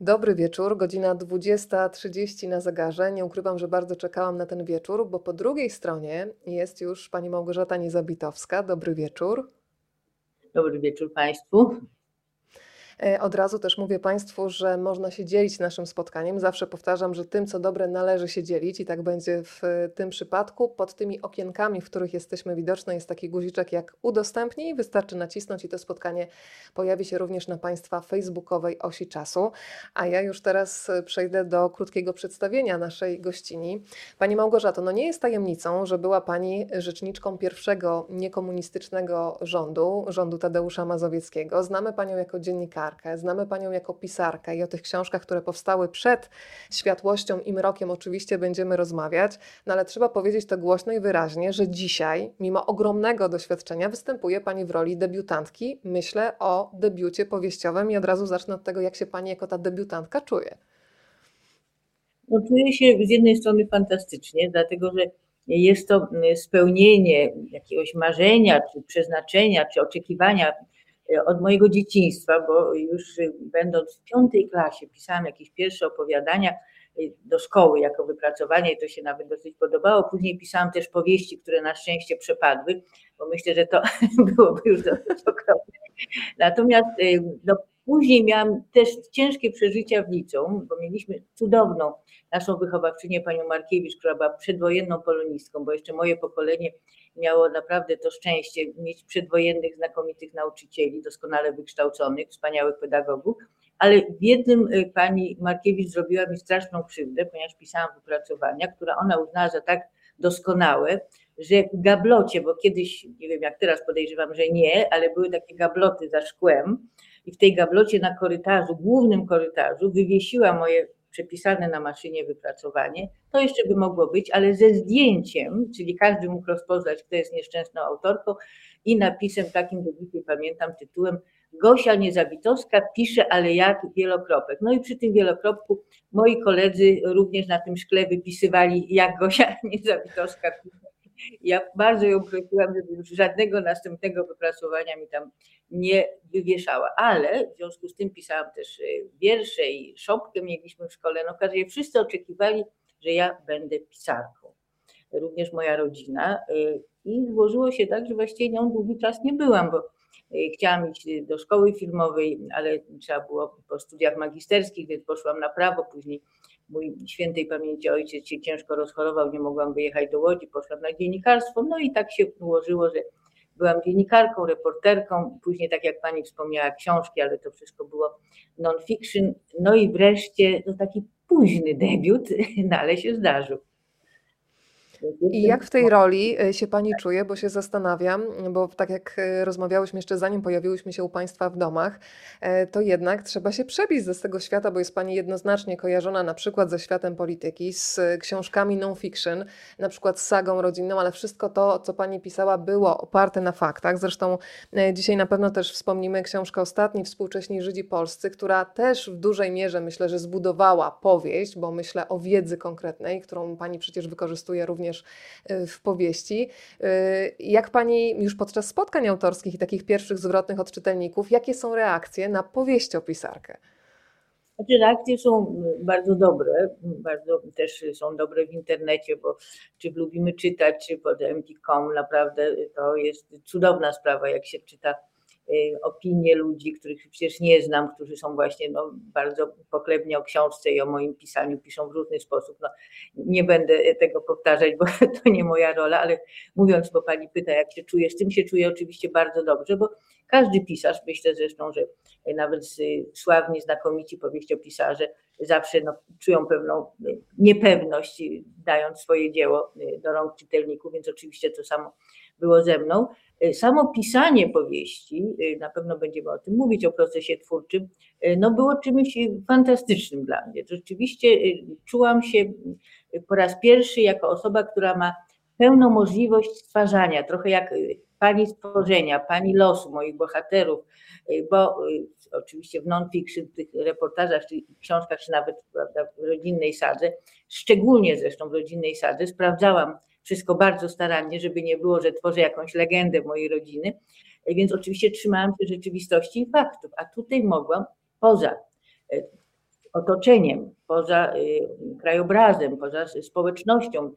Dobry wieczór, godzina 20.30 na zegarze. Nie ukrywam, że bardzo czekałam na ten wieczór, bo po drugiej stronie jest już pani Małgorzata Niezabitowska. Dobry wieczór. Dobry wieczór Państwu. E, od razu też mówię Państwu, że można się dzielić naszym spotkaniem. Zawsze powtarzam, że tym, co dobre, należy się dzielić i tak będzie w e, tym przypadku. Pod tymi okienkami, w których jesteśmy widoczne, jest taki guziczek jak udostępnij. Wystarczy nacisnąć i to spotkanie pojawi się również na Państwa facebookowej osi czasu. A ja już teraz e, przejdę do krótkiego przedstawienia naszej gościni. Pani Małgorzato, no nie jest tajemnicą, że była Pani rzeczniczką pierwszego niekomunistycznego rządu, rządu Tadeusza Mazowieckiego. Znamy Panią jako dziennikarkę dziennikarkę, znamy Panią jako pisarkę i o tych książkach, które powstały przed światłością i mrokiem oczywiście będziemy rozmawiać, no ale trzeba powiedzieć to głośno i wyraźnie, że dzisiaj, mimo ogromnego doświadczenia, występuje Pani w roli debiutantki. Myślę o debiucie powieściowym i od razu zacznę od tego, jak się Pani jako ta debiutantka czuje. No, czuję się z jednej strony fantastycznie, dlatego że jest to spełnienie jakiegoś marzenia, czy przeznaczenia, czy oczekiwania od mojego dzieciństwa, bo już będąc w piątej klasie pisałam jakieś pierwsze opowiadania y, do szkoły jako wypracowanie i to się nawet dosyć podobało. Później pisałam też powieści, które na szczęście przepadły, bo myślę, że to byłoby już dosyć okropne. Natomiast y, no, później miałam też ciężkie przeżycia w liceum, bo mieliśmy cudowną naszą wychowawczynię, panią Markiewicz, która była przedwojenną polonistką, bo jeszcze moje pokolenie miało naprawdę to szczęście mieć przedwojennych, znakomitych nauczycieli, doskonale wykształconych, wspaniałych pedagogów, ale w jednym y, pani Markiewicz zrobiła mi straszną krzywdę, ponieważ pisałam wypracowania, które ona uznała za tak doskonałe, że w gablocie, bo kiedyś, nie wiem jak teraz podejrzewam, że nie, ale były takie gabloty za szkłem i w tej gablocie na korytarzu, głównym korytarzu wywiesiła moje przepisane na maszynie wypracowanie, to jeszcze by mogło być, ale ze zdjęciem, czyli każdy mógł rozpoznać, kto jest nieszczęsną autorką i napisem takim, do dzisiaj pamiętam, tytułem Gosia Niezabitowska pisze, ale jak wielokropek. No i przy tym wielokropku moi koledzy również na tym szkle wypisywali, jak Gosia Niezabitowska pisze ja bardzo ją prosiłam, żeby już żadnego następnego wypracowania mi tam nie wywieszała, ale w związku z tym pisałam też e, wiersze i szopkę mieliśmy w szkole. No każdy, wszyscy oczekiwali, że ja będę pisarką. Również moja rodzina. E, I złożyło się tak, że właściwie nią długi czas nie byłam, bo e, chciałam iść do szkoły filmowej, ale trzeba było po studiach magisterskich, więc poszłam na prawo, później mój świętej pamięci ojciec się ciężko rozchorował, nie mogłam wyjechać do Łodzi, poszłam na dziennikarstwo, no i tak się ułożyło, że byłam dziennikarką, reporterką, później tak jak pani wspomniała książki, ale to wszystko było non-fiction, no i wreszcie no taki późny debiut, no ale się zdarzył. I jak w tej roli e, się Pani czuje, bo się zastanawiam, bo tak jak e, rozmawiałyśmy jeszcze zanim pojawiłyśmy się u Państwa w domach, e, to jednak trzeba się przebić z tego świata, bo jest Pani jednoznacznie kojarzona na przykład ze światem polityki, z książkami non-fiction, na przykład z sagą rodzinną, ale wszystko to, co Pani pisała, było oparte na faktach. Zresztą dzisiaj na pewno też wspomnimy książkę Ostatni, Współcześni Żydzi Polscy, która też w dużej mierze myślę, że zbudowała powieść, bo myślę o wiedzy konkretnej, którą Pani przecież wykorzystuje również również y, w powieści. Y, jak pani już podczas spotkań autorskich i takich pierwszych zwrotnych od czytelników, jakie są reakcje na powieściopisarkę? Znaczy reakcje są bardzo dobre, bardzo też są dobre w internecie, bo czy lubimy czytać, czy pod naprawdę to jest cudowna sprawa, jak się czyta opinie ludzi, których przecież nie znam, którzy są właśnie no, bardzo pochlebnie o książce i o moim pisaniu, piszą w różny sposób. No, nie będę tego powtarzać, bo to nie moja rola, ale mówiąc, bo pani pyta, jak się czujesz, tym się czuję oczywiście bardzo dobrze, bo każdy pisarz, myślę zresztą, że nawet sławni, znakomici powieściopisarze zawsze no, czują pewną niepewność, dając swoje dzieło do rąk czytelników, więc oczywiście to samo było ze mną. Y, samo pisanie powieści, y, na pewno będziemy o tym mówić, o procesie twórczym, y, no było czymś fantastycznym dla mnie. Rzeczywiście czułam się po raz pierwszy jako osoba, która ma pełną możliwość stwarzania, trochę jak pani stworzenia, pani losu moich bohaterów, bo oczywiście w non-fiction, w tych reportażach, czy książkach, czy nawet prawda, w rodzinnej sadze, szczególnie zresztą w rodzinnej sadze, sprawdzałam wszystko bardzo starannie, żeby nie było, że tworzę jakąś legendę mojej rodziny. Więc oczywiście trzymałam się rzeczywistości i faktów, a tutaj mogłam poza e, otoczeniem, poza krajobrazem, poza społecznością,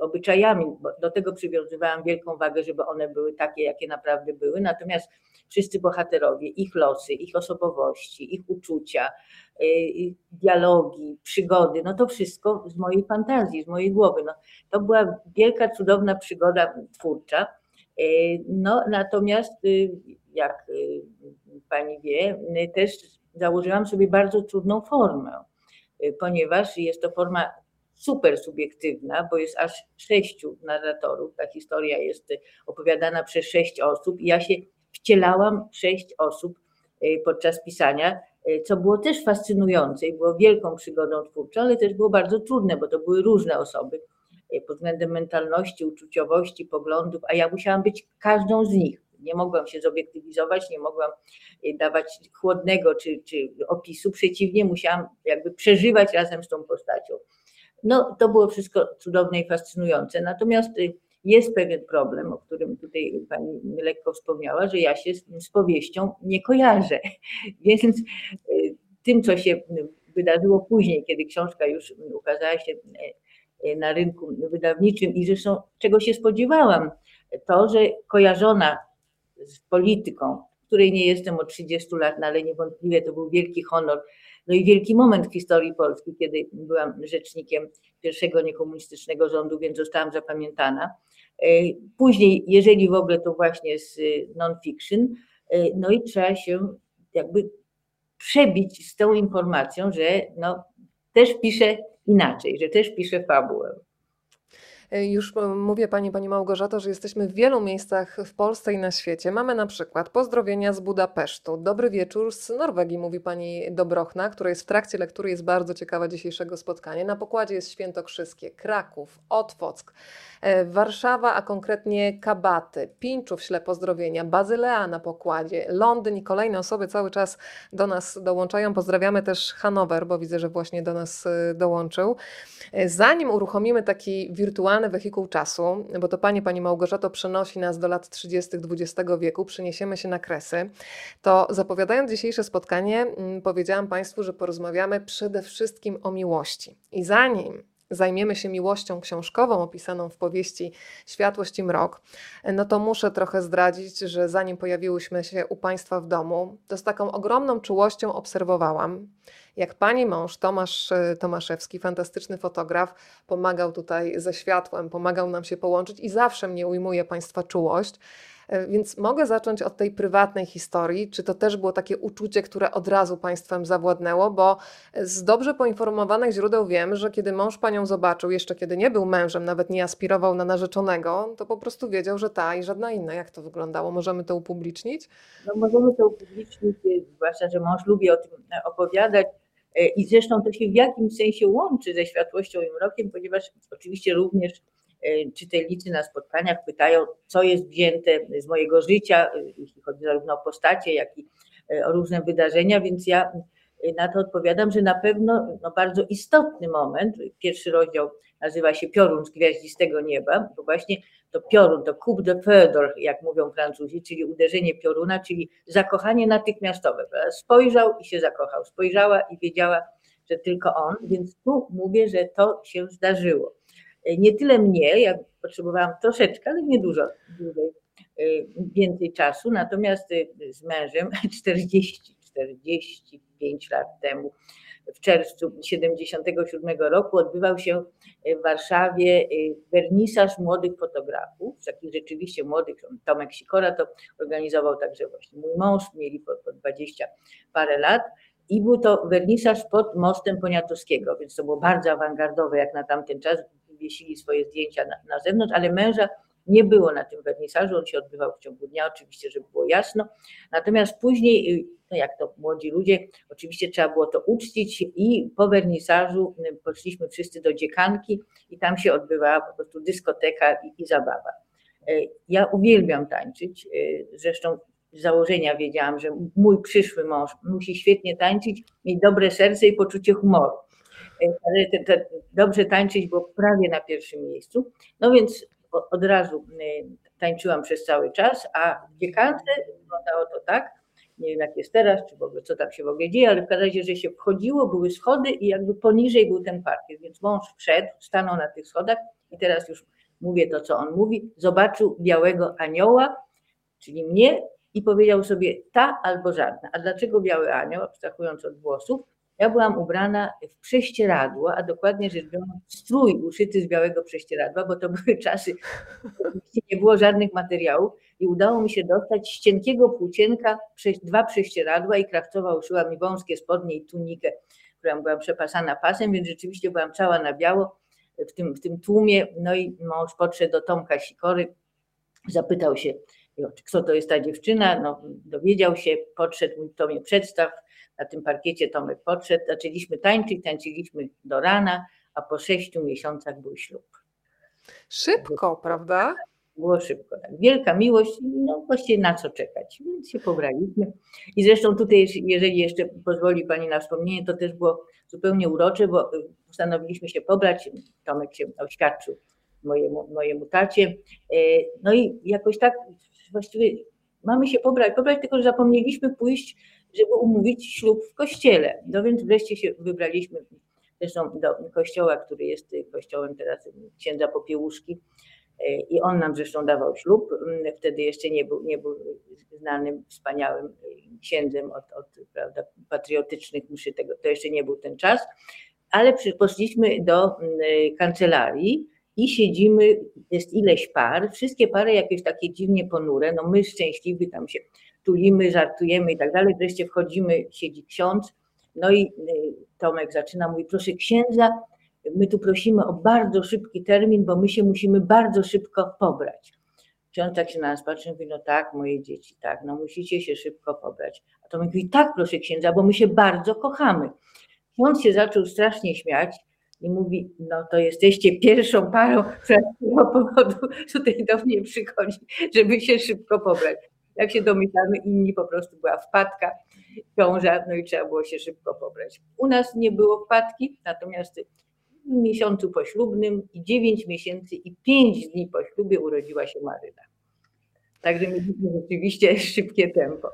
obyczajami. Do tego przywiązywałam wielką wagę, żeby one były takie, jakie naprawdę były. Natomiast wszyscy bohaterowie, ich losy, ich osobowości, ich uczucia, dialogi, przygody, no to wszystko z mojej fantazji, z mojej głowy. No, to była wielka, cudowna przygoda twórcza. No, natomiast, jak pani wie, też założyłam sobie bardzo trudną formę, ponieważ jest to forma super subiektywna, bo jest aż sześciu narratorów. Ta historia jest opowiadana przez sześć osób i ja się wcielałam w sześć osób podczas pisania, co było też fascynujące i było wielką przygodą twórczą, ale też było bardzo trudne, bo to były różne osoby pod względem mentalności, uczuciowości, poglądów, a ja musiałam być każdą z nich. Nie mogłam się zobiektywizować, nie mogłam dawać chłodnego czy, czy opisu, przeciwnie, musiałam jakby przeżywać razem z tą postacią. No, to było wszystko cudowne i fascynujące. Natomiast y, jest pewien problem, o którym tutaj pani lekko wspomniała, że ja się z, z powieścią nie kojarzę. Więc y, tym, co się wydarzyło później, kiedy książka już ukazała się y, na rynku wydawniczym i zresztą czego się spodziewałam, to, że kojarzona z polityką, której nie jestem od 30 lat, no ale niewątpliwie to był wielki honor no i wielki moment w historii Polski, kiedy byłam rzecznikiem pierwszego niekomunistycznego rządu, więc zostałam zapamiętana. E, później, jeżeli w ogóle, to właśnie z non-fiction, e, no i trzeba się jakby przebić z tą informacją, że no, też piszę inaczej, że też piszę fabułę. E, już e, mówię Pani, Pani Małgorzato, że jesteśmy w wielu miejscach w Polsce i na świecie. Mamy na przykład pozdrowienia z Budapesztu, dobry wieczór z Norwegii, mówi Pani Dobrochna, która jest w trakcie lektury, jest bardzo ciekawa dzisiejszego spotkania. Na pokładzie jest Świętokrzyskie, Kraków, Otwock, e, Warszawa, a konkretnie Kabaty, Pińczów śle pozdrowienia, Bazylea na pokładzie, Londyn i kolejne osoby cały czas do nas dołączają. Pozdrawiamy też Hanower, bo widzę, że właśnie do nas dołączył. Zanim uruchomimy taki wirtualny wirtualny wehikuł czasu, bo to Pani, Pani Małgorzato przenosi nas do lat 30. XX wieku, przeniesiemy się na kresy, to zapowiadając dzisiejsze spotkanie, mm, powiedziałam Państwu, że porozmawiamy przede wszystkim o miłości. I zanim zajmiemy się miłością książkową opisaną w powieści Światłość i Mrok, no to muszę trochę zdradzić, że zanim pojawiłyśmy się u Państwa w domu, to z taką ogromną czułością obserwowałam, jak pani mąż Tomasz e, Tomaszewski, fantastyczny fotograf, pomagał tutaj ze światłem, pomagał nam się połączyć i zawsze mnie ujmuje Państwa czułość. E, więc mogę zacząć od tej prywatnej historii. Czy to też było takie uczucie, które od razu Państwem zawładnęło? Bo z dobrze poinformowanych źródeł wiem, że kiedy mąż Panią zobaczył, jeszcze kiedy nie był mężem, nawet nie aspirował na narzeczonego, to po prostu wiedział, że ta i żadna inna. Jak to wyglądało? Możemy to upublicznić? No, możemy to upublicznić, zwłaszcza, że mąż lubi o tym opowiadać. E, I zresztą to się w jakimś sensie łączy ze światłością i mrokiem, ponieważ oczywiście również e, czytelnicy na spotkaniach pytają, co jest wzięte z mojego życia, e, jeśli chodzi zarówno o postacie, jak i o różne wydarzenia, więc ja na to odpowiadam, że na pewno no, bardzo istotny moment, pierwszy rozdział nazywa się Piorun z gwiaździstego nieba, bo właśnie to piorun, to coup de foudre, jak mówią Francuzi, czyli uderzenie pioruna, czyli zakochanie natychmiastowe. Spojrzał i się zakochał, spojrzała i wiedziała, że tylko on, więc tu mówię, że to się zdarzyło. Nie tyle mnie, jak potrzebowałam troszeczkę, ale nie dużo, dłużej, y, więcej czasu, natomiast y, z mężem 40, 45 lat temu w czerwcu 1977 roku odbywał się w Warszawie y, wernisaż młodych fotografów, takich rzeczywiście młodych. Tomek Sikora to organizował także właśnie mój mąż, mieli po, po 20 parę lat. I był to wernisaż pod mostem Poniatowskiego, więc to było bardzo awangardowe, jak na tamten czas. Wiesili swoje zdjęcia na, na zewnątrz, ale męża nie było na tym wernisażu, on się odbywał w ciągu dnia, oczywiście, żeby było jasno. Natomiast później, y, no jak to młodzi ludzie, oczywiście trzeba było to uczcić i po wernisażu y, poszliśmy wszyscy do dziekanki i tam się odbywała po prostu dyskoteka i, i zabawa. Y, ja uwielbiam tańczyć, zresztą z założenia wiedziałam, że mój przyszły mąż musi świetnie tańczyć, mieć dobre serce i poczucie humoru. Te, dobrze tańczyć było prawie na pierwszym miejscu. No więc od razu y, tańczyłam przez cały czas, a w dziekance wyglądało to tak, nie wiem jak jest teraz, czy w ogóle co tam się w ogóle dzieje, ale w każdym razie, że się wchodziło, były schody i jakby poniżej był ten parkiet, więc mąż wszedł, stanął na tych schodach i teraz już mówię to, co on mówi, zobaczył białego anioła, czyli mnie i powiedział sobie ta albo żadna. A dlaczego biały anioł, abstrahując od włosów? Ja byłam ubrana w prześcieradło, a dokładnie rzecz biorąc strój uszyty z białego prześcieradła, bo to były czasy, gdzie nie było żadnych materiałów i udało mi się dostać z cienkiego płócienka dwa prześcieradła i krawcowa uszyła mi wąskie spodnie i tunikę, która była przepasana pasem, więc rzeczywiście byłam cała na biało w tym, w tym tłumie. No i mąż podszedł do Tomka Sikory, zapytał się, kto to jest ta dziewczyna, no dowiedział się, podszedł, to mnie przedstaw, na tym parkiecie Tomek podszedł, zaczęliśmy tańczyć, tańczyliśmy do rana, a po sześciu miesiącach był ślub. Szybko, prawda? Było szybko. Tak. Wielka miłość, no właściwie na co czekać, więc się pobraliśmy. I zresztą tutaj, jeżeli jeszcze pozwoli Pani na wspomnienie, to też było zupełnie urocze, bo postanowiliśmy się pobrać. Tomek się oświadczył mojemu, mojemu tacie. E, no i jakoś tak właściwie mamy się pobrać, pobrać, tylko że zapomnieliśmy pójść żeby umówić ślub w kościele. No więc wreszcie się wybraliśmy zresztą do kościoła, który jest kościołem teraz księdza Popiełuszki. I on nam zresztą dawał ślub. Wtedy jeszcze nie był, nie był znanym, wspaniałym księdzem od, od prawda, patriotycznych mszy, tego, to jeszcze nie był ten czas, ale poszliśmy do mm, kancelarii i siedzimy, jest ileś par, wszystkie pary jakieś takie dziwnie ponure, no my szczęśliwi tam się tulimy, żartujemy i tak dalej. Wreszcie wchodzimy, siedzi ksiądz, no i y, Tomek zaczyna, mówi, proszę księdza, my tu prosimy o bardzo szybki termin, bo my się musimy bardzo szybko pobrać. Ksiądz tak się na nas patrzy, mówi, no tak, moje dzieci, tak, no musicie się szybko pobrać. A Tomek mówi, tak, proszę księdza, bo my się bardzo kochamy. Ksiądz się zaczął strasznie śmiać i mówi, no to jesteście pierwszą parą, która z tego powodu tutaj do mnie przychodzi, żeby się szybko pobrać jak się domyślamy, inni po prostu była wpadka, ciąża, no i trzeba było się szybko pobrać. U nas nie było wpadki, natomiast w miesiącu poślubnym i 9 miesięcy i 5 dni po ślubie urodziła się Maryna. Także mieliśmy rzeczywiście szybkie tempo.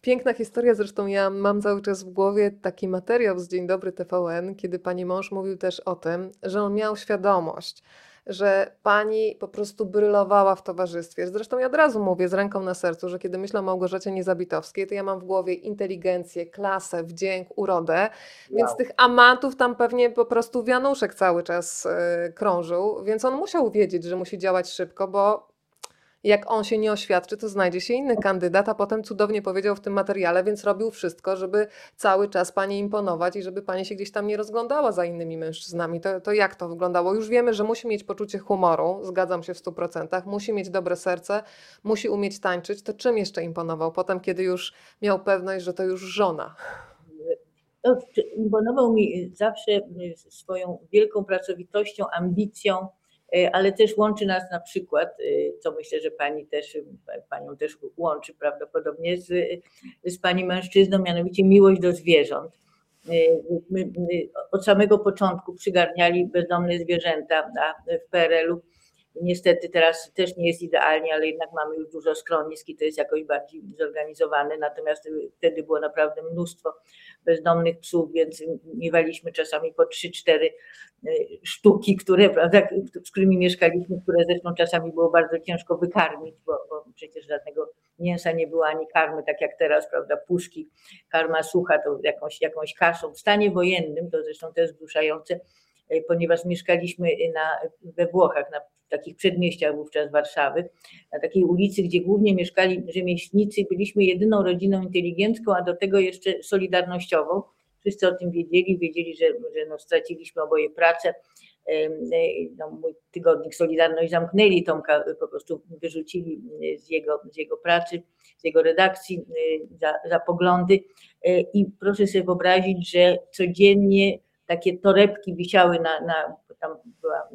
Piękna historia, zresztą ja mam cały czas w głowie taki materiał z Dzień Dobry TVN, kiedy pani mąż mówił też o tym, że on miał świadomość, że pani po prostu brylowała w towarzystwie. Zresztą ja od razu mówię z ręką na sercu, że kiedy myślę o Małgorzacie Niezabitowskiej, to ja mam w głowie inteligencję, klasę, wdzięk, urodę, wow. więc tych amantów tam pewnie po prostu wianuszek cały czas yy, krążył, więc on musiał wiedzieć, że musi działać szybko, bo jak on się nie oświadczy, to znajdzie się inny kandydat, a potem cudownie powiedział w tym materiale, więc robił wszystko, żeby cały czas pani imponować i żeby pani się gdzieś tam nie rozglądała za innymi mężczyznami. To, to jak to wyglądało? Już wiemy, że musi mieć poczucie humoru, zgadzam się w stu procentach, musi mieć dobre serce, musi umieć tańczyć. To czym jeszcze imponował? Potem, kiedy już miał pewność, że to już żona. Imponował mi zawsze swoją wielką pracowitością, ambicją, ale też łączy nas na przykład, e, co myślę, że pani też, panią też łączy prawdopodobnie z, z pani mężczyzną, mianowicie miłość do zwierząt. My, my od samego początku przygarniali bezdomne zwierzęta w PRL-u Niestety teraz też nie jest idealnie, ale jednak mamy już dużo schronisk i to jest jakoś bardziej zorganizowane. Natomiast wtedy było naprawdę mnóstwo bezdomnych psów, więc miewaliśmy czasami po 3-4 e, sztuki, które, prawda, z którymi mieszkaliśmy, które zresztą czasami było bardzo ciężko wykarmić, bo, bo przecież żadnego mięsa nie było ani karmy, tak jak teraz, prawda, puszki, karma sucha to jakąś, jakąś kaszą. W stanie wojennym, to zresztą też wzruszające, ponieważ mieszkaliśmy na, we Włochach, na takich przedmieściach wówczas Warszawy, na takiej ulicy, gdzie głównie mieszkali rzemieślnicy, byliśmy jedyną rodziną inteligencką, a do tego jeszcze solidarnościową. Wszyscy o tym wiedzieli, wiedzieli, że, że no, straciliśmy oboje pracę. No, mój tygodnik Solidarność zamknęli, Tomka po prostu wyrzucili z jego, z jego pracy, z jego redakcji za, za poglądy. I proszę sobie wyobrazić, że codziennie takie torebki wisiały na, na tam była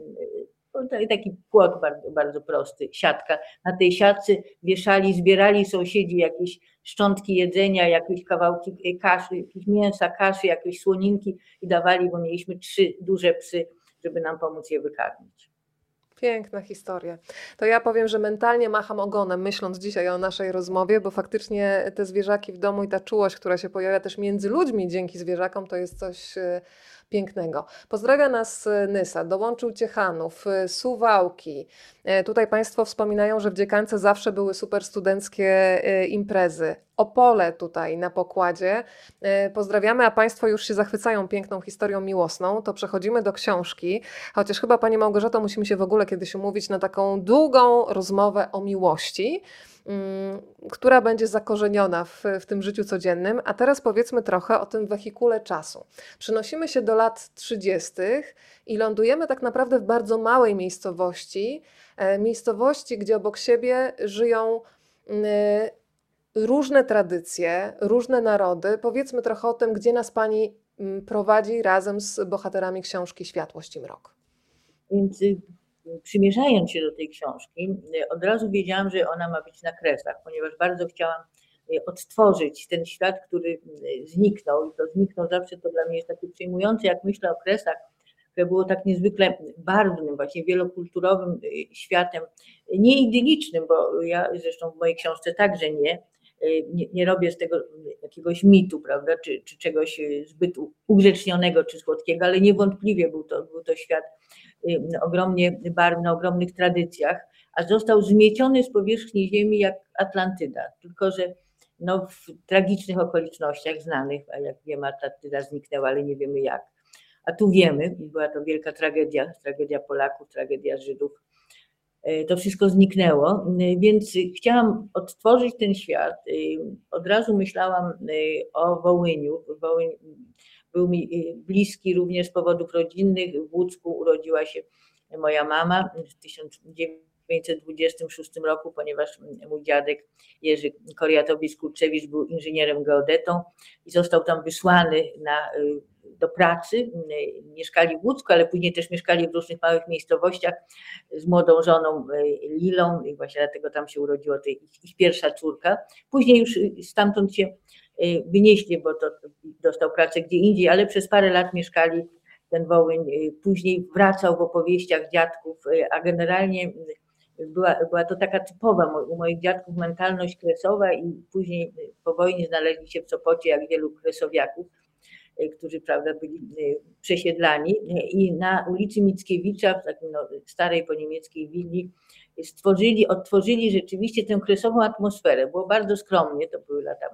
taki płot bardzo, bardzo prosty, siatka. Na tej siatce wieszali, zbierali sąsiedzi jakieś szczątki jedzenia, jakieś kawałki kaszy, jakieś mięsa, kaszy, jakieś słoninki i dawali, bo mieliśmy trzy duże psy, żeby nam pomóc je wykarmić. Piękna historia. To ja powiem, że mentalnie macham ogonem, myśląc dzisiaj o naszej rozmowie, bo faktycznie te zwierzaki w domu i ta czułość, która się pojawia też między ludźmi dzięki zwierzakom, to jest coś e, pięknego. Pozdrawia nas e, Nysa, dołączył Ciechanów, e, Suwałki. Tutaj Państwo wspominają, że w Dziekańce zawsze były super studenckie imprezy. Opole tutaj na pokładzie. Pozdrawiamy, a Państwo już się zachwycają piękną historią miłosną. To przechodzimy do książki, chociaż chyba Pani Małgorzato musimy się w ogóle kiedyś umówić na taką długą rozmowę o miłości. Mm, która będzie zakorzeniona w, w tym życiu codziennym. A teraz powiedzmy trochę o tym wehikule czasu. Przenosimy się do lat 30. i lądujemy tak naprawdę w bardzo małej miejscowości, e, miejscowości, gdzie obok siebie żyją mm, różne tradycje, różne narody. Powiedzmy trochę o tym, gdzie nas Pani mm, prowadzi razem z bohaterami książki Światłość i Mrok. Więc y, przymierzając się do tej książki, od razu wiedziałam, że ona ma być na kresach, ponieważ bardzo chciałam e, odtworzyć ten świat, który zniknął i to zniknął zawsze to dla mnie jest takie przejmujące, jak myślę o kresach, które było tak niezwykle barwnym, właśnie wielokulturowym światem, nie idylicznym, bo ja zresztą w mojej książce także nie, nie, nie, robię z tego jakiegoś mitu, prawda, czy, czy czegoś zbyt ugrzecznionego czy słodkiego, ale niewątpliwie był to, był to świat Y, ogromnie barwny, ogromnych tradycjach, a został zmieciony z powierzchni ziemi jak Atlantyda. Tylko, że no, w tragicznych okolicznościach znanych, a jak wiemy, Atlantyda zniknęła, ale nie wiemy jak. A tu wiemy, była to wielka tragedia, tragedia Polaków, tragedia Żydów. Y, to wszystko zniknęło, y, więc chciałam odtworzyć ten świat. Od razu myślałam o Wołyniu. Wołyń był mi bliski również z powodów rodzinnych. W Łódzku urodziła się moja mama w 1926 roku, ponieważ mój dziadek Jerzy Koriatowicz-Kurczewicz był inżynierem geodetą i został tam wysłany na, do pracy. Mieszkali w Łódzku, ale później też mieszkali w różnych małych miejscowościach z młodą żoną y, Lilą i właśnie dlatego tam się urodziła ich, ich pierwsza córka. Później już stamtąd się Y, wynieśli, bo to dostał pracę gdzie indziej, ale przez parę lat mieszkali ten Wołyń. Później wracał w opowieściach dziadków, a generalnie była, była to taka typowa u moich dziadków mentalność kresowa i później po wojnie znaleźli się w Sopocie, jak wielu kresowiaków, którzy prawda, byli przesiedlani i na ulicy Mickiewicza, w takiej no, starej po niemieckiej willi, stworzyli, odtworzyli rzeczywiście tę kresową atmosferę. Było bardzo skromnie, to były lata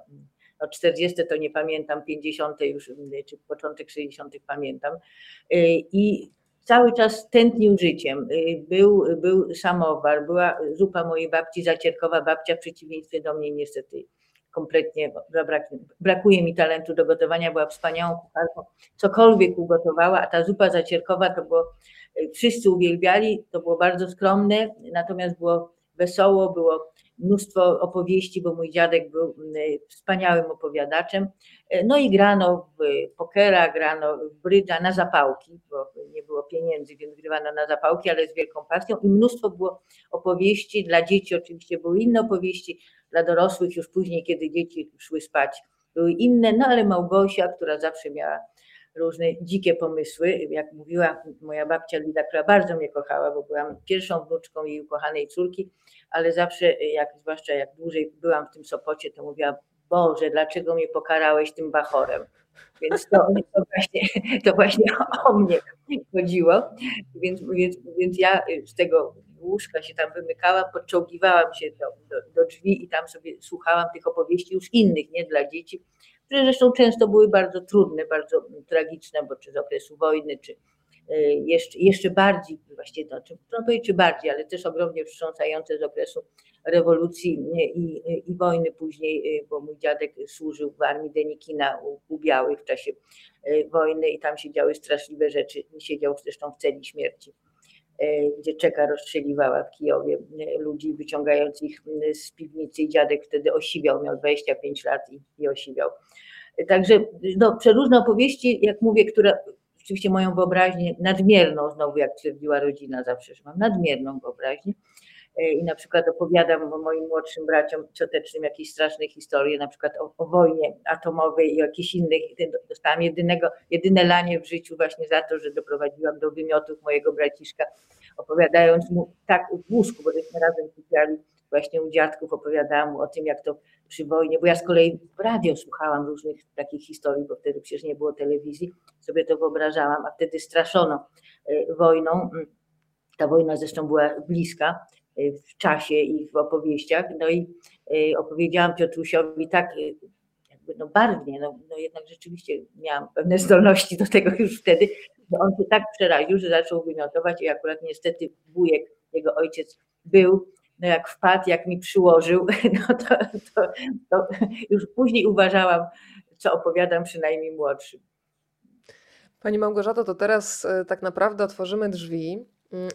no 40 to nie pamiętam, 50 już, czy początek 60 pamiętam. Y, I cały czas tętnił życiem. Y, był, był samowar, była zupa mojej babci, zacierkowa babcia, w przeciwieństwie do mnie niestety kompletnie brakuje mi talentu do gotowania, była wspaniałą kucharką, cokolwiek ugotowała, a ta zupa zacierkowa to było, y, wszyscy uwielbiali, to było bardzo skromne, natomiast było wesoło, było mnóstwo opowieści, bo mój dziadek był wspaniałym opowiadaczem. No i grano w pokera, grano w brydża na zapałki, bo nie było pieniędzy, więc grywano na zapałki, ale z wielką pasją i mnóstwo było opowieści. Dla dzieci oczywiście były inne opowieści, dla dorosłych już później, kiedy dzieci szły spać, były inne, no ale Małgosia, która zawsze miała różne dzikie pomysły. Jak mówiła moja babcia Lida, która bardzo mnie kochała, bo byłam pierwszą wnuczką jej ukochanej córki, ale zawsze, jak, zwłaszcza jak dłużej byłam w tym Sopocie, to mówiła, Boże, dlaczego mnie pokarałeś tym bachorem? Więc to, to, właśnie, to właśnie o mnie chodziło. Więc, więc, więc ja z tego łóżka się tam wymykałam, podczołgiwałam się do, do, do drzwi i tam sobie słuchałam tych opowieści już innych, nie dla dzieci, które zresztą często były bardzo trudne, bardzo tragiczne, bo czy z okresu wojny, czy e, jeszcze, jeszcze bardziej, właściwie to, czy, no powiedzieć, bardziej, ale też ogromnie wstrząsające z okresu rewolucji i, i wojny później, e, bo mój dziadek służył w armii Denikina u, u Białych w czasie e, wojny i tam się działy straszliwe rzeczy. Siedział zresztą w celi śmierci gdzie czeka rozstrzeliwała w Kijowie ludzi, wyciągając ich z piwnicy i dziadek wtedy osiwiał, miał 25 lat i, i osiwiał. Także no, przeróżne opowieści, jak mówię, które oczywiście moją wyobraźnię nadmierną, znowu jak twierdziła rodzina zawsze, że mam nadmierną wyobraźnię e, i na przykład opowiadam moim młodszym braciom ciotecznym jakieś straszne historie, na przykład o, o wojnie atomowej i jakichś innych. Dostałam jedynego, jedyne lanie w życiu właśnie za to, że doprowadziłam do wymiotów mojego braciszka opowiadając mu tak w łóżku, bo żeśmy razem sypiali właśnie u dziadków, opowiadałam mu o tym, jak to przy wojnie, bo ja z kolei w radio słuchałam różnych takich historii, bo wtedy przecież nie było telewizji, sobie to wyobrażałam, a wtedy straszono e, wojną. Ta wojna zresztą była bliska e, w czasie i w opowieściach. No i e, opowiedziałam Piotrusiowi tak jakby no barwnie, no, no jednak rzeczywiście miałam pewne zdolności do tego już wtedy, że on się tak przeraził, że zaczął wymiotować i akurat niestety wujek, jego ojciec był no jak wpadł, jak mi przyłożył, no to, to, to już później uważałam, co opowiadam przynajmniej młodszym. Pani Małgorzato, to teraz tak naprawdę otworzymy drzwi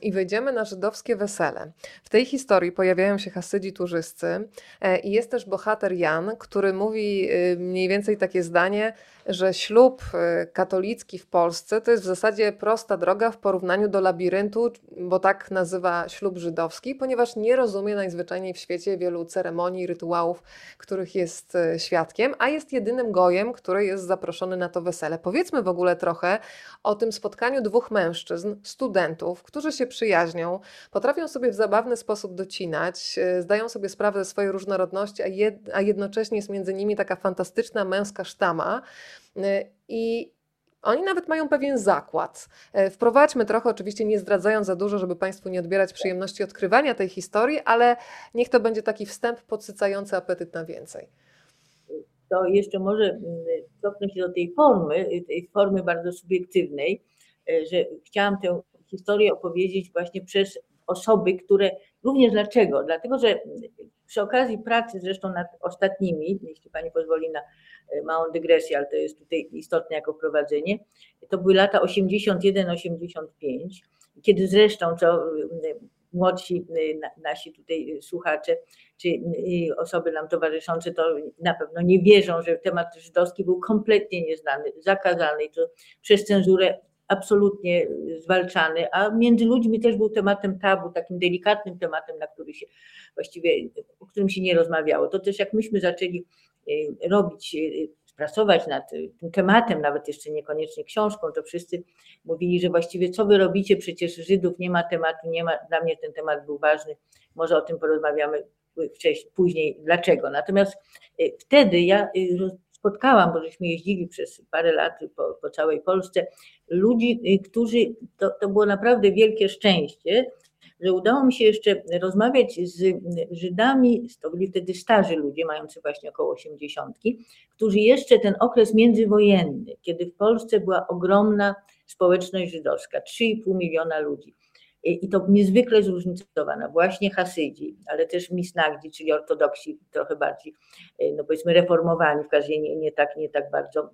i wejdziemy na żydowskie wesele. W tej historii pojawiają się hasydzi turzyscy e, i jest też bohater Jan, który mówi y, mniej więcej takie zdanie, że ślub y, katolicki w Polsce to jest w zasadzie prosta droga w porównaniu do labiryntu, bo tak nazywa ślub żydowski, ponieważ nie rozumie najzwyczajniej w świecie wielu ceremonii, rytuałów, których jest y, świadkiem, a jest jedynym gojem, który jest zaproszony na to wesele. Powiedzmy w ogóle trochę o tym spotkaniu dwóch mężczyzn, studentów, którzy się przyjaźnią, potrafią sobie w zabawny sposób docinać, y, zdają sobie sprawę ze swojej różnorodności, a, jed, a jednocześnie jest między nimi taka fantastyczna męska sztama. Y, I oni nawet mają pewien zakład. Y, wprowadźmy trochę, oczywiście nie zdradzając za dużo, żeby Państwu nie odbierać przyjemności odkrywania tej historii, ale niech to będzie taki wstęp podsycający apetyt na więcej. To jeszcze może mm, cofnę się do tej formy, tej formy bardzo subiektywnej, że chciałam tę historię opowiedzieć właśnie przez osoby, które również dlaczego? Dlatego, że przy okazji pracy zresztą nad ostatnimi, jeśli Pani pozwoli na e, małą dygresję, ale to jest tutaj istotne jako wprowadzenie, to były lata 81-85, kiedy zresztą, co młodsi nasi tutaj słuchacze, czy osoby nam towarzyszące, to na pewno nie wierzą, że temat żydowski był kompletnie nieznany, zakazany i to przez cenzurę absolutnie zwalczany, a między ludźmi też był tematem tabu, takim delikatnym tematem, na który się właściwie, o którym się nie rozmawiało. To też jak myśmy zaczęli e, robić, e, pracować nad tym tematem, nawet jeszcze niekoniecznie książką, to wszyscy mówili, że właściwie co wy robicie, przecież Żydów nie ma tematu, nie ma, dla mnie ten temat był ważny, może o tym porozmawiamy wcześniej, później, dlaczego. Natomiast wtedy ja spotkałam, bo żeśmy jeździli przez parę lat po, po całej Polsce, ludzi, y, którzy, to, to było naprawdę wielkie szczęście, że udało mi się jeszcze rozmawiać z Żydami, to byli wtedy starzy ludzie, mający właśnie około 80, którzy jeszcze ten okres międzywojenny, kiedy w Polsce była ogromna społeczność żydowska, 3,5 miliona ludzi, i to niezwykle zróżnicowana, właśnie Hasydzi, ale też Misnagdi, czyli ortodoksi trochę bardziej, e, no powiedzmy reformowani, w każdym nie, nie, tak, nie tak bardzo e,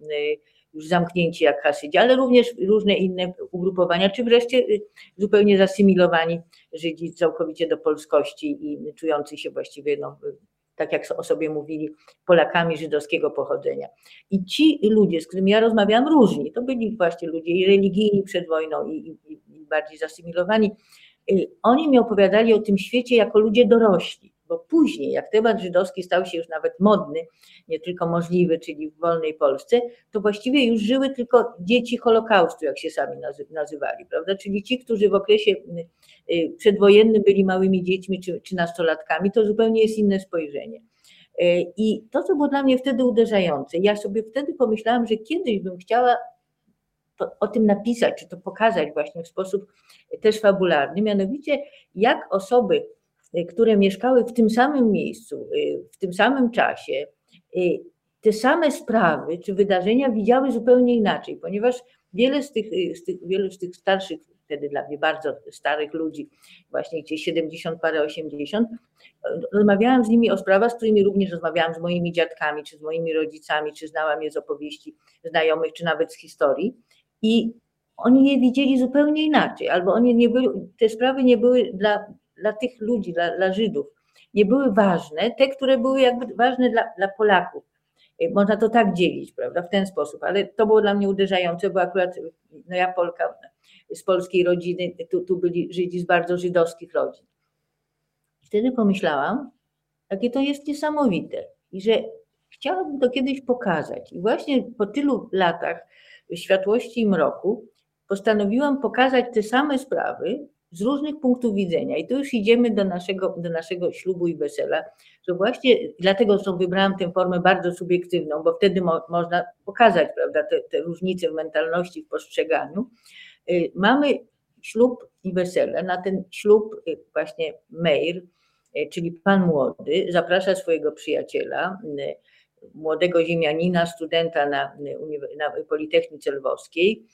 już zamknięci jak Hasydzi, ale również różne inne ugrupowania, czy wreszcie e, zupełnie zasymilowani Żydzi całkowicie do polskości i czujący się właściwie no, tak jak o sobie mówili, Polakami żydowskiego pochodzenia. I ci ludzie, z którymi ja rozmawiałam, różni. To byli właśnie ludzie i religijni przed wojną, i, i bardziej zasymilowani. Y, oni mi opowiadali o tym świecie jako ludzie dorośli bo później, jak temat żydowski stał się już nawet modny, nie tylko możliwy, czyli w wolnej Polsce, to właściwie już żyły tylko dzieci Holokaustu, jak się sami nazywali, prawda? Czyli ci, którzy w okresie y, przedwojennym byli małymi dziećmi czy, czy nastolatkami, to zupełnie jest inne spojrzenie. Y, I to, co było dla mnie wtedy uderzające, ja sobie wtedy pomyślałam, że kiedyś bym chciała to, o tym napisać, czy to pokazać właśnie w sposób też fabularny, mianowicie jak osoby, Y, które mieszkały w tym samym miejscu, y, w tym samym czasie, y, te same sprawy czy wydarzenia widziały zupełnie inaczej, ponieważ wiele z tych, z tych, wielu z tych starszych, wtedy dla mnie bardzo starych ludzi, właśnie gdzieś 70 parę, 80, rozmawiałam z nimi o sprawach, z którymi również rozmawiałam z moimi dziadkami, czy z moimi rodzicami, czy znałam je z opowieści znajomych, czy nawet z historii. I oni je widzieli zupełnie inaczej, albo oni nie byli, te sprawy nie były dla dla tych ludzi, dla, dla Żydów, nie były ważne, te, które były jakby ważne dla, dla Polaków. Y, można to tak dzielić, prawda, w ten sposób, ale to było dla mnie uderzające, bo akurat no ja Polka z polskiej rodziny, tu, tu byli Żydzi z bardzo żydowskich rodzin. Wtedy pomyślałam, jakie to jest niesamowite i że chciałabym to kiedyś pokazać. I właśnie po tylu latach światłości i mroku postanowiłam pokazać te same sprawy z różnych punktów widzenia. I tu już idziemy do naszego, do naszego ślubu i wesela, że właśnie dlatego zresztą wybrałam tę formę bardzo subiektywną, bo wtedy mo, można pokazać prawda, te, te różnice w mentalności, w postrzeganiu. Y, mamy ślub i wesele. Na ten ślub y, właśnie Meir, y, czyli pan młody, zaprasza swojego przyjaciela, młodego ziemianina, studenta na, na Politechnice Lwowskiej,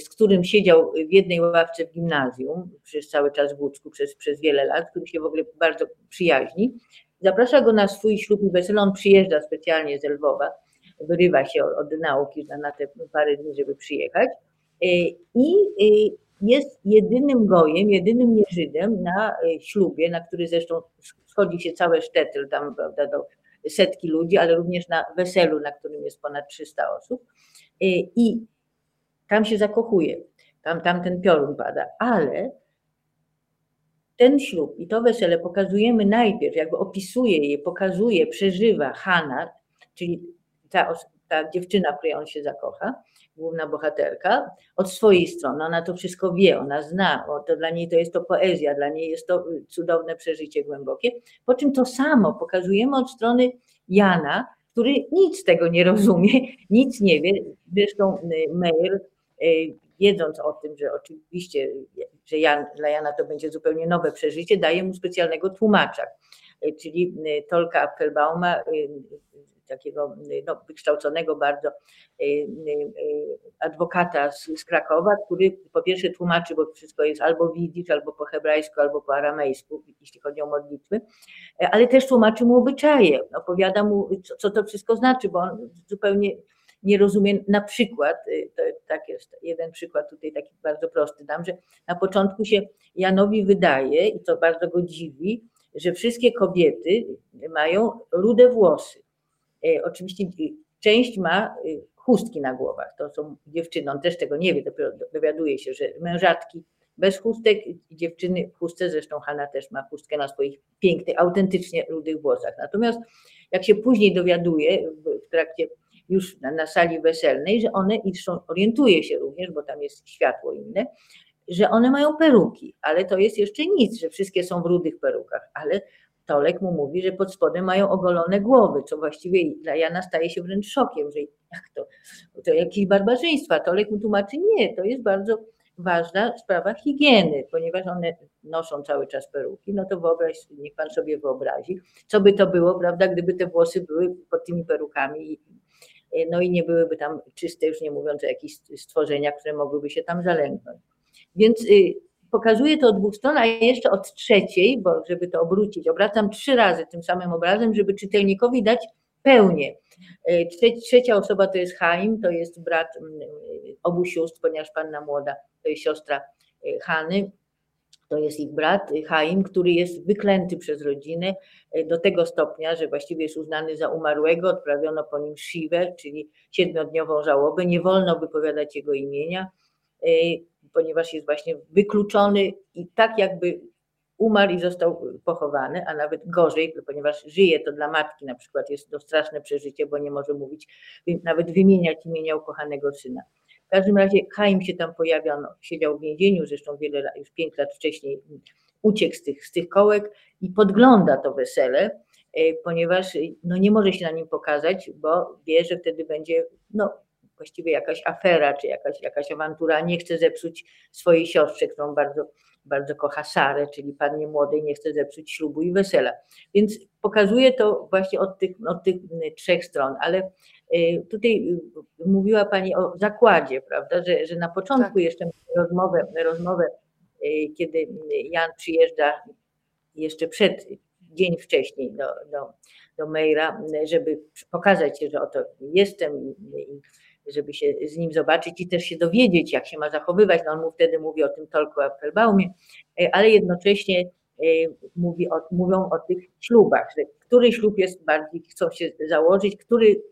z którym siedział w jednej ławce w gimnazjum przez cały czas w Łódzku, przez, przez wiele lat, który się w ogóle bardzo przyjaźni. Zaprasza go na swój ślub i wesele. On przyjeżdża specjalnie z Lwowa, wyrywa się od, nauki na te parę dni, żeby przyjechać. I jest jedynym gojem, jedynym nieżydem na e, ślubie, na który zresztą schodzi się całe sztetl tam prawda, do setki ludzi, ale również na weselu, na którym jest ponad 300 osób. E, I tam się zakochuje, tam, tam ten piorun pada, ale ten ślub i to wesele pokazujemy najpierw, jakby opisuje je, pokazuje, przeżywa Hanna, czyli ta, ta dziewczyna, w której on się zakocha, główna bohaterka, od swojej strony. Ona to wszystko wie, ona zna, to dla niej to jest to poezja, dla niej jest to y, cudowne przeżycie głębokie. Po czym to samo pokazujemy od strony Jana, który nic tego nie rozumie, nic nie wie. Zresztą y, Meir, y, wiedząc o tym, że oczywiście, że Jan, dla Jana to będzie zupełnie nowe przeżycie, daje mu specjalnego tłumacza. Czyli Tolka Appelbauma takiego no, wykształconego bardzo y, y, y, adwokata z, z Krakowa, który po pierwsze tłumaczy, bo wszystko jest albo widzisz, albo po hebrajsku, albo po aramejsku, jeśli chodzi o modlitwy, ale też tłumaczy mu obyczaje, opowiada mu, co, co to wszystko znaczy, bo on zupełnie nie rozumie na przykład, to tak jest, jeden przykład tutaj taki bardzo prosty dam, że na początku się Janowi wydaje, i to bardzo go dziwi, że wszystkie kobiety mają rude włosy. E, oczywiście część ma e, chustki na głowach. To są dziewczyny, on też tego nie wie, dopiero dowiaduje się, że mężatki bez chustek, dziewczyny w chustce, zresztą Hanna też ma chustkę na swoich pięknych, autentycznie rudych włosach. Natomiast jak się później dowiaduje w trakcie już na, na sali weselnej, że one, i zresztą orientuje się również, bo tam jest światło inne, że one mają peruki, ale to jest jeszcze nic, że wszystkie są w rudych perukach, ale Tolek mu mówi, że pod spodem mają ogolone głowy, co właściwie dla Jana staje się wręcz szokiem, że jak to, to jakieś barbarzyństwa. Tolek mu tłumaczy, nie, to jest bardzo ważna sprawa higieny, ponieważ one noszą cały czas peruki, no to wyobraź, niech pan sobie wyobrazi, co by to było, prawda, gdyby te włosy były pod tymi perukami, no i nie byłyby tam czyste, już nie mówiąc o jakichś stworzeniach, które mogłyby się tam zalęgnąć. Więc y, pokazuję to od dwóch stron, a jeszcze od trzeciej, bo żeby to obrócić, obracam trzy razy tym samym obrazem, żeby czytelnikowi dać pełnię. E, trzecia osoba to jest Chaim, to jest brat mm, obu sióstr, ponieważ panna młoda to jest siostra e, Hany, to jest ich brat Chaim, który jest wyklęty przez rodzinę do tego stopnia, że właściwie jest uznany za umarłego, odprawiono po nim shiwę, czyli siedmiodniową żałobę, nie wolno wypowiadać jego imienia ponieważ jest właśnie wykluczony i tak jakby umarł i został pochowany, a nawet gorzej, ponieważ żyje, to dla matki na przykład jest to straszne przeżycie, bo nie może mówić, nawet wymieniać imienia ukochanego syna. W każdym razie Chaim się tam pojawia, on siedział w więzieniu, zresztą wiele lat, już pięć lat wcześniej uciekł z tych, z tych kołek i podgląda to wesele, e, ponieważ no, nie może się na nim pokazać, bo wie, że wtedy będzie no, właściwie jakaś afera, czy jakaś, jakaś awantura, nie chce zepsuć swojej siostrze, którą bardzo, bardzo kocha Sarę, czyli pannie młodej, nie chce zepsuć ślubu i wesela. Więc pokazuje to właśnie od tych, od tych trzech stron, ale y, tutaj y, mówiła Pani o zakładzie, prawda, że, że na początku tak. jeszcze rozmowę, rozmowę, y, kiedy Jan przyjeżdża jeszcze przed, dzień wcześniej do, do, do Meira, żeby pokazać się, że oto jestem i, żeby się z nim zobaczyć i też się dowiedzieć, jak się ma zachowywać. No on mu wtedy mówi o tym Tolku Appelbaumie, e, ale jednocześnie e, mówi o, mówią o tych ślubach, że który ślub jest bardziej, chcą się założyć, który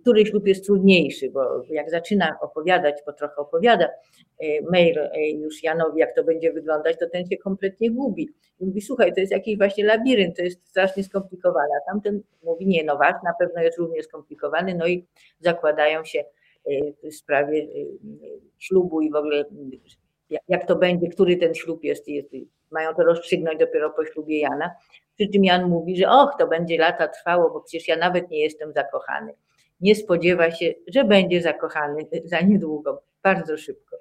który ślub jest trudniejszy, bo jak zaczyna opowiadać, bo trochę opowiada e, mail już Janowi, jak to będzie wyglądać, to ten się kompletnie gubi. I mówi, słuchaj, to jest jakiś właśnie labirynt, to jest strasznie skomplikowane, a tamten mówi, nie, no wasz na pewno jest równie skomplikowany, no i zakładają się w sprawie y, ślubu i w ogóle jak to będzie, który ten ślub jest, jest mają to rozstrzygnąć dopiero po ślubie Jana. Przy czym Jan mówi, że och, to będzie lata trwało, bo przecież ja nawet nie jestem zakochany. Nie spodziewa się, że będzie zakochany za niedługo, bardzo szybko.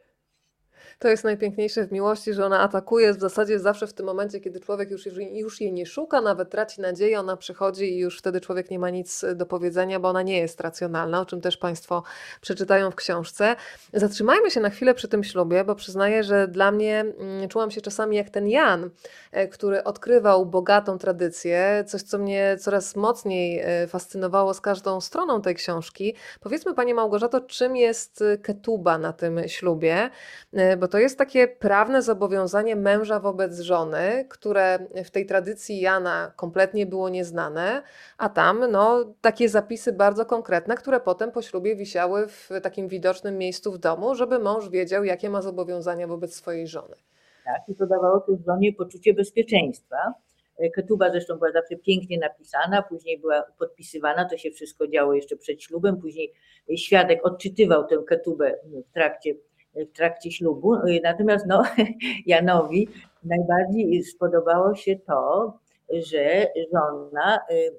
To jest najpiękniejsze w miłości, że ona atakuje w zasadzie zawsze w tym momencie, kiedy człowiek już, już jej nie szuka, nawet traci nadzieję, ona przychodzi i już wtedy człowiek nie ma nic do powiedzenia, bo ona nie jest racjonalna, o czym też Państwo przeczytają w książce. Zatrzymajmy się na chwilę przy tym ślubie, bo przyznaję, że dla mnie mm, czułam się czasami jak ten Jan, e, który odkrywał bogatą tradycję, coś, co mnie coraz mocniej e, fascynowało z każdą stroną tej książki. Powiedzmy, Pani Małgorzato, czym jest ketuba na tym ślubie, e, bo to jest takie prawne zobowiązanie męża wobec żony, które w tej tradycji Jana kompletnie było nieznane, a tam no, takie zapisy bardzo konkretne, które potem po ślubie wisiały w takim widocznym miejscu w domu, żeby mąż wiedział, jakie ma zobowiązania wobec swojej żony. Tak, i to dawało też żonie poczucie bezpieczeństwa. Ketuba zresztą była zawsze pięknie napisana, później była podpisywana, to się wszystko działo jeszcze przed ślubem, później świadek odczytywał tę ketubę w trakcie w trakcie ślubu. Natomiast no, Janowi najbardziej spodobało się to, że żona y,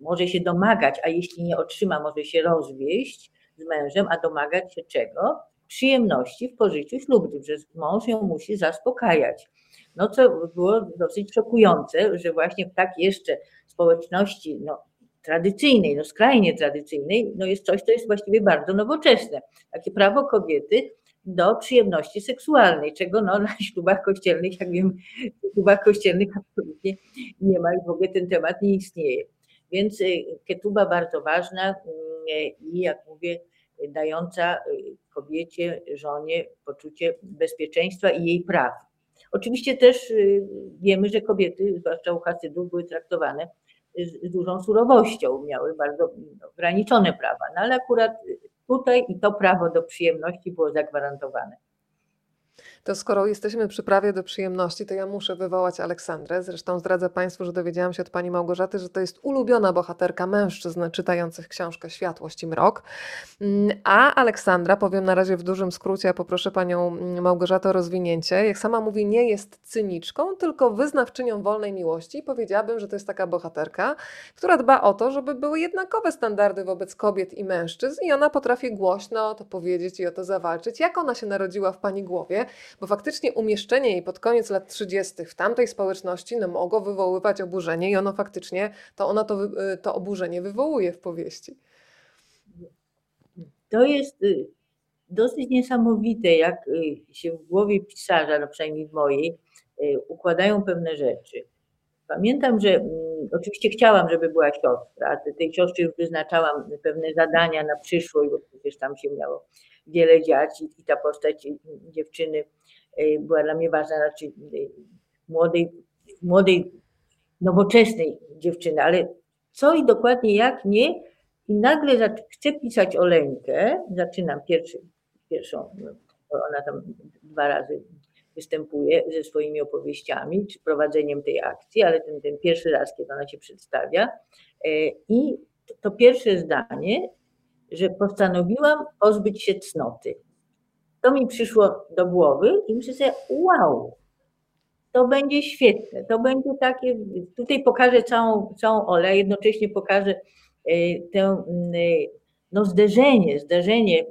może się domagać, a jeśli nie otrzyma, może się rozwieść z mężem, a domagać się czego? Przyjemności w pożyciu ślubnym, że mąż ją musi zaspokajać. No co było dosyć szokujące, że właśnie w tak jeszcze społeczności no, tradycyjnej, no skrajnie tradycyjnej, no jest coś, co jest właściwie bardzo nowoczesne. Takie prawo kobiety do przyjemności seksualnej, czego no, na ślubach kościelnych, jak wiem, w ślubach kościelnych absolutnie nie ma i w ogóle ten temat nie istnieje. Więc y, ketuba bardzo ważna y, i jak mówię, dająca y, kobiecie, żonie poczucie bezpieczeństwa i jej praw. Oczywiście też wiemy, że kobiety, zwłaszcza u Hasydów, były traktowane z, dużą surowością, miały bardzo ograniczone prawa, no ale akurat tutaj i to prawo do przyjemności było zagwarantowane. To skoro jesteśmy przy prawie do przyjemności, to ja muszę wywołać Aleksandrę. Zresztą zdradzę Państwu, że dowiedziałam się od pani Małgorzaty, że to jest ulubiona bohaterka mężczyzn czytających książkę Światłość i Mrok. Mm, a Aleksandra, powiem na razie w dużym skrócie, a poproszę panią mm, Małgorzatę o rozwinięcie. Jak sama mówi, nie jest cyniczką, tylko wyznawczynią wolnej miłości. I powiedziałabym, że to jest taka bohaterka, która dba o to, żeby były jednakowe standardy wobec kobiet i mężczyzn, i ona potrafi głośno to powiedzieć i o to zawalczyć. Jak ona się narodziła w pani głowie? Bo faktycznie umieszczenie jej pod koniec lat 30. w tamtej społeczności no, mogło wywoływać oburzenie i ono faktycznie, to ona to, y, to oburzenie wywołuje w powieści. To jest y, dosyć niesamowite, jak y, się w głowie pisarza, no przynajmniej w mojej, układają pewne rzeczy. Pamiętam, że mm, oczywiście chciałam, żeby była siostra. Tej siostrze już wyznaczałam pewne zadania na przyszłość, bo przecież tam się miało wiele dziać i ta postać dziewczyny była dla mnie ważna, znaczy y, młodej, młodej, nowoczesnej dziewczyny, ale co i dokładnie jak nie. I nagle chcę pisać o Lenkę, zaczynam pierwszy, pierwszą, no, ona tam dwa razy występuje ze swoimi opowieściami, czy prowadzeniem tej akcji, ale ten, ten pierwszy raz, kiedy ona się przedstawia. Y, i to pierwsze zdanie że postanowiłam pozbyć się cnoty. To mi przyszło do głowy i myślę sobie, wow, to będzie świetne, to będzie takie, tutaj pokażę całą, całą Olę, jednocześnie pokażę e, tę no, zderzenie, zderzenie e,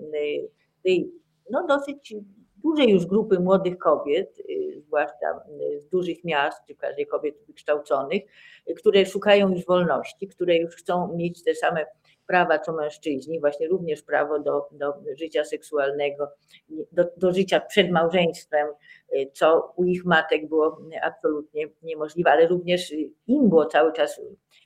tej no, dosyć dużej już grupy młodych kobiet, zwłaszcza z dużych miast, czy każdej kobiet wykształconych, które szukają już wolności, które już chcą mieć te same prawa co mężczyźni, właśnie również prawo do, do życia seksualnego, do, do życia przed małżeństwem, co u ich matek było absolutnie niemożliwe, ale również im było cały czas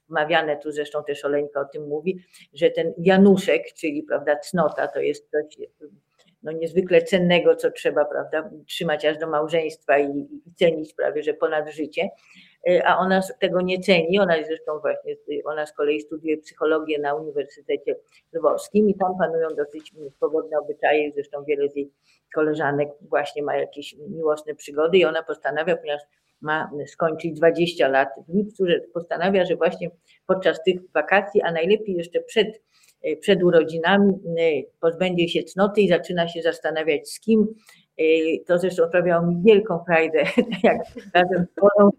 wmawiane, tu zresztą też Oleńka o tym mówi, że ten wianuszek, czyli prawda, cnota, to jest coś no, niezwykle cennego, co trzeba prawda, trzymać aż do małżeństwa i, i cenić prawie, że ponad życie. E, a ona tego nie ceni. Ona zresztą właśnie, ona z kolei studiuje psychologię na Uniwersytecie Lwowskim i tam panują dosyć swobodne obyczaje. Zresztą wiele z jej koleżanek właśnie ma jakieś miłosne przygody i ona postanawia, ponieważ ma skończyć 20 lat w lipcu, że postanawia, że właśnie podczas tych wakacji, a najlepiej jeszcze przed, e, przed urodzinami, e, pozbędzie się cnoty i zaczyna się zastanawiać, z kim To zresztą sprawiało mi wielką frajdę, jak razem z Polą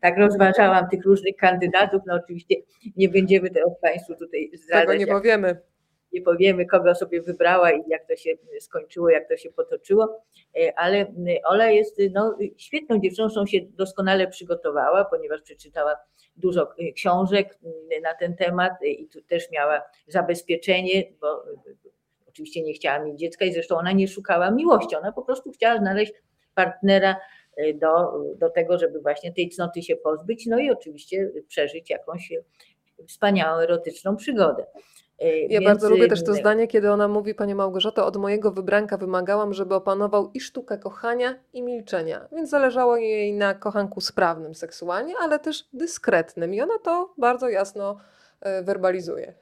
tak rozważałam tych różnych kandydatów. No oczywiście nie będziemy tego Państwu tutaj zdradzać. Tego nie powiemy nie powiemy, kogo sobie wybrała i jak to się skończyło, jak to się potoczyło, e, ale Ola jest no, świetną dziewczyną, zresztą się doskonale przygotowała, ponieważ przeczytała dużo książek na ten temat i tu też miała zabezpieczenie, bo oczywiście nie chciała mieć dziecka i zresztą ona nie szukała miłości, ona po prostu chciała znaleźć partnera e, do, do tego, żeby właśnie tej cnoty się pozbyć, no i oczywiście przeżyć jakąś wspaniałą, erotyczną przygodę. E, ja Więc... bardzo lubię też to zdanie, kiedy ona mówi, Pani Małgorzato, od mojego wybranka wymagałam, żeby opanował i sztukę kochania, i milczenia. Więc zależało jej na kochanku sprawnym seksualnie, ale też dyskretnym. I ona to bardzo jasno werbalizuje.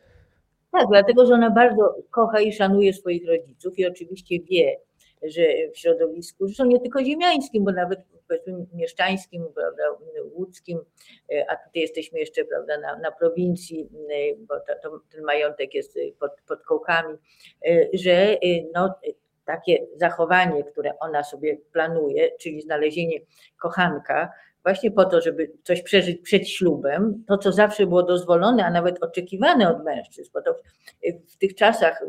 Tak, dlatego, że ona bardzo kocha i szanuje swoich rodziców i oczywiście wie, że w środowisku, zresztą nie tylko ziemiańskim, bo nawet powiedzmy mieszczańskim, prawda, łódzkim, e, a tutaj jesteśmy jeszcze prawda, na, na prowincji, e, bo to, to, ten majątek jest pod, pod kołkami, e, że no, takie zachowanie, które ona sobie planuje, czyli znalezienie kochanka, właśnie po to, żeby coś przeżyć przed ślubem, to co zawsze było dozwolone, a nawet oczekiwane od mężczyzn, bo to w tych czasach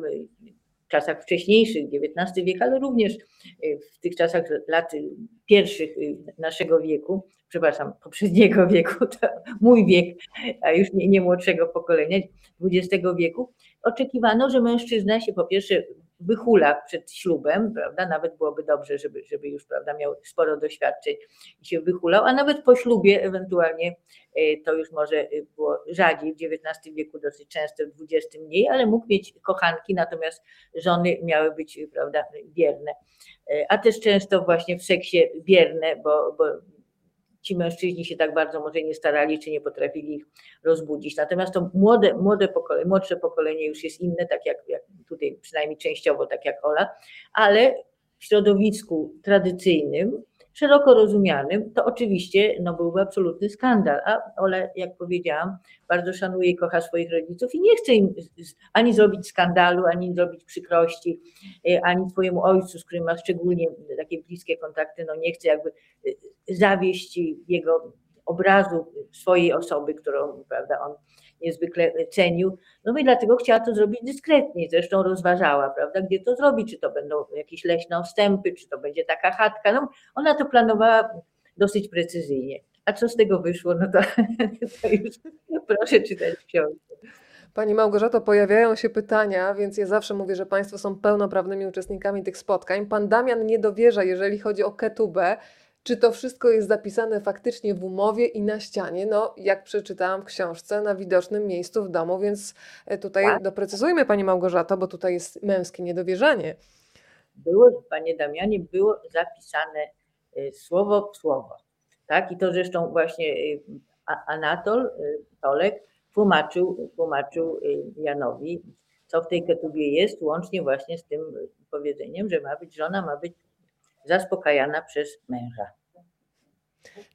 czasach wcześniejszych, XIX wiek, ale również w tych czasach lat pierwszych naszego wieku, przepraszam, poprzedniego wieku, mój wiek, a już nie, nie młodszego pokolenia, XX wieku, oczekiwano, że mężczyzna się po pierwsze wyhula przed ślubem, prawda? Nawet byłoby dobrze, żeby, żeby już prawda, miał sporo doświadczeń i się wyhulał, a nawet po ślubie ewentualnie e, to już może e, było rzadziej, w XIX wieku dosyć często, w XX mniej, ale mógł mieć kochanki, natomiast żony miały być prawda, bierne. E, a też często właśnie w seksie bierne, bo, bo ci mężczyźni się tak bardzo może nie starali, czy nie potrafili ich rozbudzić. Natomiast to młode, młode pokolenie, młodsze pokolenie już jest inne, tak jak, jak tutaj przynajmniej częściowo, tak jak Ola, ale w środowisku tradycyjnym, szeroko rozumianym, to oczywiście no, byłby absolutny skandal. A Ola, jak powiedziałam, bardzo szanuje i kocha swoich rodziców i nie chce im ani zrobić skandalu, ani zrobić przykrości, e, ani swojemu ojcu, z którym ma szczególnie takie bliskie kontakty, no nie chce jakby e, zawieść jego obrazu swojej osoby, którą prawda, on niezwykle cenił. No i dlatego chciała to zrobić dyskretnie. Zresztą rozważała, prawda, gdzie to zrobić, czy to będą jakieś leśne ostępy, czy to będzie taka chatka. No, ona to planowała dosyć precyzyjnie. A co z tego wyszło, no to, to już proszę czytać książkę. Pani Małgorzato, pojawiają się pytania, więc ja zawsze mówię, że Państwo są pełnoprawnymi uczestnikami tych spotkań. Pan Damian nie dowierza, jeżeli chodzi o ketubę, czy to wszystko jest zapisane faktycznie w umowie i na ścianie? No, jak przeczytałam w książce, na widocznym miejscu w domu, więc e, tutaj tak. doprecyzujmy Pani Małgorzato, bo tutaj jest męskie niedowierzanie. Było, Panie Damianie, było zapisane e, słowo w słowo. Tak? I to zresztą właśnie e, Anatol Tolek tłumaczył, tłumaczył Janowi, co w tej ketubie jest, łącznie właśnie z tym powiedzeniem, że ma być żona, ma być zaspokajana przez męża.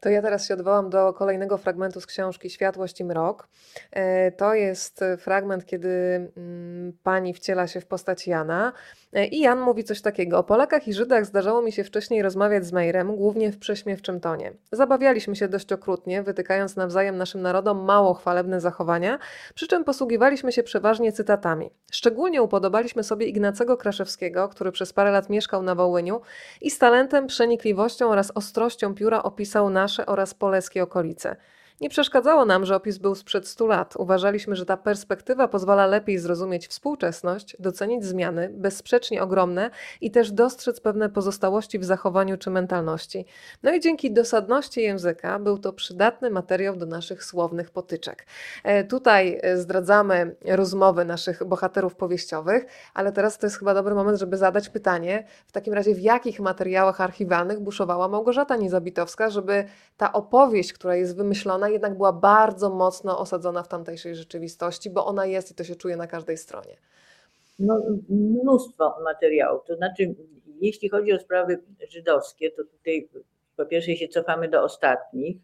To ja teraz się odwołam do kolejnego fragmentu z książki Światłość i mrok. E, to jest fragment, kiedy mm, pani wciela się w postać Jana e, i Jan mówi coś takiego. O Polakach i Żydach zdarzało mi się wcześniej rozmawiać z Mejrem, głównie w prześmiewczym tonie. Zabawialiśmy się dość okrutnie, wytykając nawzajem naszym narodom mało chwalebne zachowania, przy czym posługiwaliśmy się przeważnie cytatami. Szczególnie upodobaliśmy sobie Ignacego Kraszewskiego, który przez parę lat mieszkał na Wołyniu i z talentem, przenikliwością oraz ostrością pióra opisał nasze oraz polskie okolice. Nie przeszkadzało nam, że opis był sprzed 100 lat. Uważaliśmy, że ta perspektywa pozwala lepiej zrozumieć współczesność, docenić zmiany, bezsprzecznie ogromne i też dostrzec pewne pozostałości w zachowaniu czy mentalności. No i dzięki dosadności języka był to przydatny materiał do naszych słownych potyczek. E, tutaj e, zdradzamy rozmowy naszych bohaterów powieściowych, ale teraz to jest chyba dobry moment, żeby zadać pytanie, w takim razie w jakich materiałach archiwalnych buszowała Małgorzata Niezabitowska, żeby ta opowieść, która jest wymyślona, jednak była bardzo mocno osadzona w tamtejszej rzeczywistości, bo ona jest i to się czuje na każdej stronie. No, mnóstwo materiałów. To znaczy, jeśli chodzi o sprawy żydowskie, to tutaj po pierwsze się cofamy do ostatnich,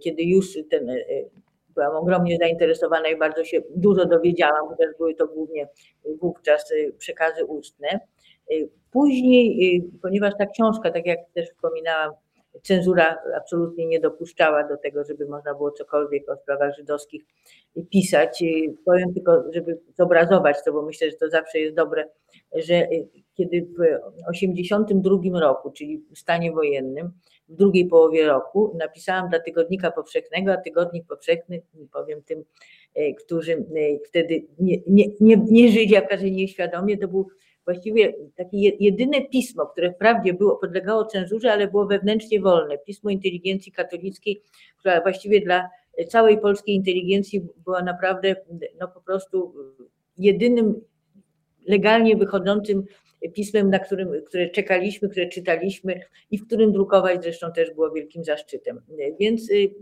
kiedy już ten, e, byłam ogromnie zainteresowana i bardzo się dużo dowiedziałam, chociaż były to głównie wówczas przekazy ustne. Później, ponieważ ta książka, tak jak też wspominałam, cenzura absolutnie nie dopuszczała do tego, żeby można było cokolwiek o sprawach żydowskich pisać. Powiem tylko, żeby zobrazować to, bo myślę, że to zawsze jest dobre, że kiedy w 1982 roku, czyli w stanie wojennym, w drugiej połowie roku napisałam dla Tygodnika Powszechnego, a Tygodnik Powszechny, powiem tym, e, którzy e, wtedy nie, nie, nie, nie żyli, a w każdym nieświadomie, to był właściwie takie jedyne pismo, które wprawdzie było, podlegało cenzurze, ale było wewnętrznie wolne. Pismo inteligencji katolickiej, która właściwie dla całej polskiej inteligencji była naprawdę no po prostu jedynym legalnie wychodzącym pismem, na którym, które czekaliśmy, które czytaliśmy i w którym drukować zresztą też było wielkim zaszczytem. Więc y,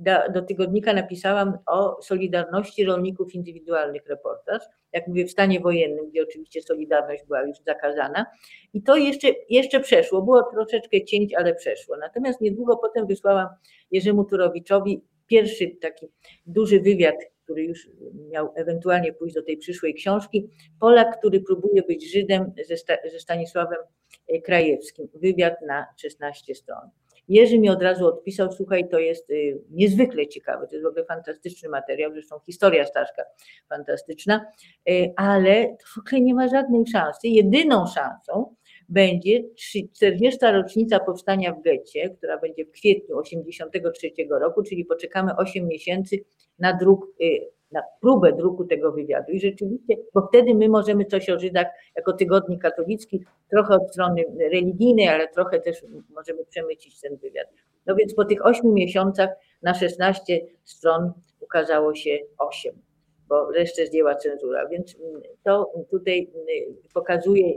do, do tygodnika napisałam o Solidarności Rolników Indywidualnych reportaż, jak mówię, w stanie wojennym, gdzie oczywiście Solidarność była już zakazana. I to jeszcze, jeszcze przeszło, było troszeczkę cięć, ale przeszło. Natomiast niedługo potem wysłałam Jerzemu Turowiczowi pierwszy taki duży wywiad, który już miał ewentualnie pójść do tej przyszłej książki. Polak, który próbuje być Żydem ze, Stanisławem Krajewskim. Wywiad na 16 stron. Jerzy mi od razu odpisał, słuchaj, to jest y, niezwykle ciekawe, to jest w ogóle fantastyczny materiał, zresztą historia Staszka fantastyczna, y, ale w ogóle nie ma żadnej szansy. Jedyną szansą będzie 40. rocznica powstania w getcie, która będzie w kwietniu 83 roku, czyli poczekamy 8 miesięcy na druk y, na próbę druku tego wywiadu. I rzeczywiście, bo wtedy my możemy coś o Żydach jako tygodnik katolicki, trochę od strony religijnej, ale trochę też możemy przemycić ten wywiad. No więc po tych ośmiu miesiącach na 16 stron ukazało się 8, bo resztę zdjęła cenzura. Więc to tutaj pokazuje,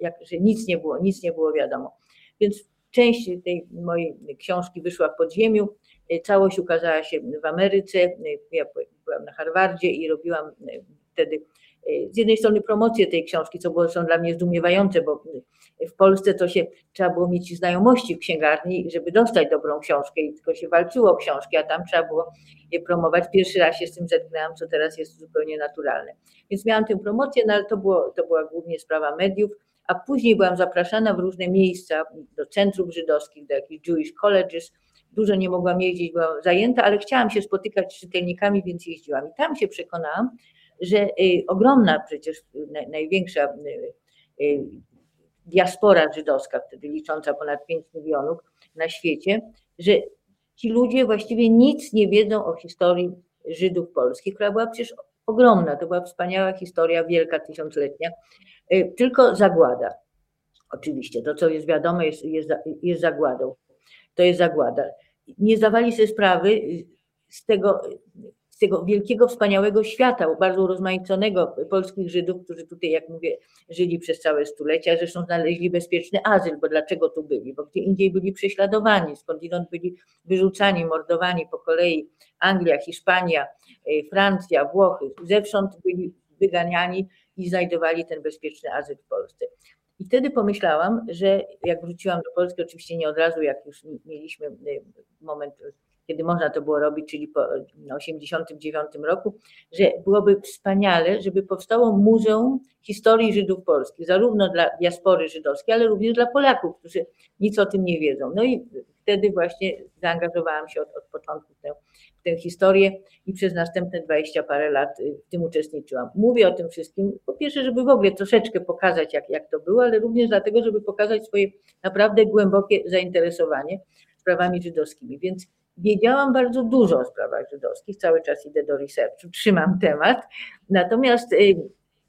jak, że nic nie było, nic nie było wiadomo. Więc część tej mojej książki wyszła w podziemiu, całość ukazała się w Ameryce. Ja byłam na Harvardzie i robiłam e, wtedy e, z jednej strony promocję tej książki, co było są dla mnie zdumiewające, bo w Polsce to się trzeba było mieć znajomości w księgarni, żeby dostać dobrą książkę i tylko się walczyło o książki, a tam trzeba było je promować. Pierwszy raz się z tym zetknęłam, co teraz jest zupełnie naturalne. Więc miałam tę promocję, no ale to, było, to była głównie sprawa mediów, a później byłam zapraszana w różne miejsca, do centrów żydowskich, do jakichś Jewish colleges, dużo nie mogłam jeździć, byłam zajęta, ale chciałam się spotykać z czytelnikami, więc jeździłam. I tam się przekonałam, że y, ogromna przecież, największa y, y, diaspora żydowska, wtedy licząca ponad 5 milionów na świecie, że ci ludzie właściwie nic nie wiedzą o historii Żydów polskich, która była przecież ogromna, to była wspaniała historia, wielka, tysiącletnia, tylko zagłada. Oczywiście, to co jest wiadome jest, jest, jest zagładą to jest zagłada. Nie zdawali sobie sprawy z tego, z tego wielkiego, wspaniałego świata, bardzo urozmaiconego polskich Żydów, którzy tutaj, jak mówię, żyli przez całe stulecia, zresztą znaleźli bezpieczny azyl, bo dlaczego tu byli? Bo gdzie indziej byli prześladowani, skądinąd byli wyrzucani, mordowani po kolei. Anglia, Hiszpania, e, Francja, Włochy, zewsząd byli wyganiani i znajdowali ten bezpieczny azyl w Polsce. I wtedy pomyślałam, że jak wróciłam do Polski, oczywiście nie od razu, jak już mieliśmy moment, kiedy można to było robić, czyli po 1989 roku, że byłoby wspaniale, żeby powstało Muzeum Historii Żydów Polskich, zarówno dla diaspory żydowskiej, ale również dla Polaków, którzy nic o tym nie wiedzą. No i wtedy właśnie zaangażowałam się od, od początku w tę, w tę historię i przez następne 20 parę lat y, w tym uczestniczyłam. Mówię o tym wszystkim, po pierwsze, żeby w ogóle troszeczkę pokazać, jak, jak to było, ale również dlatego, żeby pokazać swoje naprawdę głębokie zainteresowanie sprawami żydowskimi. Więc wiedziałam bardzo dużo o sprawach żydowskich, cały czas idę do researchu, trzymam temat, natomiast y,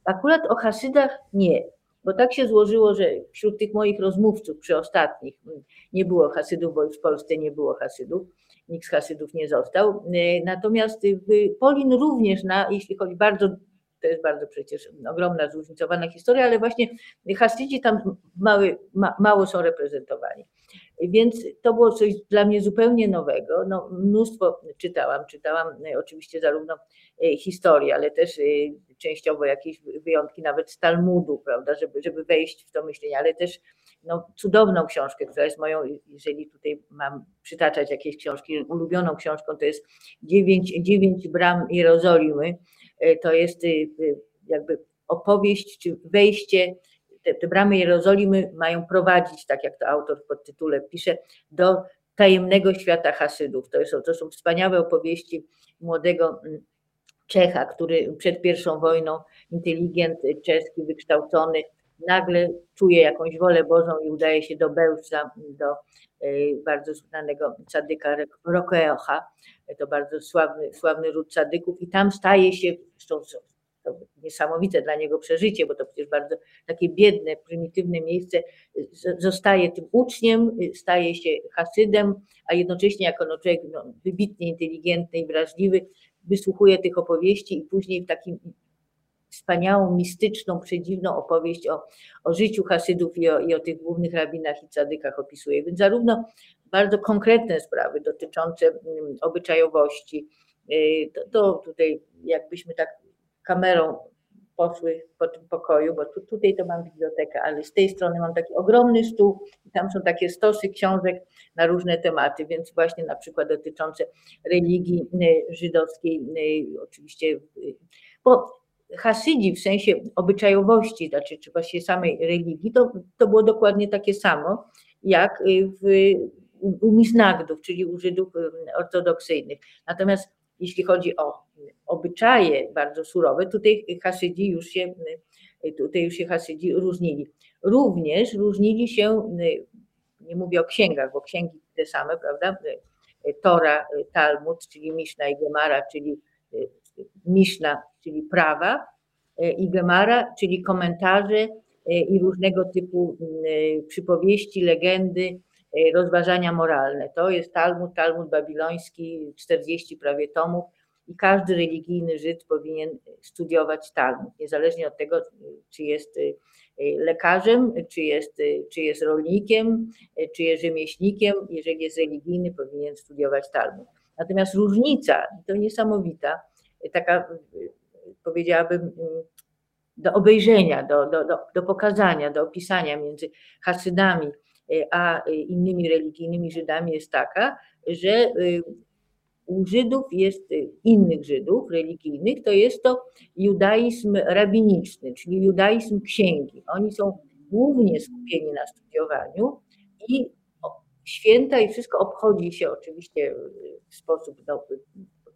akurat o Hasydach nie bo tak się złożyło, że wśród tych moich rozmówców przy ostatnich mm, nie było Hasydów, bo już w Polsce nie było Hasydów, nikt z Hasydów nie został. E, natomiast Polin również, na, jeśli chodzi bardzo to jest bardzo przecież ogromna, zróżnicowana historia, ale właśnie Hasydzi tam mały, ma, mało są reprezentowani. Więc to było coś dla mnie zupełnie nowego. No, mnóstwo czytałam, czytałam e, oczywiście zarówno e, historię, ale też e, częściowo jakieś wyjątki nawet z Talmudu, prawda, żeby, żeby wejść w to myślenie, ale też no, cudowną książkę, która jest moją, jeżeli tutaj mam przytaczać jakieś książki, ulubioną książką, to jest Dziewięć, dziewięć bram Jerozolimy. To jest jakby opowieść czy wejście te, te bramy Jerozolimy mają prowadzić, tak jak to autor w podtytule pisze, do tajemnego świata Hasydów. To są, to są wspaniałe opowieści młodego mm, Czecha, który przed pierwszą wojną, inteligent czeski, wykształcony, nagle czuje jakąś wolę Bożą i udaje się do Bełża, do e, bardzo znanego cadyka Rokeocha, to bardzo sławny, sławny ród cadyków i tam staje się, zresztą to niesamowite dla niego przeżycie, bo to przecież bardzo takie biedne, prymitywne miejsce, zostaje tym uczniem, staje się hasydem, a jednocześnie jako no, człowiek no, wybitnie inteligentny i wrażliwy, wysłuchuje tych opowieści i później w takim wspaniałą, mistyczną, przedziwną opowieść o, o życiu Hasydów i o, i o tych głównych rabinach i cadykach opisuje. Więc zarówno bardzo konkretne sprawy dotyczące mm, obyczajowości, y, to, to tutaj jakbyśmy tak kamerą poszły po tym pokoju, bo tu, tutaj to mam bibliotekę, ale z tej strony mam taki ogromny stół i tam są takie stosy książek na różne tematy, więc właśnie na przykład dotyczące religii y, żydowskiej, y, oczywiście, bo Hasydzi w sensie obyczajowości, znaczy czy właściwie samej religii, to, to było dokładnie takie samo jak w, u Misnagdów, czyli u Żydów ortodoksyjnych. Natomiast jeśli chodzi o obyczaje bardzo surowe, tutaj Hasydzi już się, tutaj już się Hasydzi różnili. Również różnili się, nie mówię o księgach, bo księgi te same, prawda? Tora, Talmud, czyli Miszna i Gemara, czyli Miszna, czyli prawa, i Gemara, czyli komentarze i różnego typu przypowieści, legendy, rozważania moralne. To jest Talmud, Talmud babiloński, 40 prawie tomów i każdy religijny Żyd powinien studiować Talmud, niezależnie od tego, czy jest lekarzem, czy jest, czy jest rolnikiem, czy jest rzemieślnikiem. Jeżeli jest religijny, powinien studiować Talmud. Natomiast różnica, to niesamowita, taka, powiedziałabym, do obejrzenia, do, do, do, do pokazania, do opisania między Hasydami a innymi religijnymi Żydami jest taka, że u Żydów jest, innych Żydów religijnych, to jest to judaizm rabiniczny, czyli judaizm księgi. Oni są głównie skupieni na studiowaniu i święta i wszystko obchodzi się oczywiście w sposób no,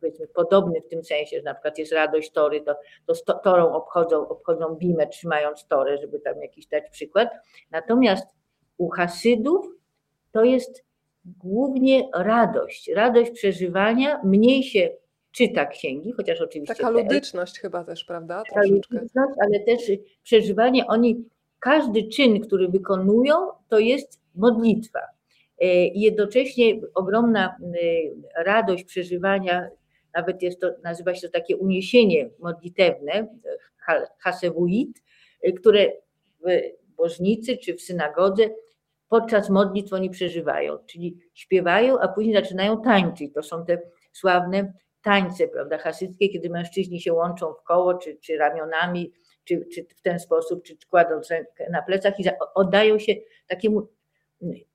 powiedzmy podobny w tym sensie, że na przykład jest radość tory, to, to z torą obchodzą, obchodzą bimę trzymając torę, żeby tam jakiś dać przykład. Natomiast u Hasydów to jest głównie radość, radość przeżywania, mniej się czyta księgi, chociaż oczywiście... Taka ludyczność te, chyba też, prawda? Ludyczność, ale też przeżywanie, oni, każdy czyn, który wykonują, to jest modlitwa. E, I jednocześnie ogromna e, radość przeżywania nawet jest to, nazywa się to takie uniesienie modlitewne, hasewuit, które w bożnicy czy w synagodze podczas modlitw oni przeżywają, czyli śpiewają, a później zaczynają tańczyć. To są te sławne tańce, prawda, hasyckie, kiedy mężczyźni się łączą w koło, czy, czy ramionami, czy, czy w ten sposób, czy kładąc rękę na plecach i oddają się takiemu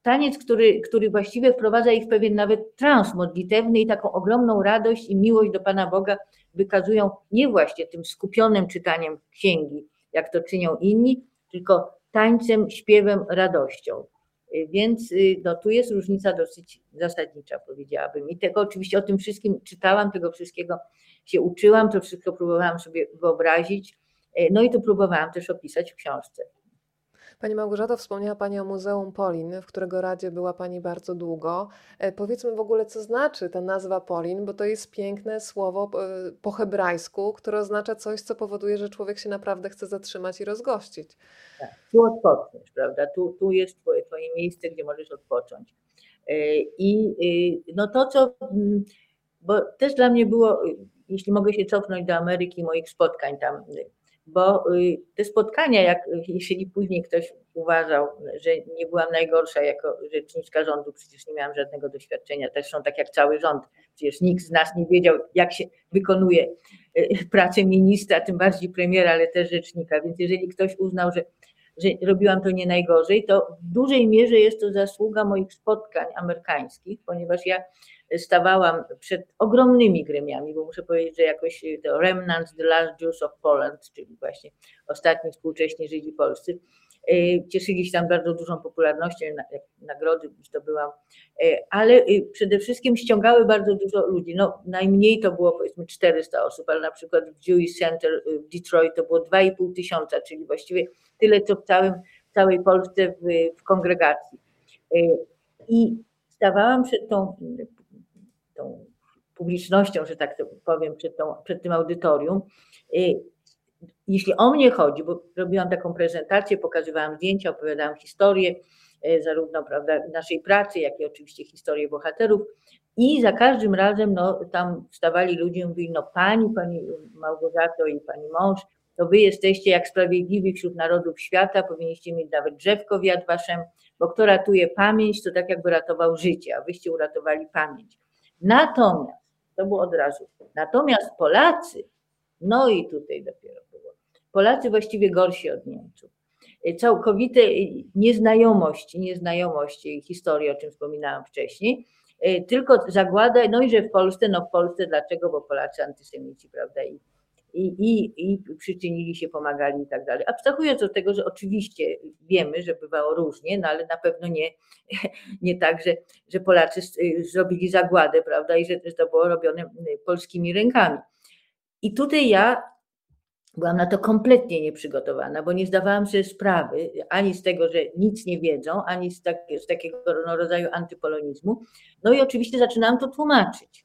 taniec, który, który właściwie wprowadza ich w pewien nawet trans modlitewny i taką ogromną radość i miłość do Pana Boga wykazują nie właśnie tym skupionym czytaniem księgi, jak to czynią inni, tylko tańcem, śpiewem, radością. Więc y, no, tu jest różnica dosyć zasadnicza, powiedziałabym. I tego oczywiście o tym wszystkim czytałam, tego wszystkiego się uczyłam, to wszystko próbowałam sobie wyobrazić. Y, no i to próbowałam też opisać w książce. Pani Małgorzato, wspomniała Pani o Muzeum Polin, w którego radzie była Pani bardzo długo. E, powiedzmy w ogóle, co znaczy ta nazwa Polin, bo to jest piękne słowo e, po hebrajsku, które oznacza coś, co powoduje, że człowiek się naprawdę chce zatrzymać i rozgościć. Tak, tu odpoczniesz, prawda? Tu, tu jest twoje, twoje miejsce, gdzie możesz odpocząć. E, I no to, co, mm, bo też dla mnie było, jeśli mogę się cofnąć do Ameryki, moich spotkań tam bo y, te spotkania, jak jeśli później ktoś uważał, że nie byłam najgorsza jako rzeczniczka rządu, przecież nie miałam żadnego doświadczenia, też są tak jak cały rząd, przecież nikt z nas nie wiedział, jak się wykonuje y, pracę ministra, tym bardziej premiera, ale też rzecznika, więc jeżeli ktoś uznał, że że robiłam to nie najgorzej, to w dużej mierze jest to zasługa moich spotkań amerykańskich, ponieważ ja stawałam przed ogromnymi gremiami, bo muszę powiedzieć, że jakoś to Remnants, The Last Jews of Poland, czyli właśnie ostatni współcześni Żydzi polscy, cieszyli się tam bardzo dużą popularnością, nagrody zdobyłam, ale przede wszystkim ściągały bardzo dużo ludzi. No, najmniej to było powiedzmy 400 osób, ale na przykład w Jewish Center w Detroit to było 2,5 tysiąca, czyli właściwie tyle, co w, całym, w całej Polsce w, w kongregacji. I stawałam przed tą, tą publicznością, że tak powiem, przed, tą, przed tym audytorium. Jeśli o mnie chodzi, bo robiłam taką prezentację, pokazywałam zdjęcia, opowiadałam historię, zarówno prawda, naszej pracy, jak i oczywiście historię bohaterów. I za każdym razem no, tam wstawali ludzie i mówili, no pani, pani Małgorzato i pani mąż, to wy jesteście jak sprawiedliwi wśród narodów świata, powinniście mieć nawet drzewko w Yad Vashem, bo kto ratuje pamięć, to tak jakby ratował życie, a wyście uratowali pamięć. Natomiast, to było od razu, natomiast Polacy, no i tutaj dopiero było, Polacy właściwie gorsi od Niemców. Całkowite nieznajomość, nieznajomość historii, o czym wspominałam wcześniej, tylko zagłada, no i że w Polsce, no w Polsce dlaczego, bo Polacy antysemici, prawda, i i, i, i przyczynili się, pomagali i tak dalej. Abstrahując od tego, że oczywiście wiemy, że bywało różnie, no ale na pewno nie, nie tak, że, że Polacy zrobili zagładę, prawda, i że, to było robione polskimi rękami. I tutaj ja byłam na to kompletnie nieprzygotowana, bo nie zdawałam sobie sprawy ani z tego, że nic nie wiedzą, ani z, tak, z takiego rodzaju antypolonizmu. No i oczywiście zaczynałam to tłumaczyć.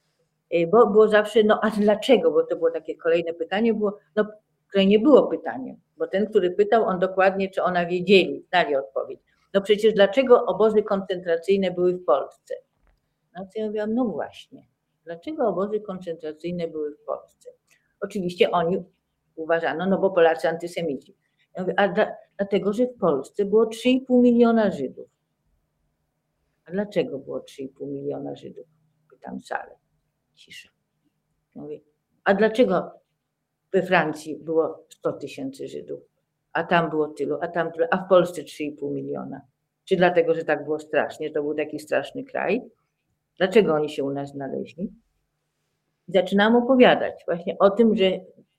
Y, bo było zawsze, no a dlaczego? Bo to było takie kolejne pytanie, było, no, które nie było pytaniem, bo ten, który pytał, on dokładnie, czy ona wiedzieli, znali odpowiedź. No przecież dlaczego obozy koncentracyjne były w Polsce? No to ja mówiłam, no właśnie, dlaczego obozy koncentracyjne były w Polsce? Oczywiście oni uważano, no bo Polacy antysemici. Ja mówię, a dla, dlatego, że w Polsce było 3,5 miliona Żydów. A dlaczego było 3,5 miliona Żydów? Pytam salę. Cisza. Mówi, a dlaczego we Francji było 100 tysięcy Żydów, a tam było tylu, a tam tylu, a w Polsce 3,5 miliona? Czy dlatego, że tak było strasznie, to był taki straszny kraj? Dlaczego oni się u nas znaleźli? Zaczynam opowiadać właśnie o tym, że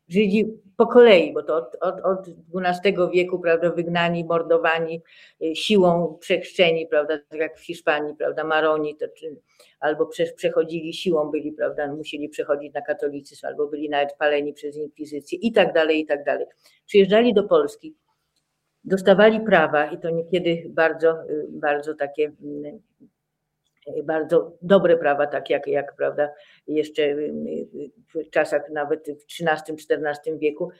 Żydzi po kolei, bo to od, od, od XII wieku, prawda, wygnani, mordowani, y, siłą przechrzczeni, prawda, tak jak w Hiszpanii, prawda, Maroni, to, czy, albo prze, przechodzili siłą, byli, prawda, musieli przechodzić na katolicyzm, albo byli nawet paleni przez inkwizycję i tak dalej, i tak dalej. Przyjeżdżali do Polski, dostawali prawa i to niekiedy bardzo, y, bardzo takie mm, bardzo dobre prawa, tak jak, jak prawda, jeszcze w czasach nawet w XIII-XIV wieku.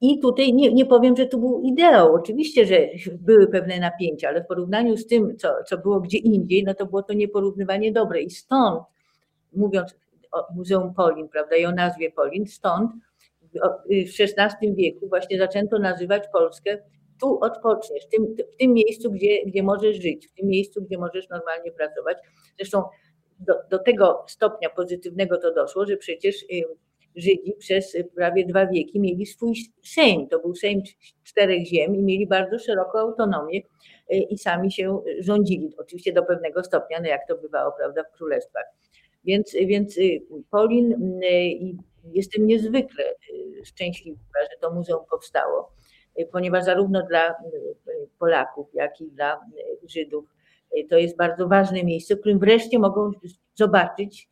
I tutaj nie, nie powiem, że to był ideał. Oczywiście, że były pewne napięcia, ale w porównaniu z tym, co, co było gdzie indziej, no to było to nieporównywanie dobre. I stąd, mówiąc o Muzeum Polin, prawda, i o nazwie Polin, stąd w XVI wieku właśnie zaczęto nazywać Polskę tu odpoczniesz, w tym, w tym miejscu, gdzie, gdzie możesz żyć, w tym miejscu, gdzie możesz normalnie pracować. Zresztą do, do tego stopnia pozytywnego to doszło, że przecież Żydzi przez prawie dwa wieki mieli swój Sejm. To był Sejm czterech ziem i mieli bardzo szeroką autonomię y, i sami się rządzili. Oczywiście do pewnego stopnia, no jak to bywało, prawda, w królestwach. Więc, więc y, Polin, y, jestem niezwykle szczęśliwa, że to muzeum powstało ponieważ zarówno dla e, Polaków, jak i dla e, Żydów e, to jest bardzo ważne miejsce, w którym wreszcie mogą zobaczyć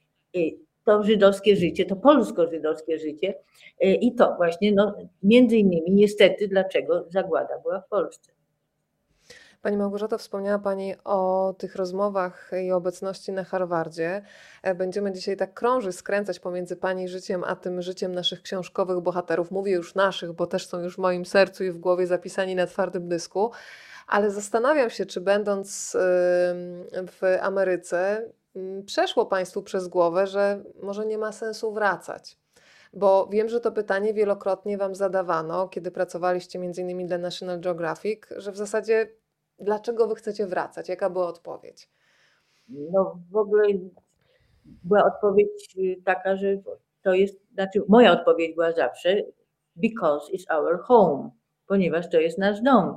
to żydowskie życie, to polsko-żydowskie życie i to właśnie, no, między innymi niestety, dlaczego zagłada była w Polsce. Pani Małgorzato, wspomniała Pani o tych rozmowach i obecności na Harvardzie. E, będziemy dzisiaj tak krążyć, skręcać pomiędzy Pani życiem, a tym życiem naszych książkowych bohaterów. Mówię już naszych, bo też są już w moim sercu i w głowie zapisani na twardym dysku. Ale zastanawiam się, czy będąc w Ameryce, przeszło Państwu przez głowę, że może nie ma sensu wracać. Bo wiem, że to pytanie wielokrotnie Wam zadawano, kiedy pracowaliście innymi dla National Geographic, że w zasadzie Dlaczego wy chcecie wracać? Jaka była odpowiedź? No w ogóle była odpowiedź y, taka, że to jest, znaczy moja odpowiedź była zawsze because it's our home, ponieważ to jest nasz dom.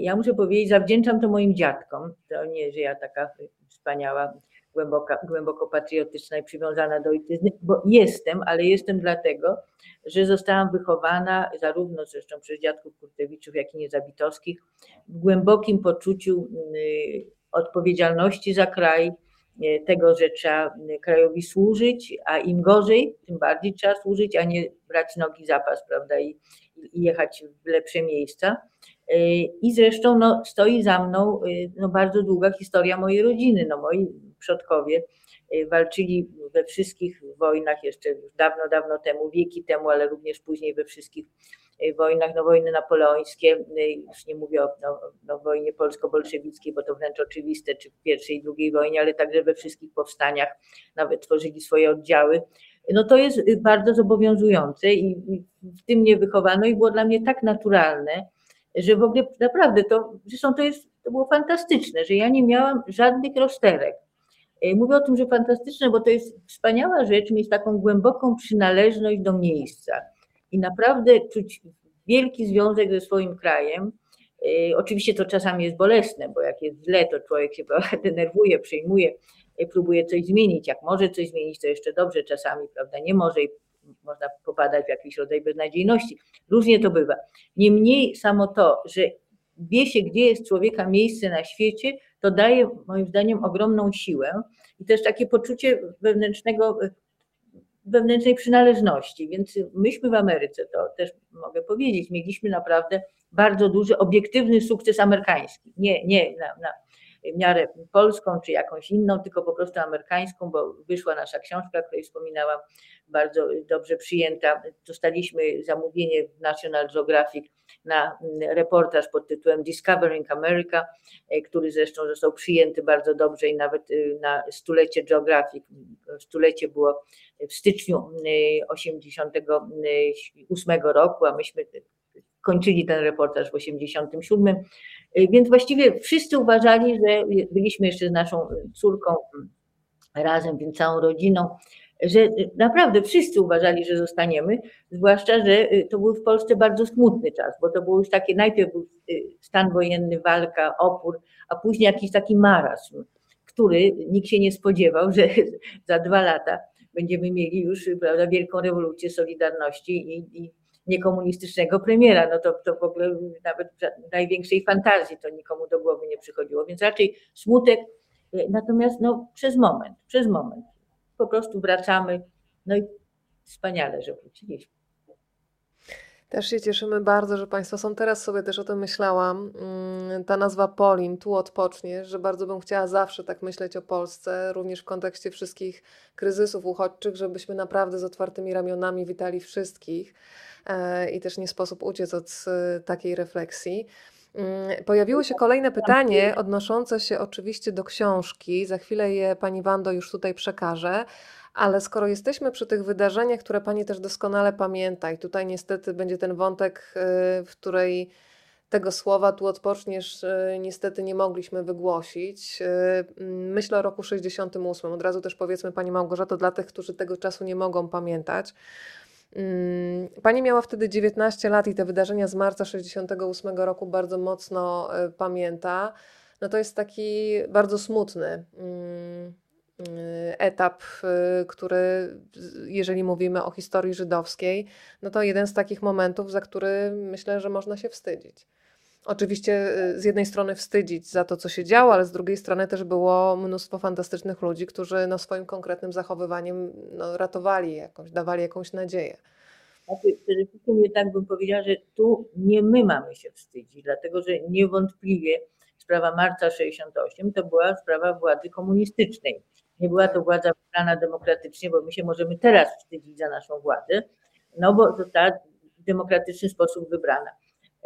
Ja muszę powiedzieć, zawdzięczam to moim dziadkom. To nie, że ja taka wspaniała, głęboka, głęboko patriotyczna i przywiązana do ojczyzny, bo jestem, ale jestem dlatego, że zostałam wychowana zarówno zresztą przez dziadków Kurtewiczów, jak i Niezabitowskich w głębokim poczuciu y, odpowiedzialności za kraj, y, tego, że trzeba krajowi służyć, a im gorzej, tym bardziej trzeba służyć, a nie brać nogi zapas, prawda, i, i jechać w lepsze miejsca. Y, I zresztą no, stoi za mną no, bardzo długa historia mojej rodziny. No, moi przodkowie y, walczyli we wszystkich wojnach jeszcze dawno, dawno temu, wieki temu, ale również później we wszystkich y, wojnach, no wojny napoleońskie, y, już nie mówię o no, no, wojnie polsko-bolszewickiej, bo to wręcz oczywiste, czy w pierwszej i drugiej wojnie, ale także we wszystkich powstaniach, nawet tworzyli swoje oddziały. No to jest bardzo zobowiązujące i w tym mnie wychowano i było dla mnie tak naturalne, że w ogóle naprawdę to, zresztą to jest, to było fantastyczne, że ja nie miałam żadnych rozterek mówię o tym, że fantastyczne, bo to jest wspaniała rzecz mieć taką głęboką przynależność do miejsca i naprawdę czuć wielki związek ze swoim krajem. E, oczywiście to czasami jest bolesne, bo jak jest źle, to człowiek się denerwuje, przejmuje, e, próbuje coś zmienić. Jak może coś zmienić, to jeszcze dobrze czasami, prawda? Nie może i można popadać w jakiś rodzaj beznadziejności. Różnie to bywa. Niemniej samo to, że wie się, gdzie jest człowieka miejsce na świecie, to daje moim zdaniem ogromną siłę i też takie poczucie wewnętrznego, wewnętrznej przynależności. Więc myśmy w Ameryce, to też mogę powiedzieć, mieliśmy naprawdę bardzo duży, obiektywny sukces amerykański. Nie, nie na, na miarę polską czy jakąś inną, tylko po prostu amerykańską, bo wyszła nasza książka, o której wspominałam, bardzo dobrze przyjęta. Dostaliśmy zamówienie w National Geographic na reportaż pod tytułem Discovering America, który zresztą został przyjęty bardzo dobrze i nawet y, na stulecie Geographic. Stulecie było w styczniu 1988 y, roku, a myśmy kończyli ten reportaż w 1987. Y, więc właściwie wszyscy uważali, że byliśmy jeszcze z naszą córką razem, więc całą rodziną, że naprawdę wszyscy uważali, że zostaniemy, zwłaszcza, że y, to był w Polsce bardzo smutny czas, bo to było już takie, najpierw był y, stan wojenny, walka, opór, a później jakiś taki marazm, który nikt się nie spodziewał, że za dwa lata będziemy mieli już prawda, wielką rewolucję Solidarności i, i niekomunistycznego premiera. No to, to w ogóle nawet w największej fantazji to nikomu do głowy nie przychodziło, więc raczej smutek, natomiast no, przez moment, przez moment po prostu wracamy. No i wspaniale, że wróciliśmy. Też się cieszymy bardzo, że Państwo są. Teraz sobie też o tym myślałam. Mm, ta nazwa Polin, tu odpoczniesz, że bardzo bym chciała zawsze tak myśleć o Polsce, również w kontekście wszystkich kryzysów uchodźczych, żebyśmy naprawdę z otwartymi ramionami witali wszystkich e, i też nie sposób uciec od e, takiej refleksji. Mm, pojawiło się kolejne pytanie odnoszące się oczywiście do książki. Za chwilę je Pani Wando już tutaj przekaże. Ale skoro jesteśmy przy tych wydarzeniach, które Pani też doskonale pamięta, i tutaj niestety będzie ten wątek, y, w której tego słowa tu odpoczniesz, y, niestety nie mogliśmy wygłosić. Y, mm, myślę o roku 68. Od razu też powiedzmy Pani Małgorzato, dla tych, którzy tego czasu nie mogą pamiętać. Mm, pani miała wtedy 19 lat i te wydarzenia z marca 68 roku bardzo mocno pamięta. No to jest taki bardzo smutny mm, etap, e, który, jeżeli mówimy o historii żydowskiej, no to jeden z takich momentów, za który myślę, że można się wstydzić. Oczywiście z jednej strony wstydzić za to, co się działo, ale z drugiej strony też było mnóstwo fantastycznych ludzi, którzy no, swoim konkretnym zachowywaniem no, ratowali jakąś, dawali jakąś nadzieję. Przede wszystkim jednak bym powiedziała, że tu nie my mamy się wstydzić, dlatego że niewątpliwie sprawa marca 68 to była sprawa władzy komunistycznej. Nie była to władza wybrana demokratycznie, bo my się możemy teraz wstydzić za naszą władzę, no bo została w demokratyczny sposób wybrana.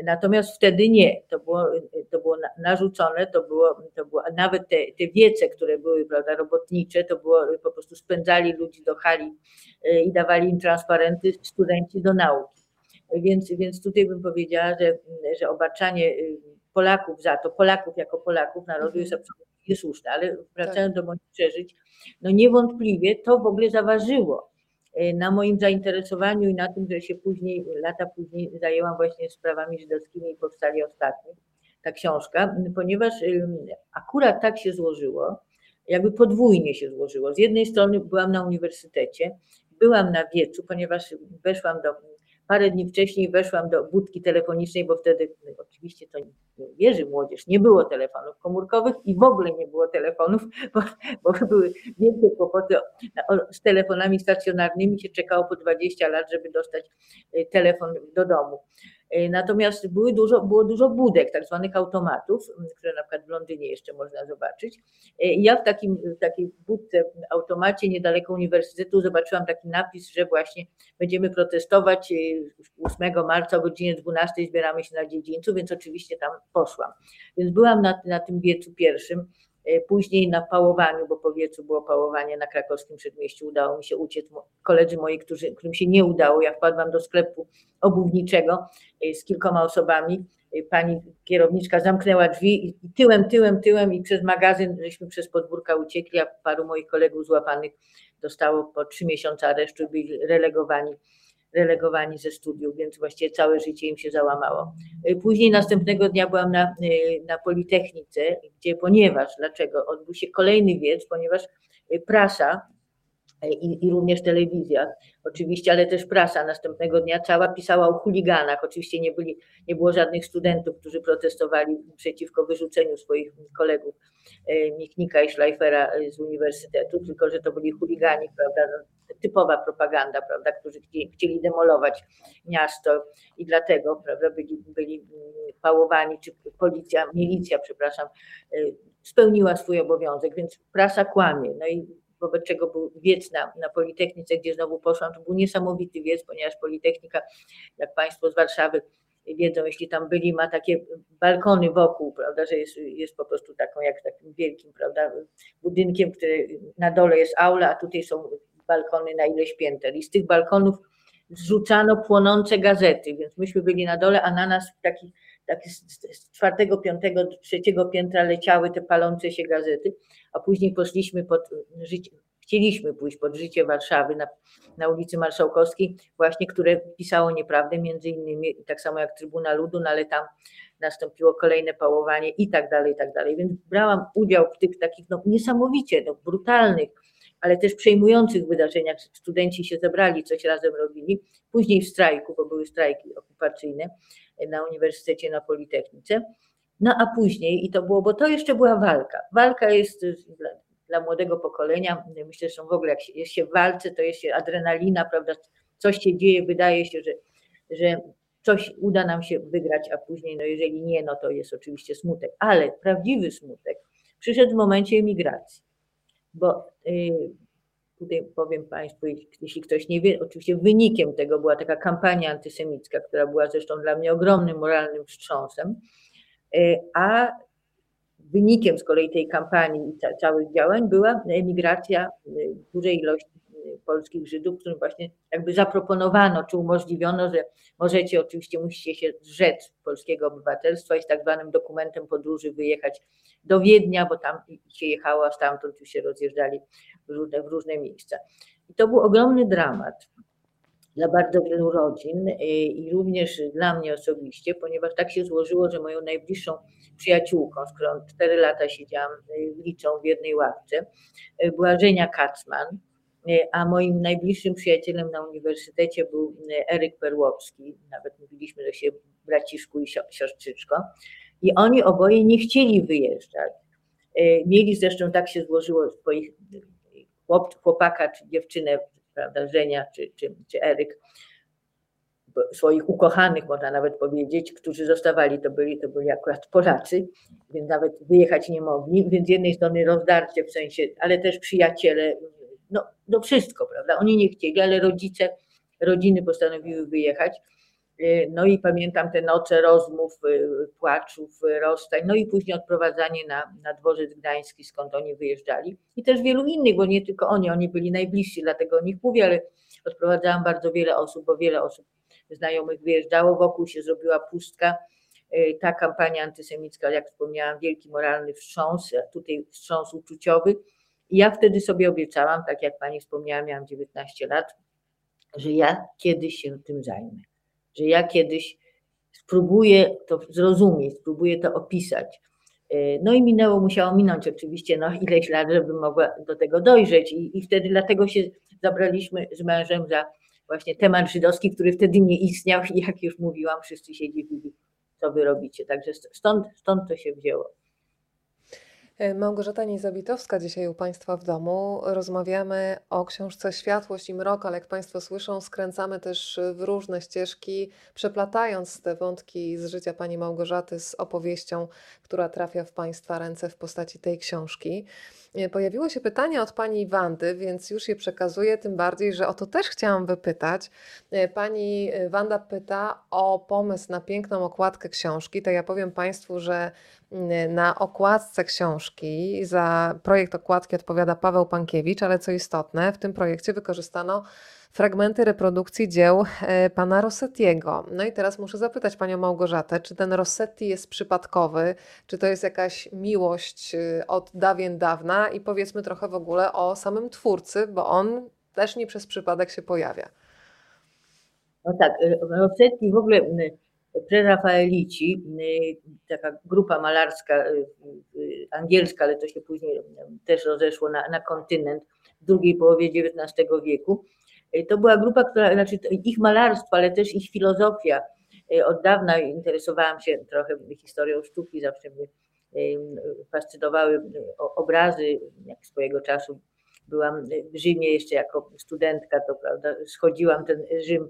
Natomiast wtedy nie, to było, to było narzucone, to było, to było nawet te, te wiece, które były prawda, robotnicze, to było po prostu spędzali ludzi do hali e, i dawali im transparenty studenci do nauki. Więc, więc tutaj bym powiedziała, że, że obarczanie y, Polaków za to, Polaków jako Polaków narodu jest mhm. absolutnie niesłuszne, ale wracając tak. do moich przeżyć, no niewątpliwie to w ogóle zaważyło E, na moim zainteresowaniu i na tym, że się później, lata później zajęłam właśnie sprawami żydowskimi i powstali ostatni. ta książka, ponieważ akurat tak się złożyło, jakby podwójnie się złożyło. Z jednej strony byłam na uniwersytecie, byłam na wiecu, ponieważ weszłam do Parę dni wcześniej weszłam do budki telefonicznej, bo wtedy oczywiście to nie wierzy młodzież, nie było telefonów komórkowych i w ogóle nie było telefonów, bo, bo były wielkie kłopoty z telefonami stacjonarnymi, się czekało po 20 lat, żeby dostać y, telefon do domu. E, natomiast były dużo, było dużo budek, tak zwanych automatów, które na przykład w Londynie jeszcze można zobaczyć. E, ja w, takim, w takiej budce, automacie niedaleko uniwersytetu zobaczyłam taki napis, że właśnie będziemy protestować 8 e, marca o godzinie 12 zbieramy się na dziedzińcu, więc oczywiście tam poszłam. Więc byłam na, na tym wiecu pierwszym. E, później na pałowaniu, bo po wiecu było pałowanie na krakowskim przedmieściu, udało mi się uciec. Koledzy moi, którzy, którym się nie udało, ja wpadłam do sklepu obuwniczego e, z kilkoma osobami. E, pani kierowniczka zamknęła drzwi i tyłem, tyłem, tyłem i przez magazyn żeśmy przez podwórka uciekli, a paru moich kolegów złapanych dostało po trzy miesiące aresztu i byli relegowani relegowani ze studiów, więc właściwie całe życie im się załamało. Y, później następnego dnia byłam na, y, na Politechnice, gdzie ponieważ, dlaczego? Odbył się kolejny wiec, ponieważ y, prasa i, i, również telewizja, oczywiście, ale też prasa następnego dnia cała pisała o chuliganach. Oczywiście nie, byli, nie było żadnych studentów, którzy protestowali przeciwko wyrzuceniu swoich kolegów Michnika i Schleifera z uniwersytetu, tylko że to byli chuligani, prawda, typowa propaganda, prawda, którzy chcieli, chcieli demolować miasto i dlatego prawda, byli, byli pałowani, czy policja, milicja, przepraszam, y, spełniła swój obowiązek, więc prasa kłamie. No i wobec czego był wiec na, na Politechnice, gdzie znowu poszłam. To był niesamowity wiec, ponieważ Politechnika, jak Państwo z Warszawy wiedzą, jeśli tam byli, ma takie balkony wokół, prawda, że jest, jest po prostu taką, jak takim wielkim, prawda, budynkiem, który na dole jest aula, a tutaj są balkony na ileś pięter i z tych balkonów zrzucano płonące gazety, więc myśmy byli na dole, a na nas taki, taki z czwartego, piątego, trzeciego piętra leciały te palące się gazety, a później poszliśmy pod życie, chcieliśmy pójść pod życie Warszawy na, na ulicy Marszałkowskiej, właśnie które pisało nieprawdę, między innymi tak samo jak Trybuna Ludu, no ale tam nastąpiło kolejne pałowanie i tak dalej, i tak dalej. Więc brałam udział w tych takich no, niesamowicie no, brutalnych, ale też przejmujących wydarzeniach. Studenci się zebrali, coś razem robili. Później w strajku, bo były strajki okupacyjne na Uniwersytecie na Politechnice. No a później, i to było, bo to jeszcze była walka. Walka jest dla, dla młodego pokolenia, myślę, że w ogóle jak się, jest się w walce, to jest się adrenalina, prawda, coś się dzieje, wydaje się, że, że coś uda nam się wygrać, a później, no jeżeli nie, no to jest oczywiście smutek. Ale prawdziwy smutek przyszedł w momencie emigracji bo y, tutaj powiem Państwu, jeśli ktoś nie wie, oczywiście wynikiem tego była taka kampania antysemicka, która była zresztą dla mnie ogromnym moralnym wstrząsem, y, a wynikiem z kolei tej kampanii i całych działań była emigracja y, dużej ilości polskich Żydów, którym właśnie jakby zaproponowano, czy umożliwiono, że możecie, oczywiście musicie się zrzec polskiego obywatelstwa i z tak zwanym dokumentem podróży wyjechać do Wiednia, bo tam się jechało, a stamtąd już się rozjeżdżali w różne, w różne miejsca. I to był ogromny dramat dla bardzo wielu rodzin y, i również dla mnie osobiście, ponieważ tak się złożyło, że moją najbliższą przyjaciółką, z którą cztery lata siedziałam y, liczą w jednej ławce, y, była Żenia Kacman, a moim najbliższym przyjacielem na uniwersytecie był Eryk Perłowski, nawet mówiliśmy do siebie braciszku i siostrzyczko. I oni oboje nie chcieli wyjeżdżać. E, mieli zresztą, tak się złożyło, swoich chłopaka czy dziewczynę, prawda, Żenia czy, czy, czy Eryk, swoich ukochanych, można nawet powiedzieć, którzy zostawali, to byli, to byli akurat Polacy, więc nawet wyjechać nie mogli, więc z jednej strony rozdarcie w sensie, ale też przyjaciele, no, no wszystko, prawda, oni nie chcieli, ale rodzice, rodziny postanowiły wyjechać Y, no i pamiętam te noce rozmów, y, płaczów, y, rozstań, no i później odprowadzanie na, na dworzec gdański, skąd oni wyjeżdżali. I też wielu innych, bo nie tylko oni, oni byli najbliżsi, dlatego o nich mówię, ale odprowadzałam bardzo wiele osób, bo wiele osób znajomych wyjeżdżało, wokół się zrobiła pustka. Ta kampania antysemicka, jak wspomniałam, wielki moralny wstrząs, tutaj wstrząs uczuciowy. Ja wtedy sobie obiecałam, tak jak pani wspomniała, miałam 19 lat, że ja kiedyś się tym zajmę że ja kiedyś spróbuję to zrozumieć, spróbuję to opisać. No i minęło, musiało minąć oczywiście no, ileś lat, żeby mogła do tego dojrzeć i, i wtedy dlatego się zabraliśmy z mężem za właśnie temat żydowski, który wtedy nie istniał i jak już mówiłam, wszyscy się dziwili, co wy robicie. Także stąd, stąd to się wzięło. E, Małgorzata Niezabitowska dzisiaj u Państwa w domu. Rozmawiamy o książce Światłość i Mrok, ale jak Państwo słyszą, skręcamy też w różne ścieżki, przeplatając te wątki z życia Pani Małgorzaty z opowieścią, która trafia w Państwa ręce w postaci tej książki. E, pojawiło się pytanie od Pani Wandy, więc już je przekazuję, tym bardziej, że o to też chciałam wypytać. E, pani Wanda pyta o pomysł na piękną okładkę książki. To ja powiem Państwu, że na okładce książki za projekt okładki odpowiada Paweł Pankiewicz, ale co istotne, w tym projekcie wykorzystano fragmenty reprodukcji dzieł e, pana Rossettiego. No i teraz muszę zapytać panią Małgorzatę, czy ten Rossetti jest przypadkowy, czy to jest jakaś miłość e, od dawien dawna i powiedzmy trochę w ogóle o samym twórcy, bo on też nie przez przypadek się pojawia. No tak, e, Rossetti w ogóle prerafaelici, taka grupa malarska angielska, ale to się później też rozeszło na, na kontynent w drugiej połowie XIX wieku. To była grupa, która, znaczy ich malarstwo, ale też ich filozofia. Od dawna interesowałam się trochę historią sztuki, zawsze mnie fascynowały obrazy, jak swojego czasu byłam w Rzymie jeszcze jako studentka, to prawda, schodziłam ten Rzym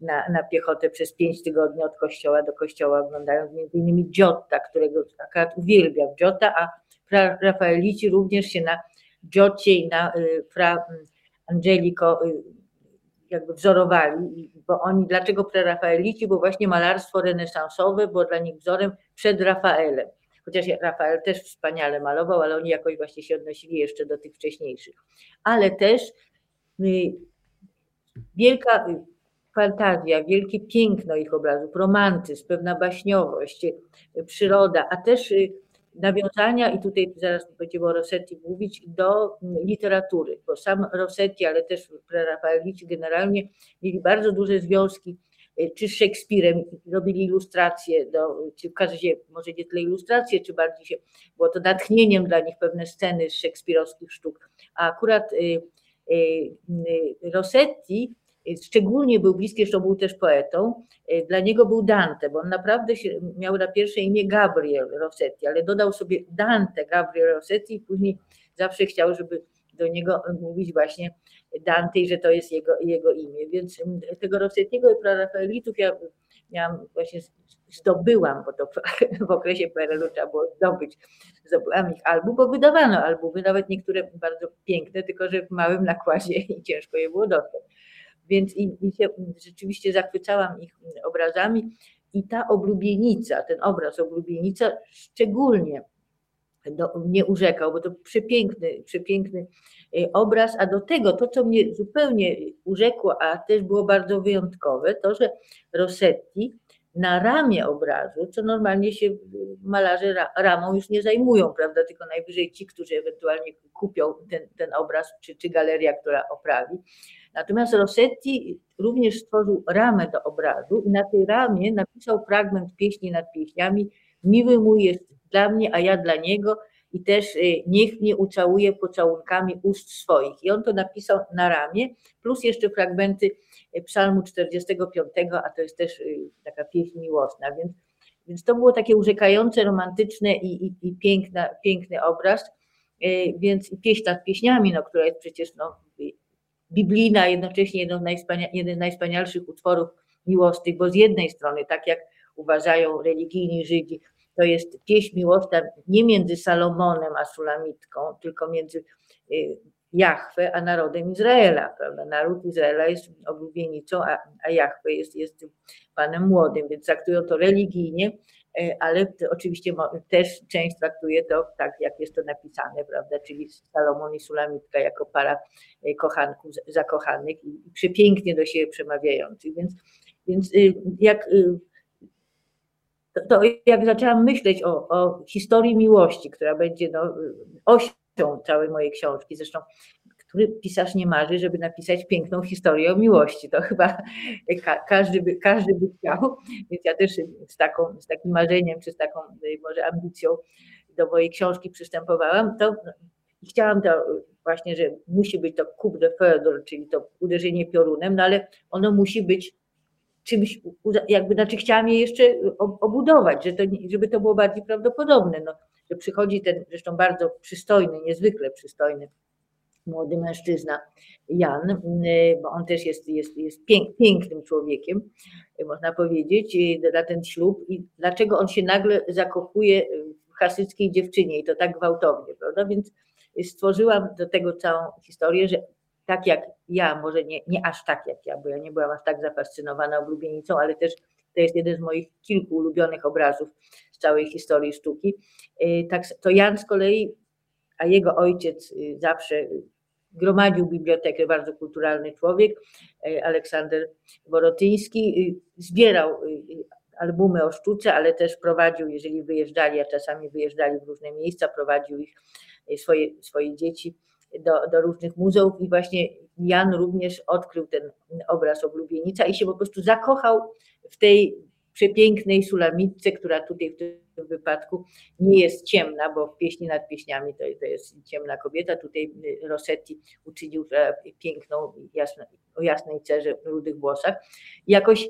na, na piechotę przez pięć tygodni od kościoła do kościoła, oglądając między innymi Giotta, którego akurat uwielbiam. Giotta, a fra Rafaelici również się na Giotcie i na y, fra Angelico y, jakby wzorowali, bo oni, dlaczego prerafaelici? Bo właśnie malarstwo renesansowe było dla nich wzorem przed Rafaelem. Chociaż Rafael też wspaniale malował, ale oni jakoś właśnie się odnosili jeszcze do tych wcześniejszych. Ale też y, wielka fantazja, wielkie piękno ich obrazów, romantyzm, pewna baśniowość, przyroda, a też y, nawiązania, i tutaj zaraz będziemy o Rossetti mówić, do literatury, bo sam Rossetti, ale też prerafaelici generalnie mieli bardzo duże związki y, czy z Szekspirem, robili ilustracje, do, czy w każdym może nie tyle ilustracje, czy bardziej się, było to natchnieniem dla nich pewne sceny z szekspirowskich sztuk. A akurat y, Rossetti szczególnie był bliski, zresztą był też poetą, e, dla niego był Dante, bo on naprawdę miał na pierwsze imię Gabriel Rossetti, ale dodał sobie Dante Gabriel Rossetti i później zawsze chciał, żeby do niego mówić właśnie Dante i że to jest jego, jego imię. Więc tego Rossettiego i prarafaelitów ja miałam właśnie zdobyłam, bo to w okresie PRL-u trzeba było zdobyć, zdobyłam ich album, bo wydawano albumy, nawet niektóre bardzo piękne, tylko że w małym nakładzie i ciężko je było dostać. Więc i, i się rzeczywiście zachwycałam ich obrazami. I ta oblubienica, ten obraz oblubienica szczególnie do, mnie urzekał, bo to przepiękny, przepiękny y, obraz, a do tego to, co mnie zupełnie urzekło, a też było bardzo wyjątkowe, to, że Rossetti na ramię obrazu, co normalnie się malarze ramą już nie zajmują, prawda, tylko najwyżej ci, którzy ewentualnie kupią ten, ten obraz, czy, czy galeria, która oprawi. Natomiast Rossetti również stworzył ramę do obrazu i na tej ramie napisał fragment pieśni nad pieśniami. Miły mój jest dla mnie, a ja dla niego i też y, niech mnie ucałuje pocałunkami ust swoich. I on to napisał na ramię, plus jeszcze fragmenty y, psalmu 45, a to jest też y, taka pieśń miłosna, więc, więc to było takie urzekające, romantyczne i, i, i piękna, piękny obraz, więc pieśń nad pieśniami, no, która jest przecież no, biblijna, jednocześnie jeden z najwspanialszych utworów miłosnych, bo z jednej strony, tak jak uważają religijni Żydzi, to jest pieśń miłosna nie między Salomonem a Sulamitką, tylko między y, Jahwe a narodem Izraela. Prawda? Naród Izraela jest oblubienicą, a, a Jahwe jest, jest panem młodym, więc traktują to religijnie, ale oczywiście też część traktuje to tak, jak jest to napisane, prawda, czyli Salomon i Sulamitka jako para y, kochanków zakochanych i przepięknie do siebie przemawiających. Więc, więc jak to, to jak zaczęłam myśleć o, o historii miłości, która będzie no, osią całej mojej książki, zresztą który pisarz nie marzy, żeby napisać piękną historię o miłości. To chyba każdy by, każdy by chciał, więc ja też z, taką, z takim marzeniem, czy z taką może ambicją do mojej książki przystępowałam, to chciałam to właśnie, że musi być to coup de foudre, czyli to uderzenie piorunem, no ale ono musi być czymś, jakby, znaczy chciałam je jeszcze obudować, że to, żeby to było bardziej prawdopodobne, no, że przychodzi ten zresztą bardzo przystojny, niezwykle przystojny młody mężczyzna Jan, bo on też jest, jest, jest pięknym człowiekiem, można powiedzieć, na ten ślub i dlaczego on się nagle zakochuje w hasyckiej dziewczynie i to tak gwałtownie, prawda? Więc stworzyłam do tego całą historię, że tak jak ja, może nie, nie aż tak jak ja, bo ja nie byłam aż tak zafascynowana oblubienicą, ale też to jest jeden z moich kilku ulubionych obrazów z całej historii sztuki. Y, tak, to Jan z kolei, a jego ojciec y, zawsze gromadził bibliotekę, bardzo kulturalny człowiek, y, Aleksander Borotyński, zbierał albumy o sztuce, ale też prowadził, jeżeli wyjeżdżali, a czasami wyjeżdżali w różne miejsca, prowadził ich swoje, swoje dzieci do, do różnych muzeów i właśnie Jan również odkrył ten obraz oblubienica i się po prostu zakochał w tej przepięknej sulamitce, która tutaj w tym wypadku nie jest ciemna, bo w pieśni nad pieśniami to, to jest ciemna kobieta. Tutaj Rossetti uczynił piękną, jasno, o jasnej cerze, rudych włosach. Jakoś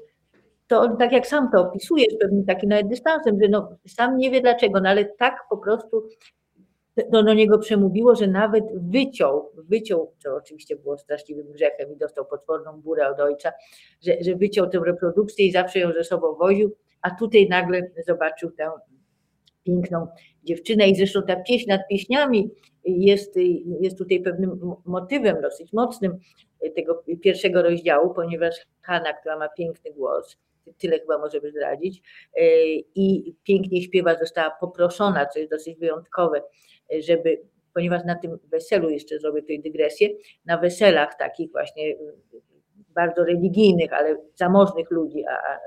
to on tak jak sam to opisuje, z pewnym takim nawet dystansem, że no, sam nie wie dlaczego, no ale tak po prostu to do niego przemówiło, że nawet wyciął, wyciął, co oczywiście było straszliwym grzechem i dostał potworną burę od ojca, że, że wyciął tę reprodukcję i zawsze ją ze sobą woził, a tutaj nagle zobaczył tę piękną dziewczynę i zresztą ta pieśń nad pieśniami jest, jest tutaj pewnym motywem dosyć mocnym tego pierwszego rozdziału, ponieważ Hanna, która ma piękny głos, tyle chyba możemy zdradzić, i pięknie śpiewa, została poproszona, co jest dosyć wyjątkowe, żeby, ponieważ na tym weselu, jeszcze zrobię tutaj dygresję, na weselach takich właśnie y, bardzo religijnych, ale zamożnych ludzi, a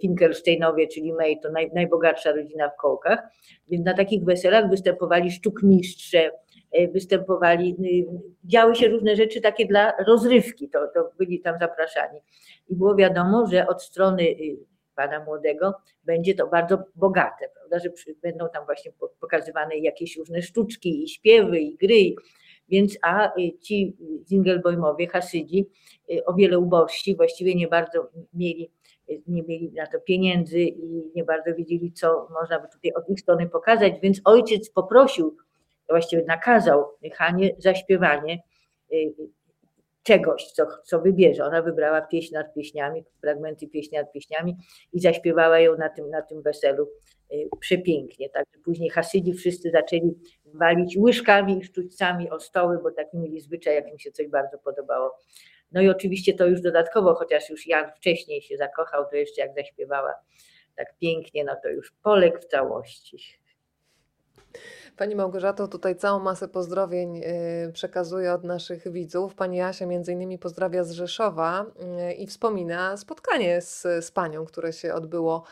Finkelsteinowie, czyli May, to naj, najbogatsza rodzina w kołkach, więc na takich weselach występowali sztukmistrze, występowali, y, działy się różne rzeczy takie dla rozrywki, to, to byli tam zapraszani. I było wiadomo, że od strony pana młodego, będzie to bardzo bogate, prawda, że będą tam właśnie pokazywane jakieś różne sztuczki i śpiewy i gry, więc a y, ci Zingelbojmowie, Hasydzi, y, o wiele ubożsi, właściwie nie bardzo mieli, y, nie mieli na to pieniędzy i nie bardzo wiedzieli, co można by tutaj od ich strony pokazać, więc ojciec poprosił, właściwie nakazał Hanie zaśpiewanie czegoś, co, co wybierze. Ona wybrała pieśń nad pieśniami, fragmenty pieśni nad pieśniami i zaśpiewała ją na tym, na tym weselu y, przepięknie. Także później Hasydzi wszyscy zaczęli walić łyżkami i sztućcami o stoły, bo taki mieli zwyczaj, jak im się coś bardzo podobało. No i oczywiście to już dodatkowo, chociaż już Jan wcześniej się zakochał, to jeszcze jak zaśpiewała tak pięknie, no to już poległ w całości. Pani Małgorzato, tutaj całą masę pozdrowień y, przekazuje od naszych widzów. Pani Asia między innymi pozdrawia z Rzeszowa y, i wspomina spotkanie z, z panią, które się odbyło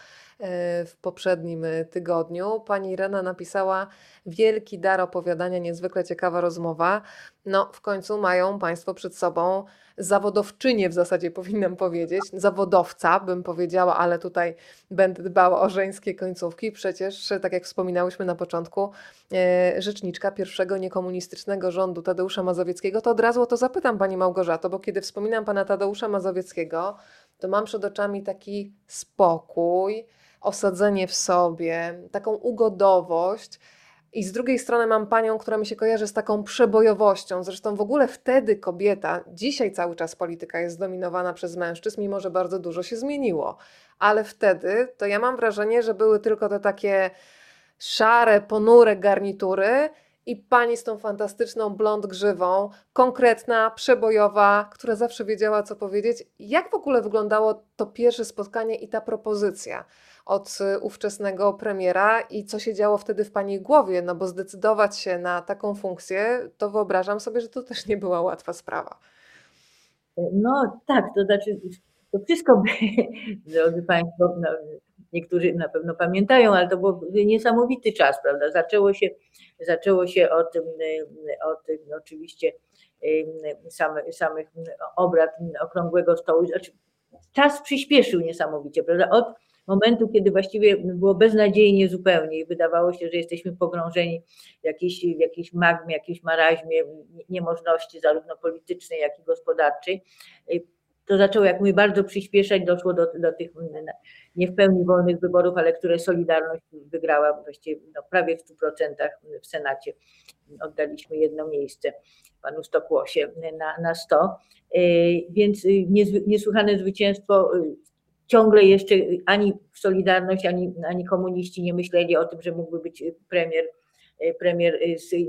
w poprzednim tygodniu. Pani Irena napisała wielki dar opowiadania, niezwykle ciekawa rozmowa. No, w końcu mają Państwo przed sobą zawodowczynię w zasadzie powinnam powiedzieć, zawodowca bym powiedziała, ale tutaj będę dbała o żeńskie końcówki. Przecież, tak jak wspominałyśmy na początku, e, rzeczniczka pierwszego niekomunistycznego rządu Tadeusza Mazowieckiego, to od razu o to zapytam Pani Małgorzato, bo kiedy wspominam Pana Tadeusza Mazowieckiego, to mam przed oczami taki spokój, osadzenie w sobie, taką ugodowość, i z drugiej strony mam panią, która mi się kojarzy z taką przebojowością. Zresztą w ogóle wtedy kobieta, dzisiaj cały czas polityka jest zdominowana przez mężczyzn, mimo że bardzo dużo się zmieniło. Ale wtedy to ja mam wrażenie, że były tylko te takie szare, ponure garnitury i pani z tą fantastyczną blond grzywą, konkretna, przebojowa, która zawsze wiedziała, co powiedzieć. Jak w ogóle wyglądało to pierwsze spotkanie i ta propozycja? Od y, ówczesnego premiera i co się działo wtedy w Pani głowie, no bo zdecydować się na taką funkcję, to wyobrażam sobie, że to też nie była łatwa sprawa. No tak, to znaczy, to wszystko, drodzy Państwo, no, niektórzy na pewno pamiętają, ale to był niesamowity czas, prawda? Zaczęło się, zaczęło się od, od oczywiście same, samych obrad okrągłego stołu. Znaczy, czas przyspieszył niesamowicie, prawda? Od momentu, kiedy właściwie było beznadziejnie zupełnie i wydawało się, że jesteśmy pogrążeni w jakiejś, w jakiejś magmie, jakimś maraźmie niemożności zarówno politycznej, jak i gospodarczej, to zaczęło, jak mówię, bardzo przyspieszać, doszło do, do tych nie w pełni wolnych wyborów, ale które Solidarność wygrała właściwie no, prawie w 100% w Senacie. Oddaliśmy jedno miejsce panu Stokłosie na, na 100, więc niesłychane zwycięstwo ciągle jeszcze ani Solidarność, ani, ani komuniści nie myśleli o tym, że mógłby być premier, premier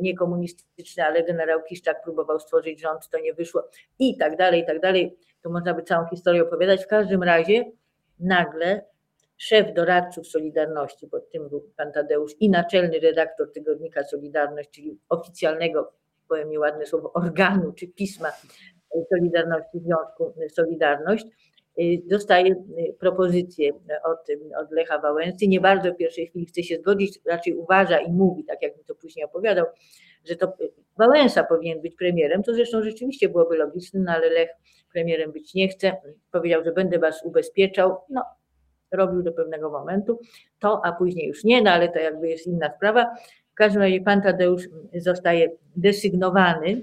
niekomunistyczny, ale generał Kiszczak próbował stworzyć rząd, to nie wyszło i tak dalej, i tak dalej. To można by całą historię opowiadać. W każdym razie nagle szef doradców Solidarności, pod tym był pan Tadeusz i naczelny redaktor tygodnika Solidarność, czyli oficjalnego, powiem mi ładne słowo, organu czy pisma Solidarności, Związku Solidarność, Y, dostaje y, propozycję od, od Lecha Wałęsy. Nie bardzo w pierwszej chwili chce się zgodzić, raczej uważa i mówi, tak jak mi to później opowiadał, że to Wałęsa powinien być premierem. To zresztą rzeczywiście byłoby logiczne, no ale Lech premierem być nie chce. Powiedział, że będę was ubezpieczał. No, robił do pewnego momentu to, a później już nie, no ale to jakby jest inna sprawa. W każdym razie pan Tadeusz zostaje desygnowany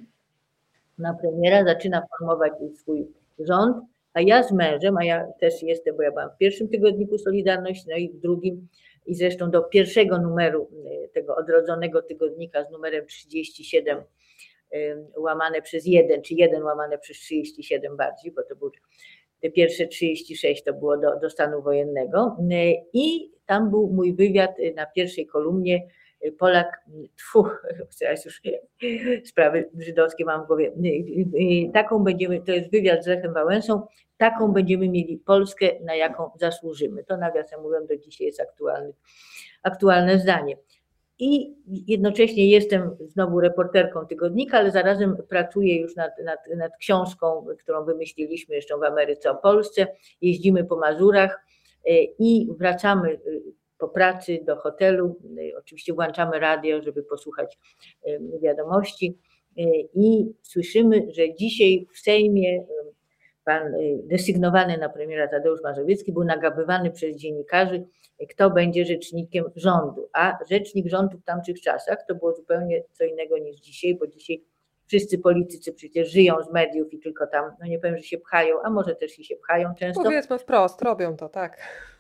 na premiera, zaczyna formować swój rząd a ja z mężem, a ja też jestem, bo ja byłam w pierwszym tygodniku Solidarność, no i w drugim, i zresztą do pierwszego numeru e, tego odrodzonego tygodnika z numerem 37 łamane przez 1, czy 1 łamane przez 37 bardziej, bo to był te pierwsze 36 to było do, do stanu wojennego. E, I tam był mój wywiad na pierwszej kolumnie Polak, tfu, teraz już sprawy żydowskie mam w głowie, taką będziemy, to jest wywiad z Lechem Wałęsą, taką będziemy mieli Polskę, na jaką zasłużymy. To nawiasem mówiąc do dzisiaj jest aktualny, aktualne zdanie. I jednocześnie jestem znowu reporterką tygodnika, ale zarazem pracuję już nad, nad, nad książką, którą wymyśliliśmy jeszcze w Ameryce o Polsce. Jeździmy po Mazurach e, i wracamy po pracy do hotelu. Y, oczywiście włączamy radio, żeby posłuchać wiadomości y, i słyszymy, że dzisiaj w Sejmie pan desygnowany na premiera Tadeusz Mazowiecki był nagabywany przez dziennikarzy, kto będzie rzecznikiem rządu. A rzecznik rządu w tamtych czasach to było zupełnie co innego niż dzisiaj, bo dzisiaj wszyscy politycy przecież żyją z mediów i tylko tam, no nie powiem, że się pchają, a może też i się pchają często. Powiedzmy wprost, robią to, tak.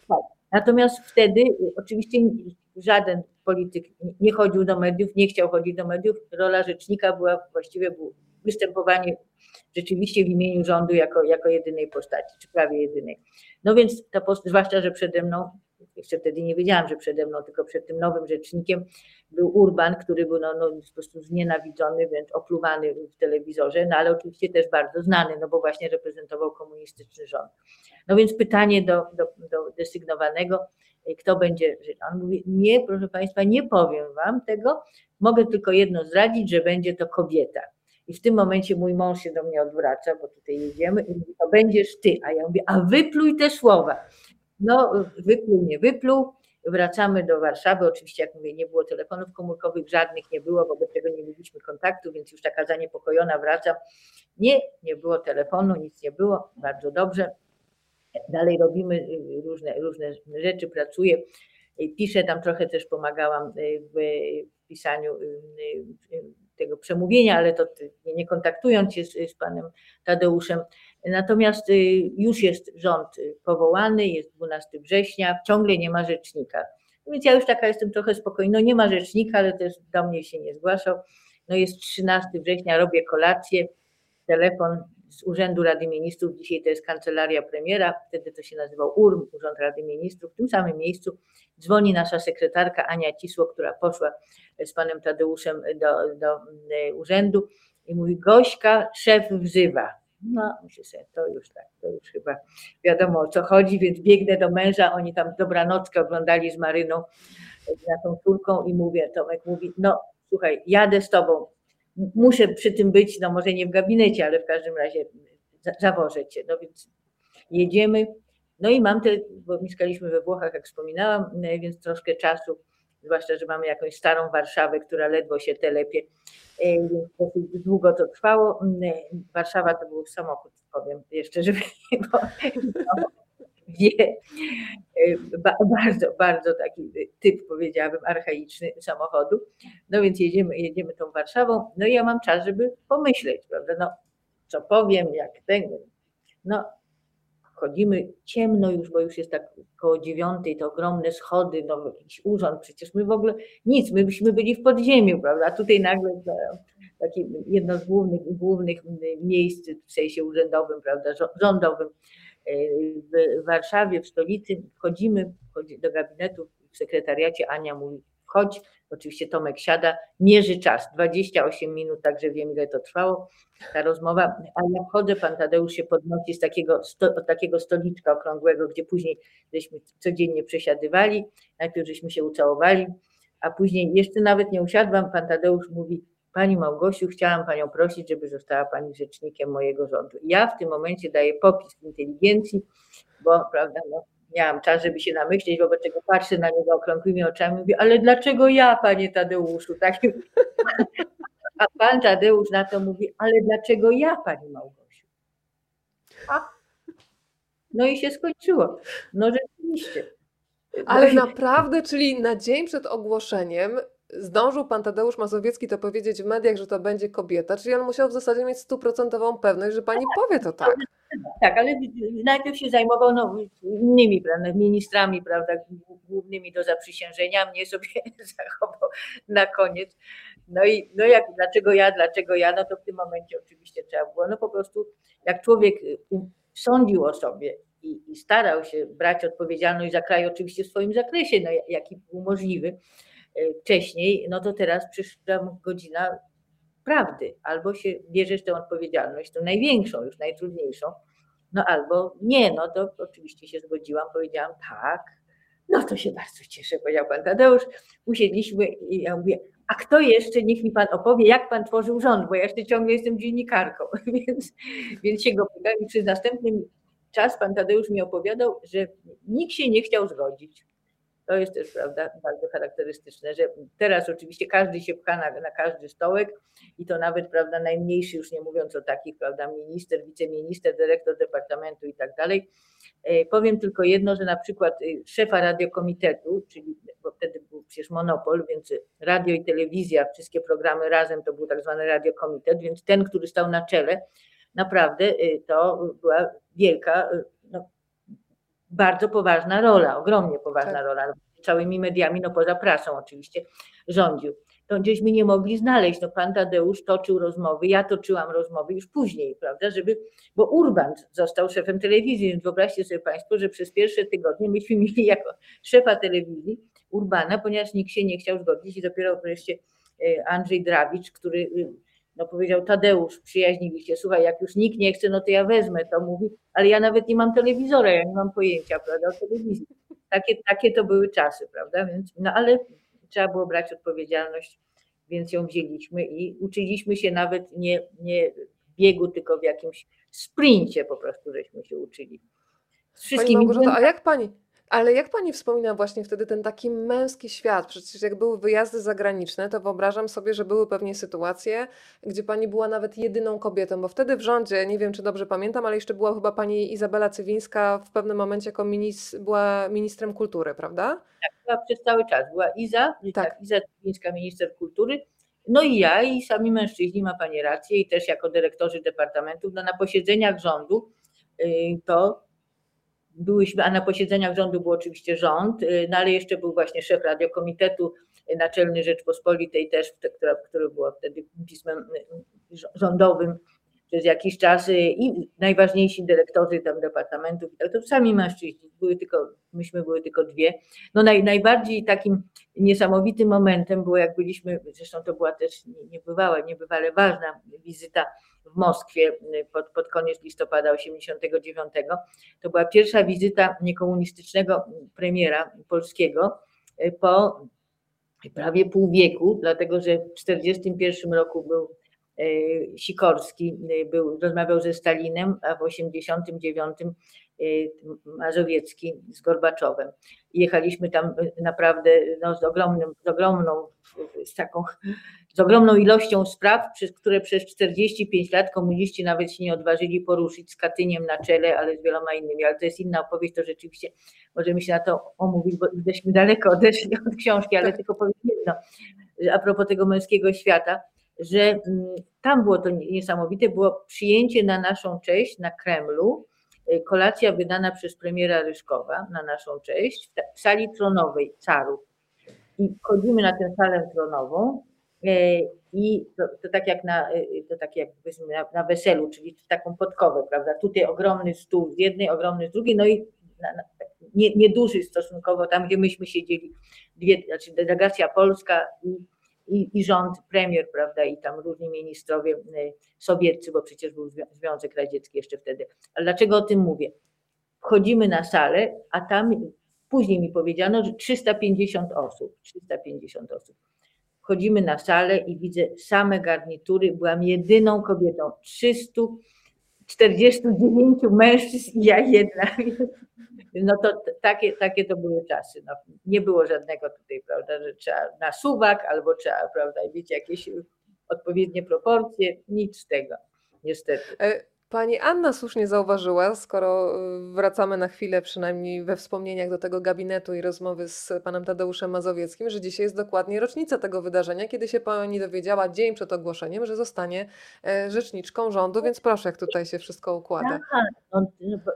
Tak. Natomiast wtedy y, oczywiście żaden polityk nie chodził do mediów, nie chciał chodzić do mediów. Rola rzecznika była właściwie było występowanie rzeczywiście w imieniu rządu jako, jako jedynej postaci, czy prawie jedynej. No więc ta post, zwłaszcza, że przede mną jeszcze wtedy nie wiedziałam, że przede mną, tylko przed tym nowym rzecznikiem był Urban, który był no, no, po prostu znienawidzony, wręcz opluwany w telewizorze, no ale oczywiście też bardzo znany, no bo właśnie reprezentował komunistyczny rząd. No więc pytanie do, do, do desygnowanego, kto będzie On mówi, nie, proszę Państwa, nie powiem Wam tego, mogę tylko jedno zdradzić, że będzie to kobieta. I w tym momencie mój mąż się do mnie odwraca, bo tutaj jedziemy i mówi, to będziesz ty. A ja mówię, a wypluj te słowa. No, wypluł, nie wypluł. Wracamy do Warszawy. Oczywiście, jak mówię, nie było telefonów komórkowych, żadnych nie było, wobec tego nie mieliśmy kontaktu, więc już taka zaniepokojona wracam. Nie, nie było telefonu, nic nie było, bardzo dobrze. Dalej robimy y, różne, różne rzeczy, pracuję. Y, piszę tam trochę też pomagałam y, w pisaniu tego przemówienia, ale to nie kontaktując się z, z panem Tadeuszem. Natomiast y, już jest rząd powołany, jest 12 września, ciągle nie ma rzecznika. Więc ja już taka jestem trochę spokojna. No nie ma rzecznika, ale też do mnie się nie zgłaszał. No jest 13 września, robię kolację, telefon z Urzędu Rady Ministrów, dzisiaj to jest kancelaria premiera, wtedy to się nazywał URM, Urząd Rady Ministrów, w tym samym miejscu dzwoni nasza sekretarka Ania Cisło, która poszła z panem Tadeuszem do, do mm, urzędu i mówi, Gośka, szef wzywa. No, myślę sobie, to już tak, to już chyba wiadomo o co chodzi, więc biegnę do męża, oni tam dobranockę oglądali z Maryną, na tą córką i mówię, Tomek mówi, no słuchaj, jadę z tobą, muszę przy tym być, no może nie w gabinecie, ale w każdym razie zawożę cię. No więc jedziemy, No i mam te, bo mieszkaliśmy we Włochach, jak wspominałam, więc troszkę czasu, zwłaszcza, że mamy jakąś starą Warszawę, która ledwo się telepie, dosyć długo to trwało. Warszawa to był samochód, powiem jeszcze, żeby nie wie, bardzo, bardzo taki typ, powiedziałabym, archaiczny samochodu. No więc jedziemy, jedziemy tą Warszawą, no i ja mam czas, żeby pomyśleć, prawda, no co powiem, jak tego. No chodzimy ciemno już, bo już jest tak koło dziewiątej, to ogromne schody, no jakiś urząd, przecież my w ogóle nic, my byśmy byli w podziemiu, prawda, a tutaj nagle takie jedno z głównych, głównych miejsc w sensie urzędowym, prawda, rządowym e, w Warszawie, w stolicy, wchodzimy do gabinetu w sekretariacie, Ania mówi, wchodź, oczywiście Tomek siada, mierzy czas, 28 minut, także wiem ile to trwało, ta rozmowa, a jak wchodzę, pan Tadeusz się podnosi z takiego, sto, takiego stoliczka okrągłego, gdzie później żeśmy codziennie przesiadywali, najpierw żeśmy się ucałowali, a później jeszcze nawet nie usiadłam, pan Tadeusz mówi, Pani Małgosiu, chciałam Panią prosić, żeby została Pani rzecznikiem mojego rządu. Ja w tym momencie daję popis inteligencji, bo prawda, no, miałam czas, żeby się namyśleć, wobec czego patrzę na niego okrągłymi oczami i mówię, ale dlaczego ja, Panie Tadeuszu? Tak? A Pan Tadeusz na to mówi, ale dlaczego ja, Pani Małgosiu? A? No i się skończyło. No rzeczywiście. Ale naprawdę, czyli na dzień przed ogłoszeniem zdążył pan Tadeusz Mazowiecki to powiedzieć w mediach, że to będzie kobieta, czyli on musiał w zasadzie mieć stuprocentową pewność, że pani powie to tak. Tak, ale najpierw się zajmował no, innymi prawda, ministrami, prawda, głównymi do zaprzysiężenia, mnie sobie zachował na koniec. No i no jak, dlaczego ja, dlaczego ja, no to w tym momencie oczywiście trzeba było, no po prostu jak człowiek sądził o sobie i, i starał się brać odpowiedzialność za kraj, oczywiście w swoim zakresie, no, jaki był możliwy, wcześniej, no to teraz przyszła godzina prawdy. Albo się bierzesz tę odpowiedzialność, tą największą, już najtrudniejszą, no albo nie, no to oczywiście się zgodziłam, powiedziałam tak, no to się bardzo cieszę, powiedział pan Tadeusz. Usiedliśmy i ja mówię, a kto jeszcze, niech mi pan opowie, jak pan tworzył rząd, bo ja jeszcze ciągle jestem dziennikarką, więc, więc się go pytam i przez następny czas pan Tadeusz mi opowiadał, że nikt się nie chciał zgodzić. To jest też prawda, bardzo charakterystyczne, że teraz oczywiście każdy się pcha na, na każdy stołek i to nawet prawda, najmniejszy, już nie mówiąc o takich, prawda, minister, wiceminister, dyrektor departamentu i tak dalej. E, powiem tylko jedno, że na przykład y, szefa radiokomitetu, czyli bo wtedy był przecież monopol, więc radio i telewizja, wszystkie programy razem to był tak zwany radiokomitet, więc ten, który stał na czele, naprawdę y, to była wielka bardzo poważna rola, ogromnie poważna tak. rola. Całymi mediami, no poza prasą oczywiście, rządził. To gdzieśmy nie mogli znaleźć. No pan Tadeusz toczył rozmowy, ja toczyłam rozmowy już później, prawda, żeby, bo Urban został szefem telewizji, więc wyobraźcie sobie Państwo, że przez pierwsze tygodnie myśmy mieli jako szefa telewizji Urbana, ponieważ nikt się nie chciał zgodzić i dopiero wreszcie e, Andrzej Drawicz, który y, no powiedział Tadeusz, przyjaźniliście, słuchaj, jak już nikt nie chce, no to ja wezmę, to mówi, ale ja nawet nie mam telewizora, ja nie mam pojęcia, prawda, o telewizji. Takie, takie to były czasy, prawda, więc, no ale trzeba było brać odpowiedzialność, więc ją wzięliśmy i uczyliśmy się nawet nie, nie w biegu, tylko w jakimś sprincie po prostu, żeśmy się uczyli. Z wszystkimi Pani Małgorzata, a jak Pani, ale jak pani wspomina właśnie wtedy ten taki męski świat? Przecież jak były wyjazdy zagraniczne, to wyobrażam sobie, że były pewnie sytuacje, gdzie pani była nawet jedyną kobietą, bo wtedy w rządzie, nie wiem czy dobrze pamiętam, ale jeszcze była chyba pani Izabela Cywińska w pewnym momencie jako minis, była ministrem kultury, prawda? Tak, była przez cały czas. Była Iza, tak. tak Iza Cywińska, minister kultury. No i ja, i sami mężczyźni, ma Pani rację, i też jako dyrektorzy departamentów, no na posiedzeniach rządu y, to byłyśmy, a na posiedzeniach rządu był oczywiście rząd, y, no ale jeszcze był właśnie szef radiokomitetu, y, naczelny Rzeczpospolitej też, która, który było wtedy pismem y, rządowym przez jakiś czas i najważniejsi dyrektorzy tam departamentów, to sami mężczyźni, były tylko, myśmy były tylko dwie. No naj, najbardziej takim niesamowitym momentem było, jak byliśmy, zresztą to była też niebywała, niebywale ważna wizyta w Moskwie pod, pod koniec listopada 89. To była pierwsza wizyta niekomunistycznego premiera polskiego po prawie pół wieku, dlatego że w 1941 roku był Sikorski był, rozmawiał ze Stalinem, a w 89 Mazowiecki z Gorbaczowem. Jechaliśmy tam naprawdę no, z, ogromnym, z ogromną, z taką, z ogromną ilością spraw, przez które przez 45 lat komuniści nawet się nie odważyli poruszyć z Katyniem na czele, ale z wieloma innymi. Ale to jest inna opowieść, to rzeczywiście możemy się na to omówić, bo jesteśmy daleko odeszli od książki, ale tylko powiem jedno, a propos tego męskiego świata, że mm, tam było to niesamowite, było przyjęcie na naszą cześć na Kremlu, y, kolacja wydana przez premiera Ryszkowa na naszą cześć w sali tronowej carów. I wchodzimy na tę salę tronową y, i to, to tak jak na, y, to tak jak na, na weselu, czyli taką podkowę, prawda? Tutaj ogromny stół z jednej, ogromny z drugiej, no i na, na, nie, nieduży stosunkowo, tam gdzie myśmy siedzieli, dwie, znaczy delegacja polska i i, i rząd, premier, prawda, i tam różni ministrowie y, sowieccy, bo przecież był Związek Radziecki jeszcze wtedy. Ale dlaczego o tym mówię? Wchodzimy na salę, a tam później mi powiedziano, że 350 osób, 350 osób. Wchodzimy na salę i widzę same garnitury. Byłam jedyną kobietą. 349 mężczyzn i ja jedna. No to takie, takie to były czasy. No, nie było żadnego tutaj, prawda, że trzeba na suwak albo trzeba, prawda, mieć jakieś odpowiednie proporcje, nic z tego, niestety. Pani Anna słusznie zauważyła, skoro y, wracamy na chwilę, przynajmniej we wspomnieniach do tego gabinetu i rozmowy z panem Tadeuszem Mazowieckim, że dzisiaj jest dokładnie rocznica tego wydarzenia, kiedy się pani dowiedziała dzień przed ogłoszeniem, że zostanie e, rzeczniczką rządu, więc proszę, jak tutaj się wszystko układa. Tak, no,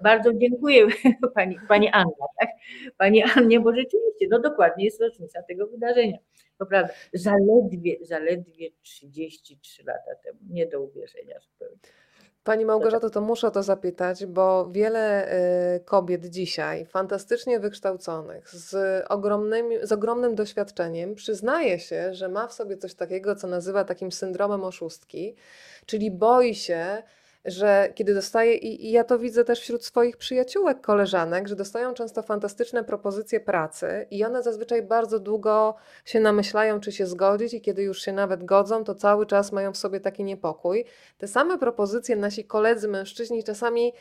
bardzo dziękuję pani, pani Anna, tak? Pani Annie, bo rzeczywiście, no dokładnie jest rocznica tego wydarzenia. To prawda, zaledwie, zaledwie 33 lata temu, nie do uwierzenia zupełnie. Pani Małgorzato, to muszę to zapytać, bo wiele y, kobiet dzisiaj, fantastycznie wykształconych, z, ogromnym, z ogromnym doświadczeniem, przyznaje się, że ma w sobie coś takiego, co nazywa takim syndromem oszustki, czyli boi się, że kiedy dostaje, i, i ja to widzę też wśród swoich przyjaciółek, koleżanek, że dostają często fantastyczne propozycje pracy i one zazwyczaj bardzo długo się namyślają, czy się zgodzić, i kiedy już się nawet godzą, to cały czas mają w sobie taki niepokój. Te same propozycje nasi koledzy, mężczyźni czasami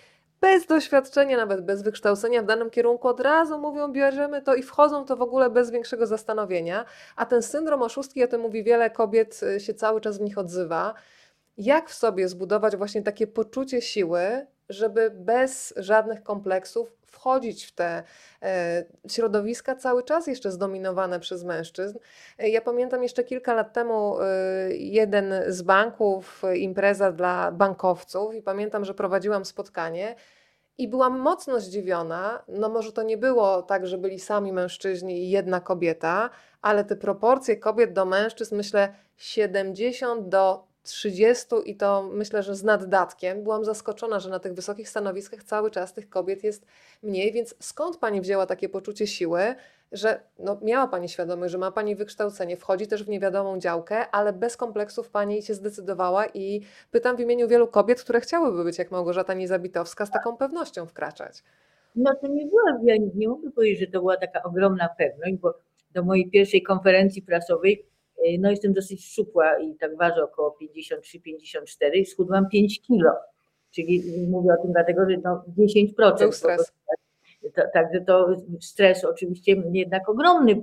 bez doświadczenia, nawet bez wykształcenia w danym kierunku, od razu mówią, bierzemy to i wchodzą to w ogóle bez większego zastanowienia. A ten syndrom oszustki, o tym mówi wiele kobiet, y, się cały czas w nich odzywa. Jak w sobie zbudować właśnie takie poczucie siły, żeby bez żadnych kompleksów wchodzić w te e, środowiska cały czas jeszcze zdominowane przez mężczyzn. E, ja pamiętam jeszcze kilka lat temu e, jeden z banków, impreza dla bankowców i pamiętam, że prowadziłam spotkanie i byłam mocno zdziwiona. No może to nie było tak, że byli sami mężczyźni i jedna kobieta, ale te proporcje kobiet do mężczyzn myślę 70 do 30 i to myślę, że z naddatkiem. Byłam zaskoczona, że na tych wysokich stanowiskach cały czas tych kobiet jest mniej, więc skąd Pani wzięła takie poczucie siły, że no, miała Pani świadomość, że ma Pani wykształcenie, wchodzi też w niewiadomą działkę, ale bez kompleksów Pani się zdecydowała i pytam w imieniu wielu kobiet, które chciałyby być jak Małgorzata Niezabitowska, z taką pewnością wkraczać. No to nie była, ja nie mogę powiedzieć, że to była taka ogromna pewność, bo do mojej pierwszej konferencji prasowej no jestem dosyć szczupła i tak ważę około 53-54 i schudłam 5 kilo. Czyli mówię o tym dlatego, że no 10%. Był stres. Także to stres oczywiście jednak ogromny.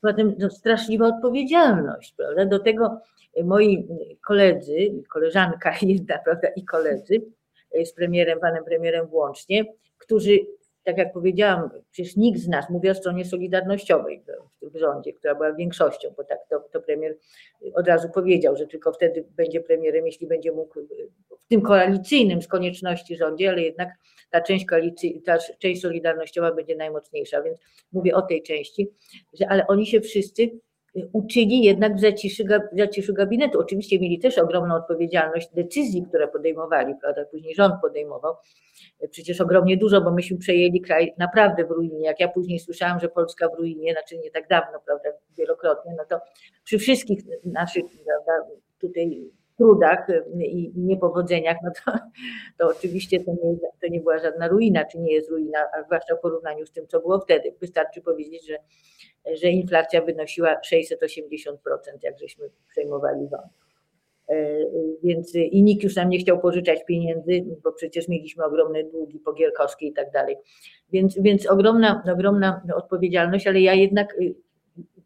Potem no, straszliwa odpowiedzialność, prawda? Do tego moi koledzy, koleżanka jedna, prawda, i koledzy z premierem, panem premierem włącznie, którzy tak jak powiedziałam, przecież nikt z nas, mówię o stronie solidarnościowej w rządzie, która była większością, bo tak to, to premier od razu powiedział, że tylko wtedy będzie premierem, jeśli będzie mógł w tym koalicyjnym z konieczności rządzie, ale jednak ta część koalicji, ta część solidarnościowa będzie najmocniejsza, więc mówię o tej części, że ale oni się wszyscy uczyli jednak w zaciszy, w zaciszu gabinetu. Oczywiście mieli też ogromną odpowiedzialność decyzji, które podejmowali, prawda? Później rząd podejmował. Przecież ogromnie dużo, bo myśmy przejęli kraj naprawdę w ruinie. Jak ja później słyszałam, że Polska w ruinie, znaczy nie tak dawno, prawda, wielokrotnie, no to przy wszystkich naszych, prawda, tutaj trudach i niepowodzeniach, no to, to oczywiście to nie, to nie była żadna ruina, czy nie jest ruina, a zwłaszcza w porównaniu z tym, co było wtedy. Wystarczy powiedzieć, że że inflacja wynosiła 680%, jak żeśmy przejmowali rząd. Więc i nikt już nam nie chciał pożyczać pieniędzy, bo przecież mieliśmy ogromne długi po Gierkowskiej i tak dalej. Więc, więc ogromna, ogromna odpowiedzialność, ale ja jednak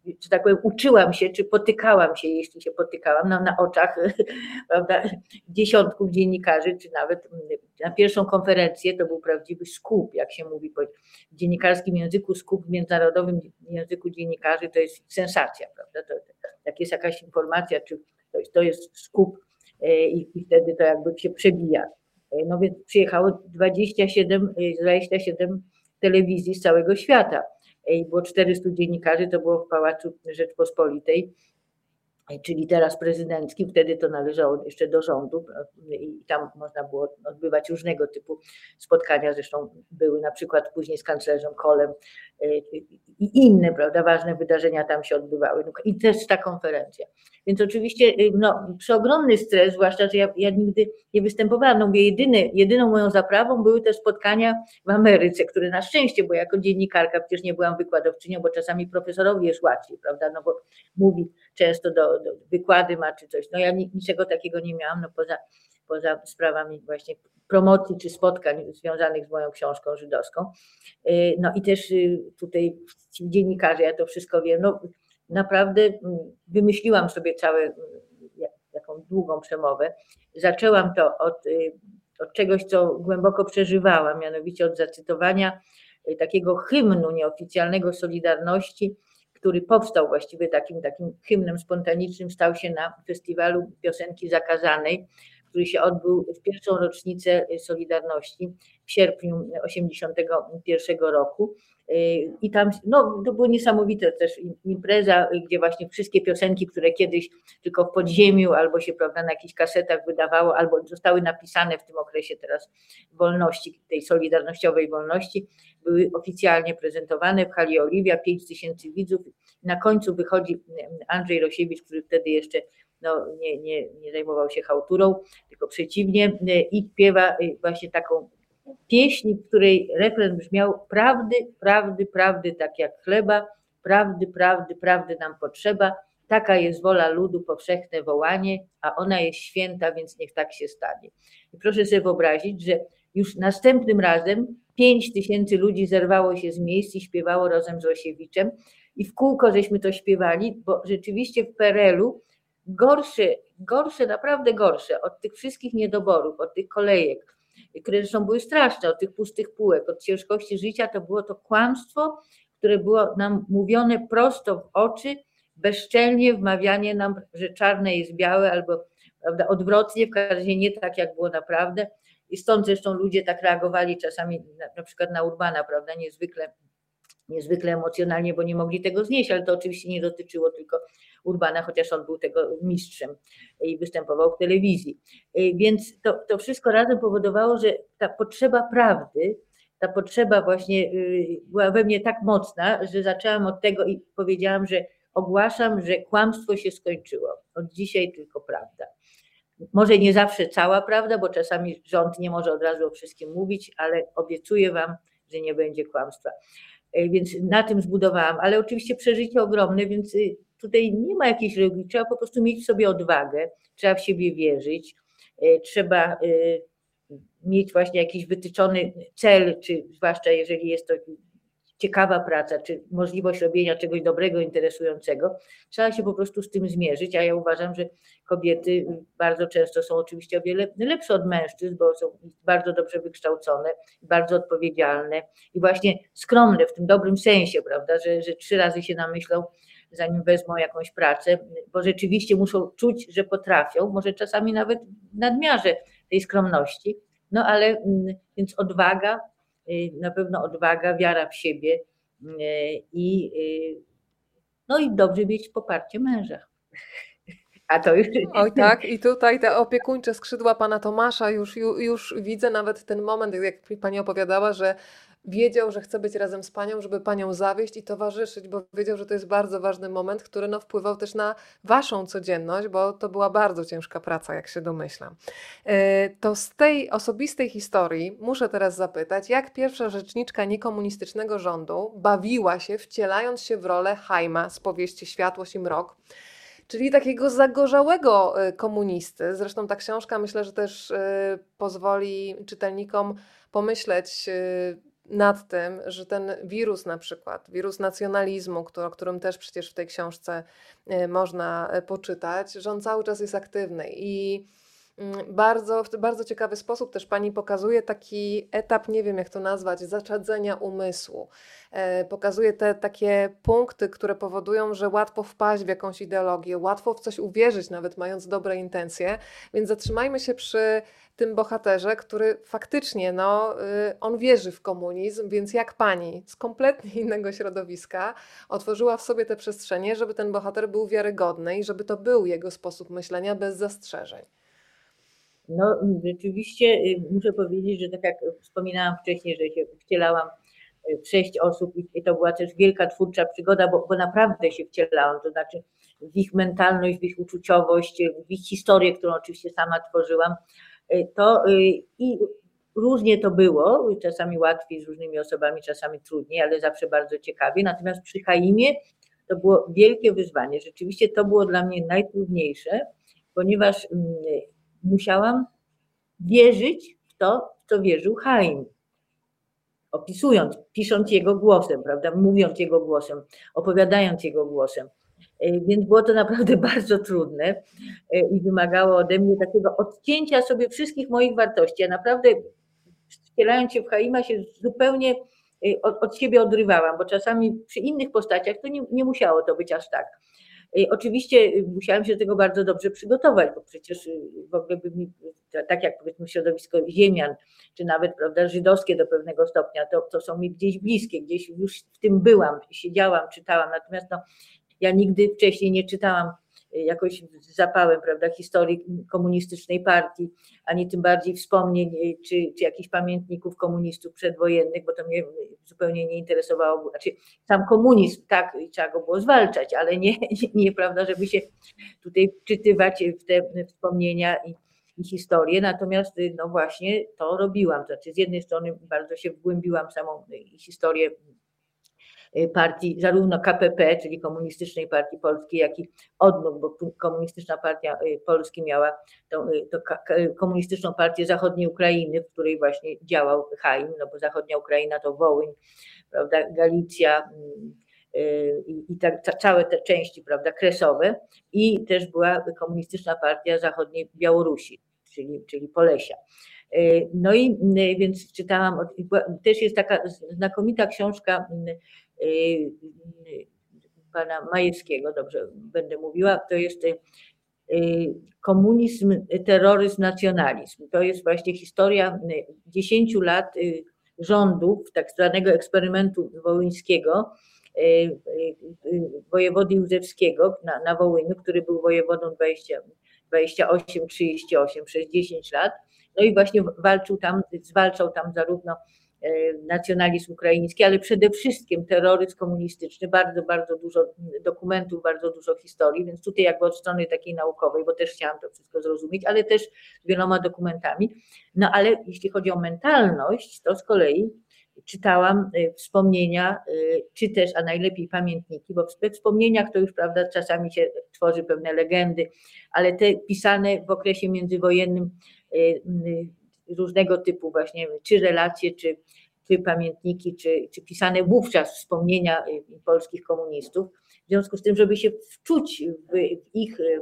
że tak powiem, uczyłam się, czy potykałam się, jeśli się potykałam, no, na oczach prawda, dziesiątków dziennikarzy, czy nawet na pierwszą konferencję to był prawdziwy skup, jak się mówi w dziennikarskim języku, skup w międzynarodowym języku dziennikarzy to jest sensacja, prawda? To, jak jest jakaś informacja, czy to, to jest skup e, i, i wtedy to jakby się przebija. E, no więc przyjechało 27, 27 e, telewizji z całego świata i było 400 dziennikarzy, to było w Pałacu Rzeczpospolitej, czyli teraz prezydenckim, wtedy to należało jeszcze do rządu i tam można było odbywać różnego typu spotkania, zresztą były na przykład później z kanclerzem Kolem i inne, prawda, ważne wydarzenia tam się odbywały no, i też ta konferencja. Więc oczywiście y, no, przeogromny stres, zwłaszcza, że ja, ja nigdy nie występowałam. No mówię, jedyny, jedyną moją zaprawą były te spotkania w Ameryce, które na szczęście, bo jako dziennikarka przecież nie byłam wykładowczynią, bo czasami profesorowi jest łatwiej, prawda, no bo mówi często do, do wykłady ma czy coś. No ja niczego takiego nie miałam, no poza, poza sprawami właśnie promocji czy spotkań związanych z moją książką żydowską. Y, no i też y, tutaj dziennikarze, ja to wszystko wiem, no naprawdę mm, wymyśliłam sobie całe mm, taką długą przemowę. Zaczęłam to od, y, od czegoś, co głęboko przeżywałam, mianowicie od zacytowania takiego hymnu nieoficjalnego Solidarności, który powstał właściwie takim, takim hymnem spontanicznym, stał się na festiwalu piosenki zakazanej, który się odbył w pierwszą rocznicę Solidarności w sierpniu 1981 roku. I tam, no, to było niesamowite też impreza, gdzie właśnie wszystkie piosenki, które kiedyś tylko w podziemiu albo się prawda, na jakichś kasetach wydawało, albo zostały napisane w tym okresie teraz wolności, tej solidarnościowej wolności, były oficjalnie prezentowane w hali Oliwia, 5 tysięcy widzów. Na końcu wychodzi Andrzej Rosiewicz, który wtedy jeszcze no, nie, nie, nie zajmował się chałturą, tylko przeciwnie, i śpiewa właśnie taką pieśni, w której refren brzmiał prawdy, prawdy, prawdy, tak jak chleba, prawdy, prawdy, prawdy nam potrzeba, taka jest wola ludu, powszechne wołanie, a ona jest święta, więc niech tak się stanie. I proszę sobie wyobrazić, że już następnym razem pięć tysięcy ludzi zerwało się z miejsc i śpiewało razem z Osiewiczem i w kółko żeśmy to śpiewali, bo rzeczywiście w PRL-u gorsze, gorsze, naprawdę gorsze od tych wszystkich niedoborów, od tych kolejek, zresztą były straszne, od tych pustych półek, od ciężkości życia, to było to kłamstwo, które było nam mówione prosto w oczy, bezczelnie wmawianie nam, że czarne jest białe, albo prawda, odwrotnie, w każdym razie nie tak, jak było naprawdę. I stąd zresztą ludzie tak reagowali czasami na, na przykład na Urbana, prawda, niezwykle, niezwykle emocjonalnie, bo nie mogli tego znieść, ale to oczywiście nie dotyczyło tylko Urbana, chociaż on był tego mistrzem i występował w telewizji. Y, więc to, to wszystko razem powodowało, że ta potrzeba prawdy, ta potrzeba właśnie y, była we mnie tak mocna, że zaczęłam od tego i powiedziałam, że ogłaszam, że kłamstwo się skończyło. Od dzisiaj tylko prawda. Może nie zawsze cała prawda, bo czasami rząd nie może od razu o wszystkim mówić, ale obiecuję Wam, że nie będzie kłamstwa. Y, więc na tym zbudowałam, ale oczywiście przeżycie ogromne, więc tutaj nie ma jakiejś reguły, trzeba po prostu mieć w sobie odwagę, trzeba w siebie wierzyć, e, trzeba e, mieć właśnie jakiś wytyczony cel, czy zwłaszcza jeżeli jest to ciekawa praca, czy możliwość robienia czegoś dobrego, interesującego, trzeba się po prostu z tym zmierzyć, a ja uważam, że kobiety bardzo często są oczywiście o wiele lepsze od mężczyzn, bo są bardzo dobrze wykształcone, bardzo odpowiedzialne i właśnie skromne w tym dobrym sensie, prawda, że, że trzy razy się namyślą, zanim wezmą jakąś pracę, bo rzeczywiście muszą czuć, że potrafią, może czasami nawet w nadmiarze tej skromności. No ale mm, więc odwaga, y, na pewno odwaga, wiara w siebie y, i y, no i dobrze mieć poparcie męża. A to już. Oj tak, i tutaj te opiekuńcze skrzydła pana Tomasza, już, już widzę nawet ten moment, jak pani opowiadała, że wiedział, że chce być razem z panią, żeby panią zawieść i towarzyszyć, bo wiedział, że to jest bardzo ważny moment, który no, wpływał też na waszą codzienność, bo to była bardzo ciężka praca, jak się domyślam. E, to z tej osobistej historii muszę teraz zapytać, jak pierwsza rzeczniczka niekomunistycznego rządu bawiła się, wcielając się w rolę Haima z powieści Światłość i Mrok. czyli takiego zagorzałego komunisty. Zresztą ta książka myślę, że też pozwoli czytelnikom pomyśleć nad tym, że ten wirus na przykład, wirus nacjonalizmu, który, o którym też przecież w tej książce e, można e, poczytać, że on cały czas jest aktywny i bardzo, w bardzo ciekawy sposób też Pani pokazuje taki etap, nie wiem jak to nazwać, zaczadzenia umysłu. E, pokazuje te takie punkty, które powodują, że łatwo wpaść w jakąś ideologię, łatwo w coś uwierzyć, nawet mając dobre intencje. Więc zatrzymajmy się przy tym bohaterze, który faktycznie, no, y, on wierzy w komunizm, więc jak pani z kompletnie innego środowiska otworzyła w sobie te przestrzenie, żeby ten bohater był wiarygodny i żeby to był jego sposób myślenia bez zastrzeżeń. No, rzeczywiście y, muszę powiedzieć, że tak jak wspominałam wcześniej, że się wcielałam y, w sześć osób i to była też wielka twórcza przygoda, bo, bo naprawdę się wcielałam, to znaczy w ich mentalność, w ich uczuciowość, w ich historię, którą oczywiście sama tworzyłam, Y, to i różnie to było, czasami łatwiej z różnymi osobami, czasami trudniej, ale zawsze bardzo ciekawie. Natomiast przy Chaimie to było wielkie wyzwanie. Rzeczywiście to było dla mnie najtrudniejsze, ponieważ mm, musiałam wierzyć w to, w co wierzył Chaim. Opisując, pisząc jego głosem, prawda, mówiąc jego głosem, opowiadając jego głosem. E, więc było to naprawdę bardzo trudne e, i wymagało ode mnie takiego odcięcia sobie wszystkich moich wartości. Ja naprawdę wcielając się w Haima się zupełnie e, od, od siebie odrywałam, bo czasami przy innych postaciach to nie, nie musiało to być aż tak. Oczywiście musiałam się do tego bardzo dobrze przygotować, bo przecież w ogóle by mi, tak jak powiedzmy środowisko ziemian, czy nawet prawda, żydowskie do pewnego stopnia, to, to są mi gdzieś bliskie, gdzieś już w tym byłam, siedziałam, czytałam, natomiast no, ja nigdy wcześniej nie czytałam y, jakoś zapałem prawda, historii komunistycznej partii, ani tym bardziej wspomnień y, czy, czy jakichś pamiętników komunistów przedwojennych, bo to mnie zupełnie nie interesowało. Znaczy, sam komunizm, tak, trzeba go było zwalczać, ale nie, nie prawda, żeby się tutaj wczytywać w te wspomnienia i, i historię. Natomiast no właśnie to robiłam. Znaczy, z jednej strony bardzo się wgłębiłam samą historię Y, partii, zarówno KPP, czyli Komunistycznej Partii Polskiej, jak i odnóg, bo Komunistyczna Partia y, Polski miała tą, y, to Komunistyczną Partię Zachodniej Ukrainy, w której właśnie działał Chaim, no bo Zachodnia Ukraina to Wołyń, prawda, Galicja, i, i ta, ta, całe te części prawda, kresowe i też była Komunistyczna Partia Zachodniej Białorusi, czyli, czyli Polesia. No i więc czytałam, też jest taka znakomita książka Y, pana Majewskiego, dobrze będę mówiła, to jest y, komunizm, terroryzm, nacjonalizm. To jest właśnie historia 10 y, lat rządów tak zwanego eksperymentu wołyńskiego, wojewody Józefskiego na, na Wołyniu, który był wojewodą 20, 28-38 przez 10 lat. No i właśnie walczył tam, zwalczał tam zarówno nacjonalizm ukraiński, ale przede wszystkim terroryzm komunistyczny, bardzo, bardzo dużo dokumentów, bardzo dużo historii, więc tutaj jakby od strony takiej naukowej, bo też chciałam to wszystko zrozumieć, ale też z wieloma dokumentami. No ale jeśli chodzi o mentalność, to z kolei czytałam e, wspomnienia, e, czy też, a najlepiej pamiętniki, bo w wspomnieniach to już, prawda, czasami się tworzy pewne legendy, ale te pisane w okresie międzywojennym różnego typu właśnie, czy relacje, czy, czy pamiętniki, czy, czy pisane wówczas wspomnienia y, polskich komunistów. W związku z tym, żeby się wczuć w ich y,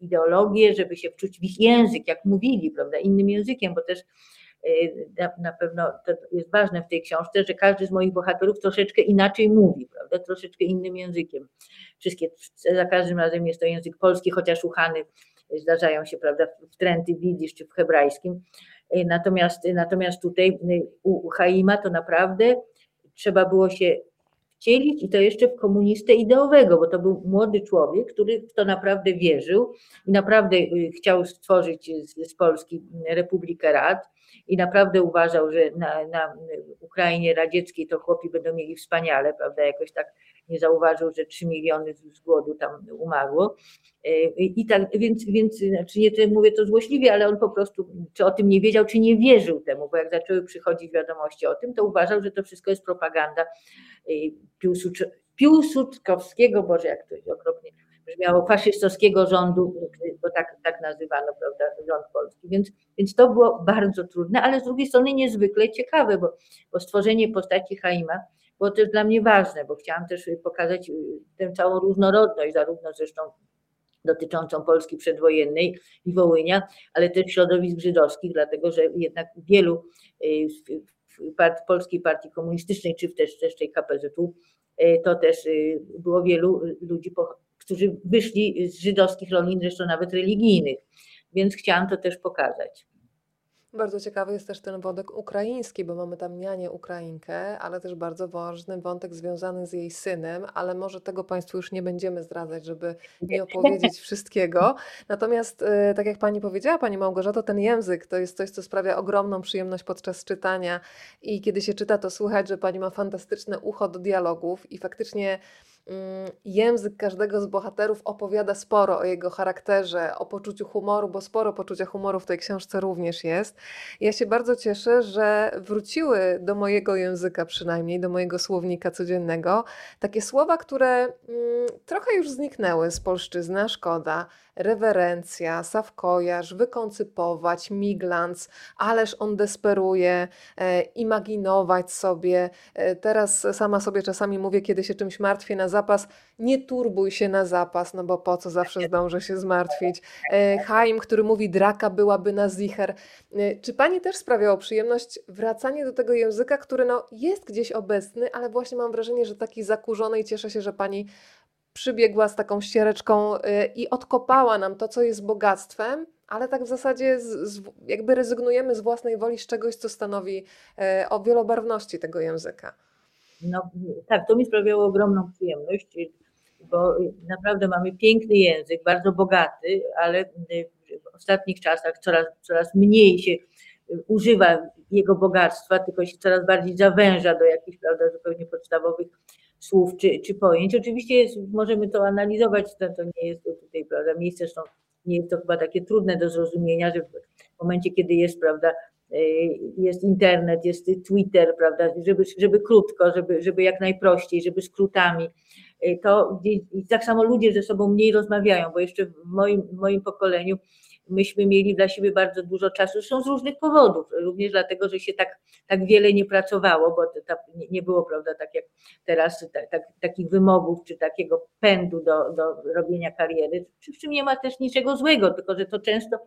ideologię, żeby się wczuć w ich język, jak mówili, prawda, innym językiem, bo też y, na pewno to jest ważne w tej książce, że każdy z moich bohaterów troszeczkę inaczej mówi, prawda, troszeczkę innym językiem. Wszystkie, za każdym razem jest to język polski, chociaż uchany zdarzają się, prawda, w trendy widzisz czy w hebrajskim. E, natomiast, natomiast tutaj e, u Chaima to naprawdę trzeba było się wcielić i to jeszcze w komunistę ideowego, bo to był młody człowiek, który w to naprawdę wierzył i naprawdę e, chciał stworzyć z, z Polski Republikę Rad i naprawdę uważał, że na, na Ukrainie radzieckiej to chłopi będą mieli wspaniale, prawda, jakoś tak nie zauważył, że 3 miliony z głodu tam umarło. E, I tak, więc, więc znaczy nie mówię to złośliwie, ale on po prostu czy o tym nie wiedział, czy nie wierzył temu, bo jak zaczęły przychodzić wiadomości o tym, to uważał, że to wszystko jest propaganda e, Piłsudczykowskiego, Boże, jak to jest okropnie brzmiało faszystowskiego rządu, bo tak, tak nazywano prawda, rząd polski. Więc, więc to było bardzo trudne, ale z drugiej strony niezwykle ciekawe, bo, bo stworzenie postaci Haima było też dla mnie ważne, bo chciałam też pokazać tę całą różnorodność, zarówno zresztą dotyczącą Polski przedwojennej i Wołynia, ale też środowisk żydowskich, dlatego że jednak wielu w Polskiej Partii Komunistycznej, czy też, też tej KPZU, to też było wielu ludzi, którzy wyszli z żydowskich rolin, zresztą nawet religijnych, więc chciałam to też pokazać. Bardzo ciekawy jest też ten wątek ukraiński, bo mamy tam nianię Ukrainkę, ale też bardzo ważny wątek związany z jej synem, ale może tego Państwu już nie będziemy zdradzać, żeby nie opowiedzieć wszystkiego. Natomiast, y, tak jak Pani powiedziała, Pani Małgorzato, ten język to jest coś, co sprawia ogromną przyjemność podczas czytania i kiedy się czyta, to słychać, że Pani ma fantastyczne ucho do dialogów i faktycznie język każdego z bohaterów opowiada sporo o jego charakterze, o poczuciu humoru, bo sporo poczucia humoru w tej książce również jest. Ja się bardzo cieszę, że wróciły do mojego języka, przynajmniej do mojego słownika codziennego, takie słowa, które mm, trochę już zniknęły z polszczyzny, szkoda rewerencja, sawkojarz, wykoncypować, miglans, ależ on desperuje, e, imaginować sobie. E, teraz sama sobie czasami mówię, kiedy się czymś martwię na zapas, nie turbuj się na zapas, no bo po co zawsze zdążę się zmartwić. E, Chaim, który mówi, draka byłaby na zicher. E, czy pani też sprawiało przyjemność wracanie do tego języka, który no, jest gdzieś obecny, ale właśnie mam wrażenie, że taki zakurzony i cieszę się, że pani przybiegła z taką ściereczką y, i odkopała nam to, co jest bogactwem, ale tak w zasadzie z, z, jakby rezygnujemy z własnej woli z czegoś, co stanowi y, o wielobarwności tego języka. No tak, to mi sprawiało ogromną przyjemność, bo naprawdę mamy piękny język, bardzo bogaty, ale w ostatnich czasach coraz, coraz mniej się używa jego bogactwa, tylko się coraz bardziej zawęża do jakichś prawda, zupełnie podstawowych słów czy, czy pojęć. Oczywiście jest, możemy to analizować, to, to nie jest tutaj prawda, miejsce, zresztą nie jest to chyba takie trudne do zrozumienia, że w momencie, kiedy jest, prawda, e, jest internet, jest Twitter, prawda, żeby, żeby krótko, żeby, żeby jak najprościej, żeby skrótami, e, to i tak samo ludzie ze sobą mniej rozmawiają, bo jeszcze w moim, w moim pokoleniu myśmy mieli dla siebie bardzo dużo czasu, zresztą z różnych powodów, również dlatego, że się tak, tak wiele nie pracowało, bo to, nie było, prawda, tak jak teraz, tak, tak, takich wymogów, czy takiego pędu do, do robienia kariery, przy czym nie ma też niczego złego, tylko że to często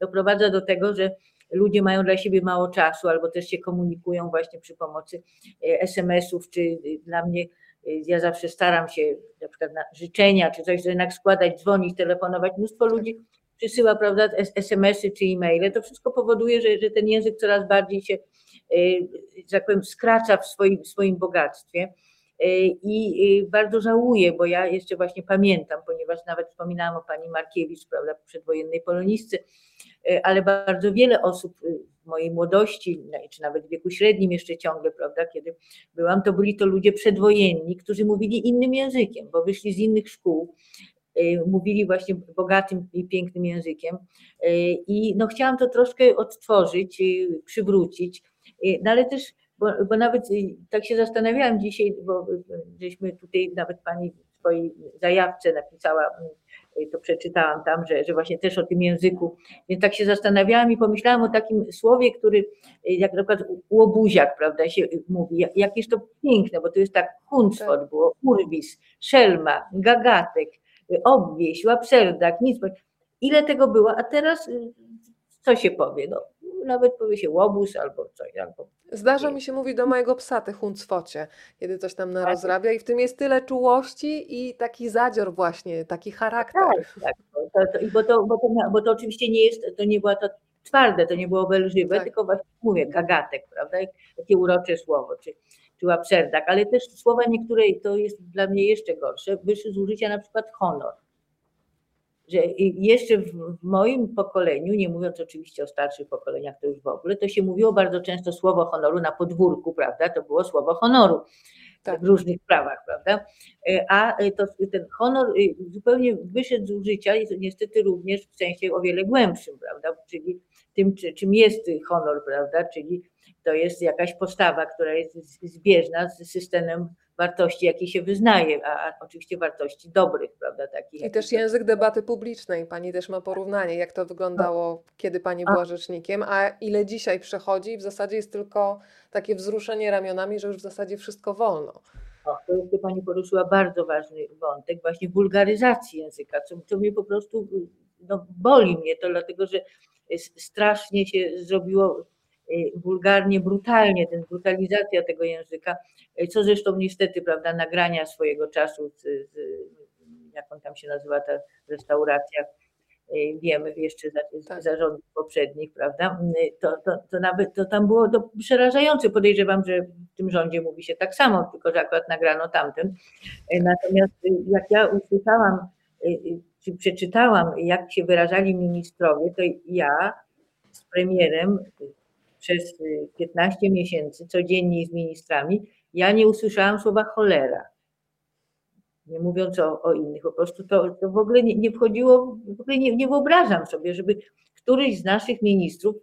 doprowadza do tego, że ludzie mają dla siebie mało czasu, albo też się komunikują właśnie przy pomocy e, SMS-ów, czy dla mnie e, ja zawsze staram się na przykład na życzenia, czy coś jednak składać, dzwonić, telefonować. Mnóstwo ludzi przysyła prawda, SMS-y czy e-maile, to wszystko powoduje, że, że ten język coraz bardziej się, e, że tak powiem, skraca w swoim, swoim bogactwie. E, I bardzo żałuję, bo ja jeszcze właśnie pamiętam, ponieważ nawet wspominałam o pani Markiewicz, prawda, przedwojennej polonistce, ale bardzo wiele osób w mojej młodości, czy nawet w wieku średnim jeszcze ciągle, prawda, kiedy byłam, to byli to ludzie przedwojenni, którzy mówili innym językiem, bo wyszli z innych szkół, Y, mówili właśnie bogatym i pięknym językiem. Y, I no chciałam to troszkę odtworzyć, y, przywrócić, no ale też, bo, bo nawet tak się zastanawiałam dzisiaj, bo żeśmy tutaj nawet pani w swojej zajawce napisała, to przeczytałam tam, że, że właśnie też o tym języku. Więc tak się zastanawiałam i pomyślałam o takim słowie, który jak na przykład łobuziak, prawda, się mówi, jak jest to piękne, bo to jest tak huncwot tak. było, urwis, szelma, gagatek, obwieś, łapserdak, nic. Ile tego było, a teraz y, co się powie? No, nawet powie się łobuz albo coś. Albo... Zdarza mi się mówić do mojego psa, ty huncwocie, kiedy coś tam narozrabia i w tym jest tyle czułości i taki zadzior właśnie, taki charakter. Tak, tak. To, to, bo, to, bo, to, bo to oczywiście nie jest, to nie było to twarde, to nie było belżywe, tak. tylko właśnie mówię, gagatek, prawda? Takie urocze słowo, czy, czy łapserdak, ale też słowa niektóre, to jest dla mnie jeszcze gorsze, wyszły z użycia na przykład honor. Że jeszcze w moim pokoleniu, nie mówiąc oczywiście o starszych pokoleniach, to już w ogóle, to się mówiło bardzo często słowo honoru na podwórku, prawda? To było słowo honoru tak. w różnych prawach, prawda? A to, ten honor zupełnie wyszedł z użycia i niestety również w sensie o wiele głębszym, prawda? Czyli tym, czym jest honor, prawda? Czyli to jest jakaś postawa, która jest zbieżna z systemem wartości, jakie się wyznaje, a, oczywiście wartości dobrych, prawda? Takich, I też język debaty publicznej. Pani też ma porównanie, jak to wyglądało, kiedy pani była rzecznikiem, a ile dzisiaj przechodzi w zasadzie jest tylko takie wzruszenie ramionami, że już w zasadzie wszystko wolno. O, to jest, Pani poruszyła bardzo ważny wątek, właśnie wulgaryzacji języka, co, co mnie po prostu no, boli mnie to, dlatego że strasznie się zrobiło Y, wulgarnie, brutalnie, ten brutalizacja tego języka, y, co zresztą niestety, prawda, nagrania swojego czasu, z, z, jak on tam się nazywa, ta restauracja, y, wiemy jeszcze za, tak. zarządów poprzednich, prawda, to, to, to nawet to tam było to przerażające. Podejrzewam, że w tym rządzie mówi się tak samo, tylko że akurat nagrano tamten. Natomiast jak ja usłyszałam, czy przeczytałam, jak się wyrażali ministrowie, to ja z premierem przez 15 y, miesięcy codziennie z ministrami, ja nie usłyszałam słowa cholera. Nie mówiąc o, o innych, po prostu to, to w ogóle nie, nie wchodziło, w ogóle nie, nie wyobrażam sobie, żeby któryś z naszych ministrów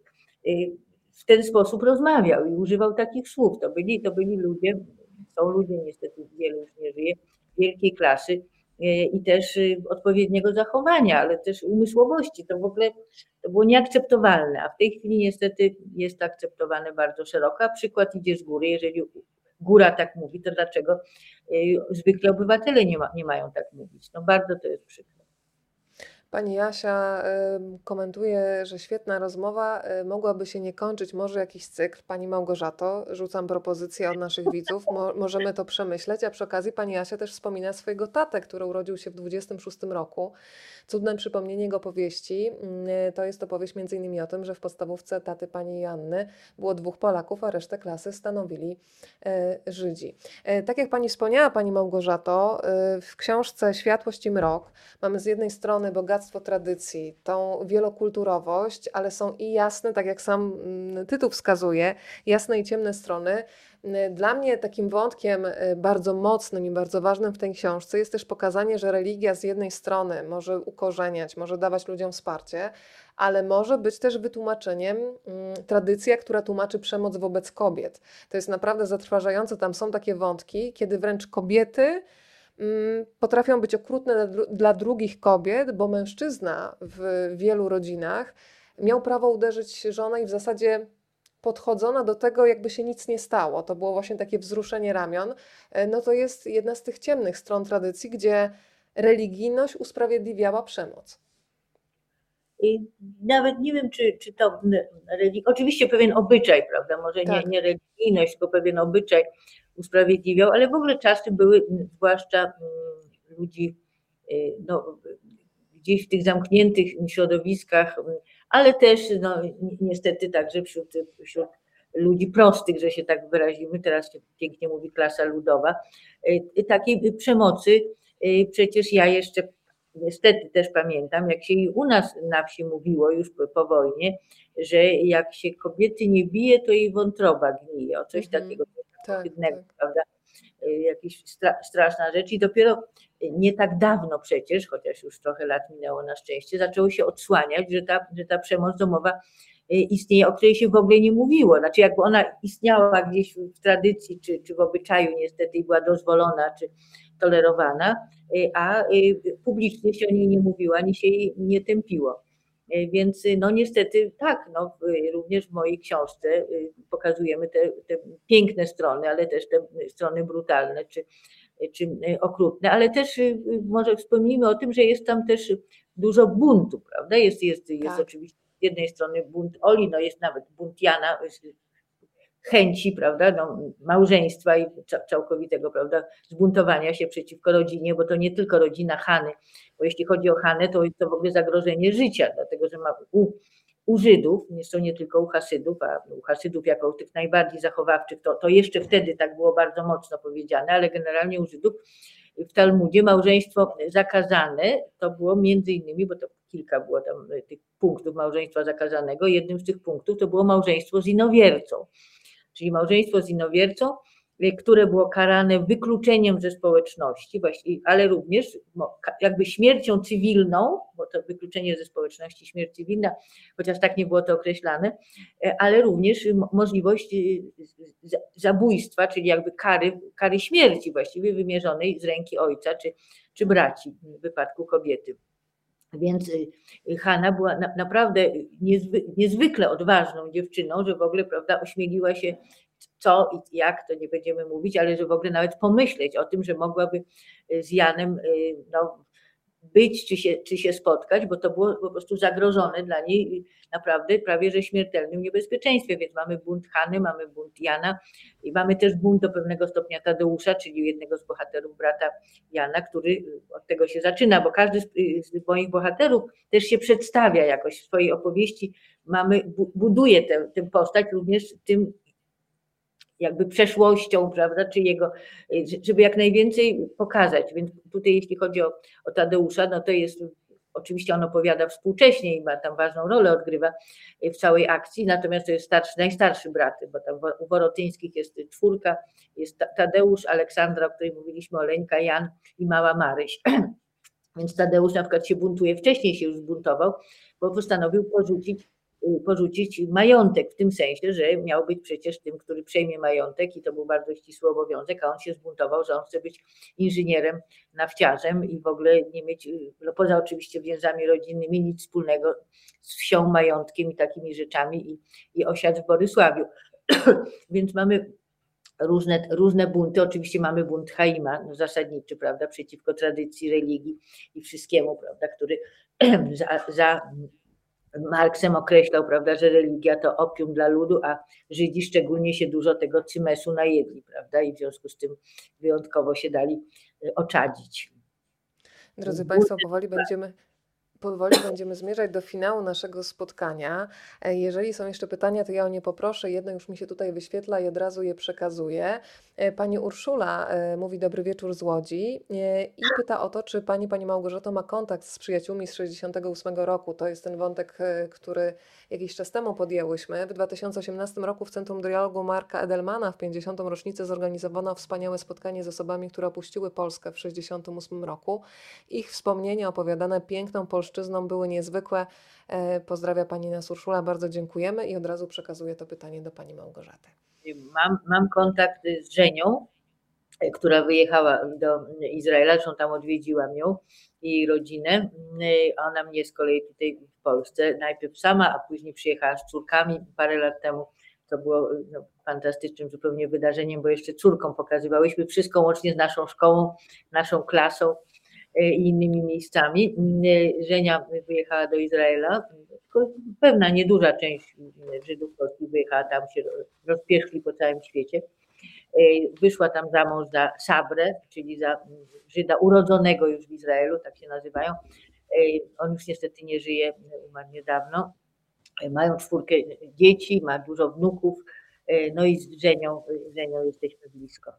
y, w ten sposób rozmawiał i używał takich słów. To byli, to byli ludzie, są ludzie, niestety wielu już nie żyje, wielkiej klasy, i też y, odpowiedniego zachowania, ale też umysłowości. To w ogóle to było nieakceptowalne, a w tej chwili niestety jest akceptowane bardzo szeroko, a przykład idzie z góry. Jeżeli góra tak mówi, to dlaczego y, zwykle obywatele nie, ma, nie mają tak mówić? No bardzo to jest przykre. Pani Jasia komentuje, że świetna rozmowa y, mogłaby się nie kończyć, może jakiś cykl. Pani Małgorzato, rzucam propozycję od naszych widzów, Mo możemy to przemyśleć, a przy okazji pani Jasia też wspomina swojego tatę, który urodził się w 26 roku. Cudne przypomnienie jego powieści mm, to jest opowieść między innymi o tym, że w podstawówce taty pani Janny było dwóch Polaków, a resztę klasy stanowili e, Żydzi. E, tak jak pani wspomniała, pani Małgorzato, e, w książce Światłość i mrok mamy z jednej strony bogactwo tradycji, tą wielokulturowość, ale są i jasne, tak jak sam mm, tytuł wskazuje, jasne i ciemne strony. Dla mnie takim wątkiem y, bardzo mocnym i bardzo ważnym w tej książce jest też pokazanie, że religia z jednej strony może ukorzeniać, może dawać ludziom wsparcie, ale może być też wytłumaczeniem mm, tradycja, która tłumaczy przemoc wobec kobiet. To jest naprawdę zatrważające. Tam są takie wątki, kiedy wręcz kobiety mm, potrafią być okrutne dla drugich kobiet, bo mężczyzna w wielu rodzinach miał prawo uderzyć żonę i w zasadzie podchodzona do tego, jakby się nic nie stało. To było właśnie takie wzruszenie ramion. E, no to jest jedna z tych ciemnych stron tradycji, gdzie religijność usprawiedliwiała przemoc. I nawet nie wiem, czy, czy to oczywiście pewien obyczaj, prawda? Może tak. nie, nie religijność, tylko pewien obyczaj usprawiedliwiał, ale w ogóle czasy były, zwłaszcza ludzi y, no, gdzieś w tych zamkniętych środowiskach ale też no, niestety także wśród, wśród ludzi prostych, że się tak wyrazimy, teraz się pięknie mówi klasa ludowa, y, takiej przemocy y, przecież ja jeszcze niestety też pamiętam, jak się i u nas na wsi mówiło już po, wojnie, że jak się kobiety nie bije, to jej wątroba gnije, o coś mm takiego tak, tak. prawda? Y, jakaś straszna rzecz i dopiero nie tak dawno przecież, chociaż już trochę lat minęło na szczęście, zaczęło się odsłaniać, że ta, że ta przemoc domowa y, istnieje, o której się w ogóle nie mówiło. Znaczy jakby ona istniała gdzieś w tradycji czy, czy w obyczaju niestety i była dozwolona czy tolerowana, y, a publicznie się o niej nie mówiło, ani się jej nie tępiło. Więc no niestety tak, no, również w mojej książce pokazujemy te, te piękne strony, ale też te strony brutalne czy, czy okrutne, ale też może wspomnijmy o tym, że jest tam też dużo buntu, prawda? Jest, jest, jest tak. oczywiście z jednej strony bunt Oli, no jest nawet bunt Jana, chęci, prawda, no, małżeństwa i całkowitego, prawda, zbuntowania się przeciwko rodzinie, bo to nie tylko rodzina Hany, bo jeśli chodzi o Hanę, to jest to w ogóle zagrożenie życia, dlatego że ma u, u Żydów, nie tylko u Hasydów, a u Hasydów jako u tych najbardziej zachowawczych, to, to jeszcze wtedy tak było bardzo mocno powiedziane, ale generalnie u Żydów w Talmudzie małżeństwo zakazane to było między innymi, bo to kilka było tam tych punktów małżeństwa zakazanego, jednym z tych punktów to było małżeństwo z inowiercą czyli małżeństwo z inowiercą które było karane wykluczeniem ze społeczności, ale również jakby śmiercią cywilną, bo to wykluczenie ze społeczności, śmierć cywilna, chociaż tak nie było to określane, ale również możliwość zabójstwa, czyli jakby kary, kary śmierci właściwie wymierzonej z ręki ojca czy, czy braci w wypadku kobiety. Więc y, Hanna była na, naprawdę niezwy, niezwykle odważną dziewczyną, że w ogóle prawda, ośmieliła się co i jak, to nie będziemy mówić, ale że w ogóle nawet pomyśleć o tym, że mogłaby y, z Janem y, no, być czy się, czy się spotkać, bo to było po prostu zagrożone dla niej naprawdę prawie że śmiertelnym niebezpieczeństwie. Więc mamy bunt Hany, mamy bunt Jana i mamy też bunt do pewnego stopnia Tadeusza, czyli jednego z bohaterów brata Jana, który od tego się zaczyna, bo każdy z, z moich bohaterów też się przedstawia jakoś w swojej opowieści. Mamy, buduje tę, tę postać również tym jakby przeszłością, prawda, czy jego, żeby jak najwięcej pokazać. Więc tutaj jeśli chodzi o, o Tadeusza, no to jest Oczywiście on opowiada współcześnie i ma tam ważną rolę, odgrywa w całej akcji, natomiast to jest starszy, najstarszy brat, bo tam u Worotyńskich jest czwórka, jest Tadeusz, Aleksandra, o której mówiliśmy, Oleńka, Jan i mała Maryś. Więc Tadeusz na przykład się buntuje, wcześniej się już zbuntował, bo postanowił porzucić Y, porzucić majątek, w tym sensie, że miał być przecież tym, który przejmie majątek i to był bardzo ścisły obowiązek, a on się zbuntował, że on chce być inżynierem, nafciarzem i w ogóle nie mieć, y, no poza oczywiście więzami rodzinnymi, nic wspólnego z wsią, majątkiem i takimi rzeczami i, i osiadł w Borysławiu. Więc mamy różne, różne bunty. Oczywiście mamy bunt Haima, no zasadniczy, prawda, przeciwko tradycji, religii i wszystkiemu, prawda, który za, za Marksem określał, prawda, że religia to opium dla ludu, a Żydzi szczególnie się dużo tego cymesu najedli, prawda, i w związku z tym wyjątkowo się dali e, oczadzić. Drodzy Państwo, powoli będziemy powoli będziemy zmierzać do finału naszego spotkania. E, jeżeli są jeszcze pytania, to ja o nie poproszę. Jedno już mi się tutaj wyświetla i od razu je przekazuję. E, pani Urszula e, mówi dobry wieczór z Łodzi i pyta o to, czy pani, pani Małgorzato ma kontakt z przyjaciółmi z 68 roku. To jest ten wątek, który jakiś czas temu podjęłyśmy. W 2018 roku w Centrum Dialogu Marka Edelmana w 50. rocznicę zorganizowano wspaniałe spotkanie z osobami, które opuściły Polskę w 68 roku. Ich wspomnienia opowiadane piękną polszczyzną były niezwykłe. E, pozdrawia Pani nas Urszula, bardzo dziękujemy i od razu przekazuję to pytanie do Pani Małgorzaty. Mam, mam kontakt z Żenią, która wyjechała do Izraela, zresztą tam odwiedziłam ją i rodzinę. Ona mnie z kolei tutaj w Polsce, najpierw sama, a później przyjechała z córkami parę lat temu. To było no, fantastycznym zupełnie wydarzeniem, bo jeszcze córką pokazywałyśmy wszystko łącznie z naszą szkołą, naszą klasą i innymi miejscami. E, Żenia wyjechała do Izraela, pewna nieduża część Żydów polskich wyjechała tam, się rozpieszli po całym świecie. E, wyszła tam za mąż za Sabrę, czyli za Żyda urodzonego już w Izraelu, tak się nazywają. On już niestety nie żyje, umarł niedawno. Mają czwórkę dzieci, ma dużo wnuków, no i z Żenią, Żenią jesteśmy blisko.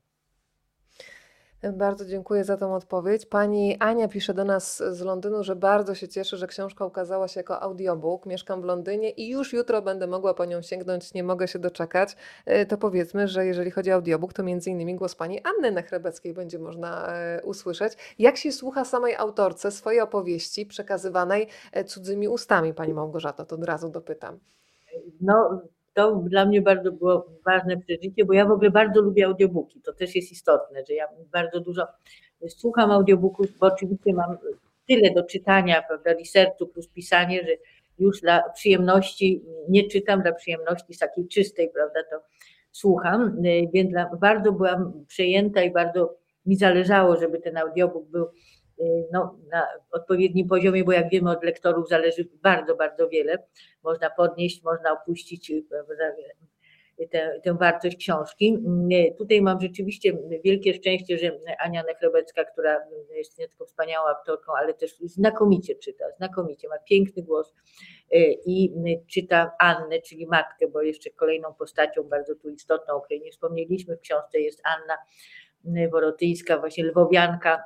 Bardzo dziękuję za tą odpowiedź. Pani Ania pisze do nas z Londynu, że bardzo się cieszy, że książka ukazała się jako audiobook. Mieszkam w Londynie i już jutro będę mogła po nią sięgnąć, nie mogę się doczekać. E, to powiedzmy, że jeżeli chodzi o audiobook, to między innymi głos pani Anny Nechrebeckiej będzie można e, usłyszeć. Jak się słucha samej autorce swojej opowieści przekazywanej e, cudzymi ustami, pani Małgorzata? To od razu dopytam. No, to dla mnie bardzo było ważne przeżycie, bo ja w ogóle bardzo lubię audiobooki. To też jest istotne, że ja bardzo dużo słucham audiobooków, bo oczywiście mam tyle do czytania, prawda, researchu plus pisanie, że już dla przyjemności nie czytam, dla przyjemności takiej czystej, prawda, to słucham, więc bardzo byłam przejęta i bardzo mi zależało, żeby ten audiobook był no, na odpowiednim poziomie, bo jak wiemy od lektorów zależy bardzo, bardzo wiele. Można podnieść, można opuścić y, tę, tę wartość książki. Y, tutaj mam rzeczywiście wielkie szczęście, że Ania Nechlebecka, która jest nie tylko wspaniałą aktorką, ale też znakomicie czyta, znakomicie, ma piękny głos i czyta Annę, czyli matkę, bo jeszcze kolejną postacią bardzo tu istotną, o której nie wspomnieliśmy w książce jest Anna Worotyńska, właśnie lwowianka,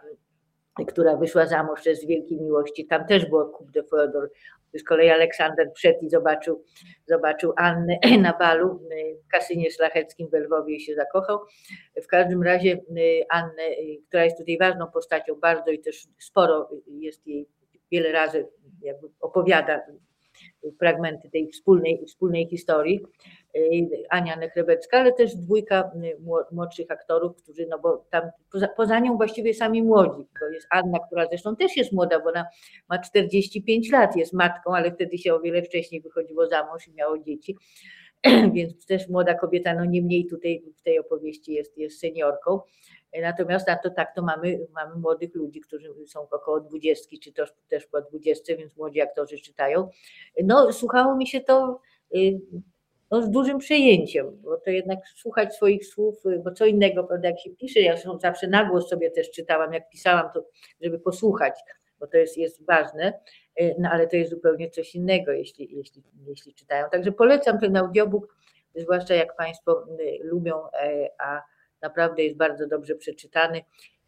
która wyszła za mąż z wielkiej miłości. Tam też było Coupe de Feodor. Z kolei Aleksander wszedł i zobaczył, zobaczył Annę na balu w kasynie szlacheckim w Lwowie i się zakochał. W każdym razie Annę, która jest tutaj ważną postacią bardzo i też sporo jest jej, wiele razy opowiada fragmenty tej wspólnej, wspólnej historii. Y, Ania Nechrebecka, ale też dwójka y, młodszych aktorów, którzy, no bo tam poza, poza, nią właściwie sami młodzi. To jest Anna, która zresztą też jest młoda, bo ona ma 45 lat, jest matką, ale wtedy się o wiele wcześniej wychodziło za mąż i miało dzieci. Więc też młoda kobieta, no nie mniej tutaj w tej opowieści jest, jest seniorką. Natomiast na to tak to mamy, mamy młodych ludzi, którzy są około 20, czy też, też po 20, więc młodzi aktorzy czytają. No, słuchało mi się to y, no, z dużym przejęciem, bo to jednak słuchać swoich słów, y, bo co innego, prawda, jak się pisze, ja zawsze na głos sobie też czytałam, jak pisałam, to żeby posłuchać, bo to jest, jest ważne, y, no ale to jest zupełnie coś innego, jeśli, jeśli, jeśli czytają. Także polecam ten audiobook, zwłaszcza jak Państwo lubią, e, a naprawdę jest bardzo dobrze przeczytany.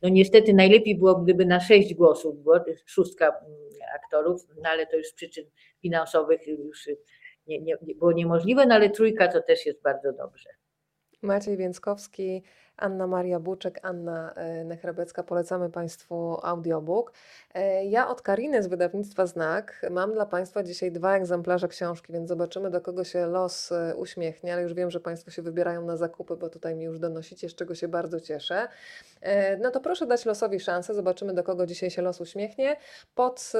No niestety najlepiej było, gdyby na sześć głosów było, szóstka mm, aktorów, no ale to już z przyczyn finansowych już nie, nie, było niemożliwe, no ale trójka to też jest bardzo dobrze. Maciej Więckowski, Anna Maria Buczek, Anna e, Nechrabecka. Polecamy Państwu audiobook. E, ja od Kariny z wydawnictwa Znak mam dla Państwa dzisiaj dwa egzemplarze książki, więc zobaczymy, do kogo się los e, uśmiechnie, ale już wiem, że Państwo się wybierają na zakupy, bo tutaj mi już donosicie, z czego się bardzo cieszę. No to proszę dać losowi szansę, zobaczymy, do kogo dzisiaj się los uśmiechnie. Pod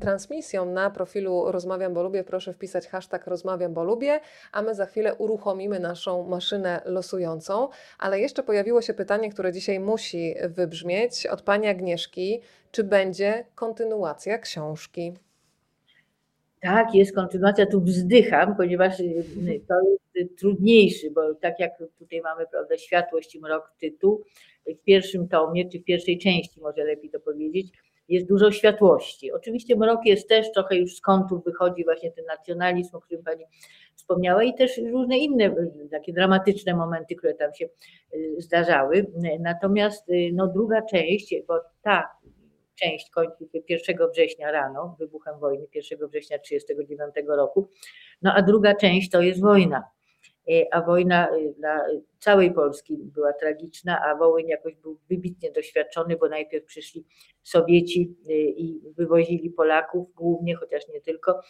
transmisją na profilu Rozmawiam, bo lubię, proszę wpisać hashtag Rozmawiam, bo lubię, a my za chwilę uruchomimy naszą maszynę losującą, ale jeszcze pojawiło się pytanie, które dzisiaj musi wybrzmieć od pani Agnieszki. Czy będzie kontynuacja książki? Tak, jest kontynuacja, tu wzdycham, ponieważ y, to jest trudniejszy, bo tak jak tutaj mamy, prawda, światłość i mrok tytuł, w pierwszym tomie, czy w pierwszej części, może lepiej to powiedzieć, jest dużo światłości. Oczywiście mrok jest też trochę już z kątów wychodzi właśnie ten nacjonalizm, o którym Pani wspomniała i też różne inne takie dramatyczne momenty, które tam się y, zdarzały. Natomiast y, no, druga część, bo ta część kończy się 1 września rano, wybuchem wojny 1 września 1939 roku, no a druga część to jest wojna. Y, a wojna dla całej Polski była tragiczna, a Wołyń jakoś był wybitnie doświadczony, bo najpierw przyszli Sowieci i wywozili Polaków głównie, chociaż nie tylko,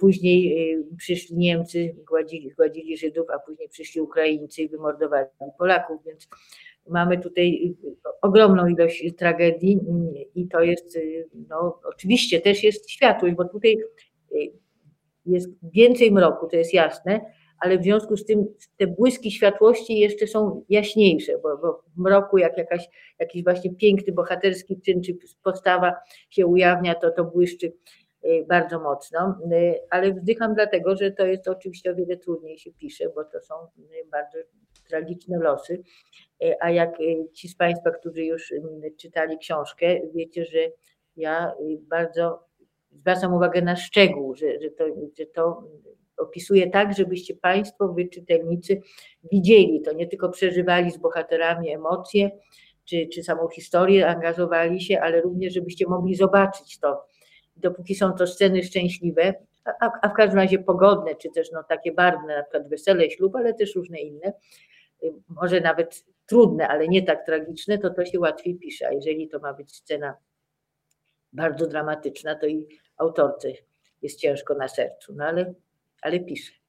później e, przyszli Niemcy, gładzili, gładzili Żydów, a później przyszli Ukraińcy i wymordowali Polaków, więc mamy tutaj ogromną ilość tragedii i to jest, no oczywiście też jest światłość, bo tutaj jest więcej mroku, to jest jasne, ale w związku z tym te błyski światłości jeszcze są jaśniejsze, bo, bo w mroku jak jakaś, jakiś właśnie piękny, bohaterski czyn czy postawa się ujawnia, to to błyszczy. Y, bardzo mocno, y, ale wzdycham dlatego, że to jest oczywiście o wiele trudniej się pisze, bo to są y, bardzo tragiczne losy. A jak ci z Państwa, którzy już czytali książkę, wiecie, że ja bardzo zwracam uwagę na szczegół, że, że, to, że to opisuję tak, żebyście Państwo, wy czytelnicy, widzieli to, nie tylko przeżywali z bohaterami emocje, czy, czy samą historię, angażowali się, ale również, żebyście mogli zobaczyć to, dopóki są to sceny szczęśliwe, a, a, w każdym razie pogodne, czy też no, takie barwne, na przykład wesele, ślub, ale też różne inne, y, może nawet trudne, ale nie tak tragiczne, to to się łatwiej pisze. A jeżeli to ma być scena bardzo dramatyczna, to i autorce jest ciężko na sercu, no ale, ale pisze.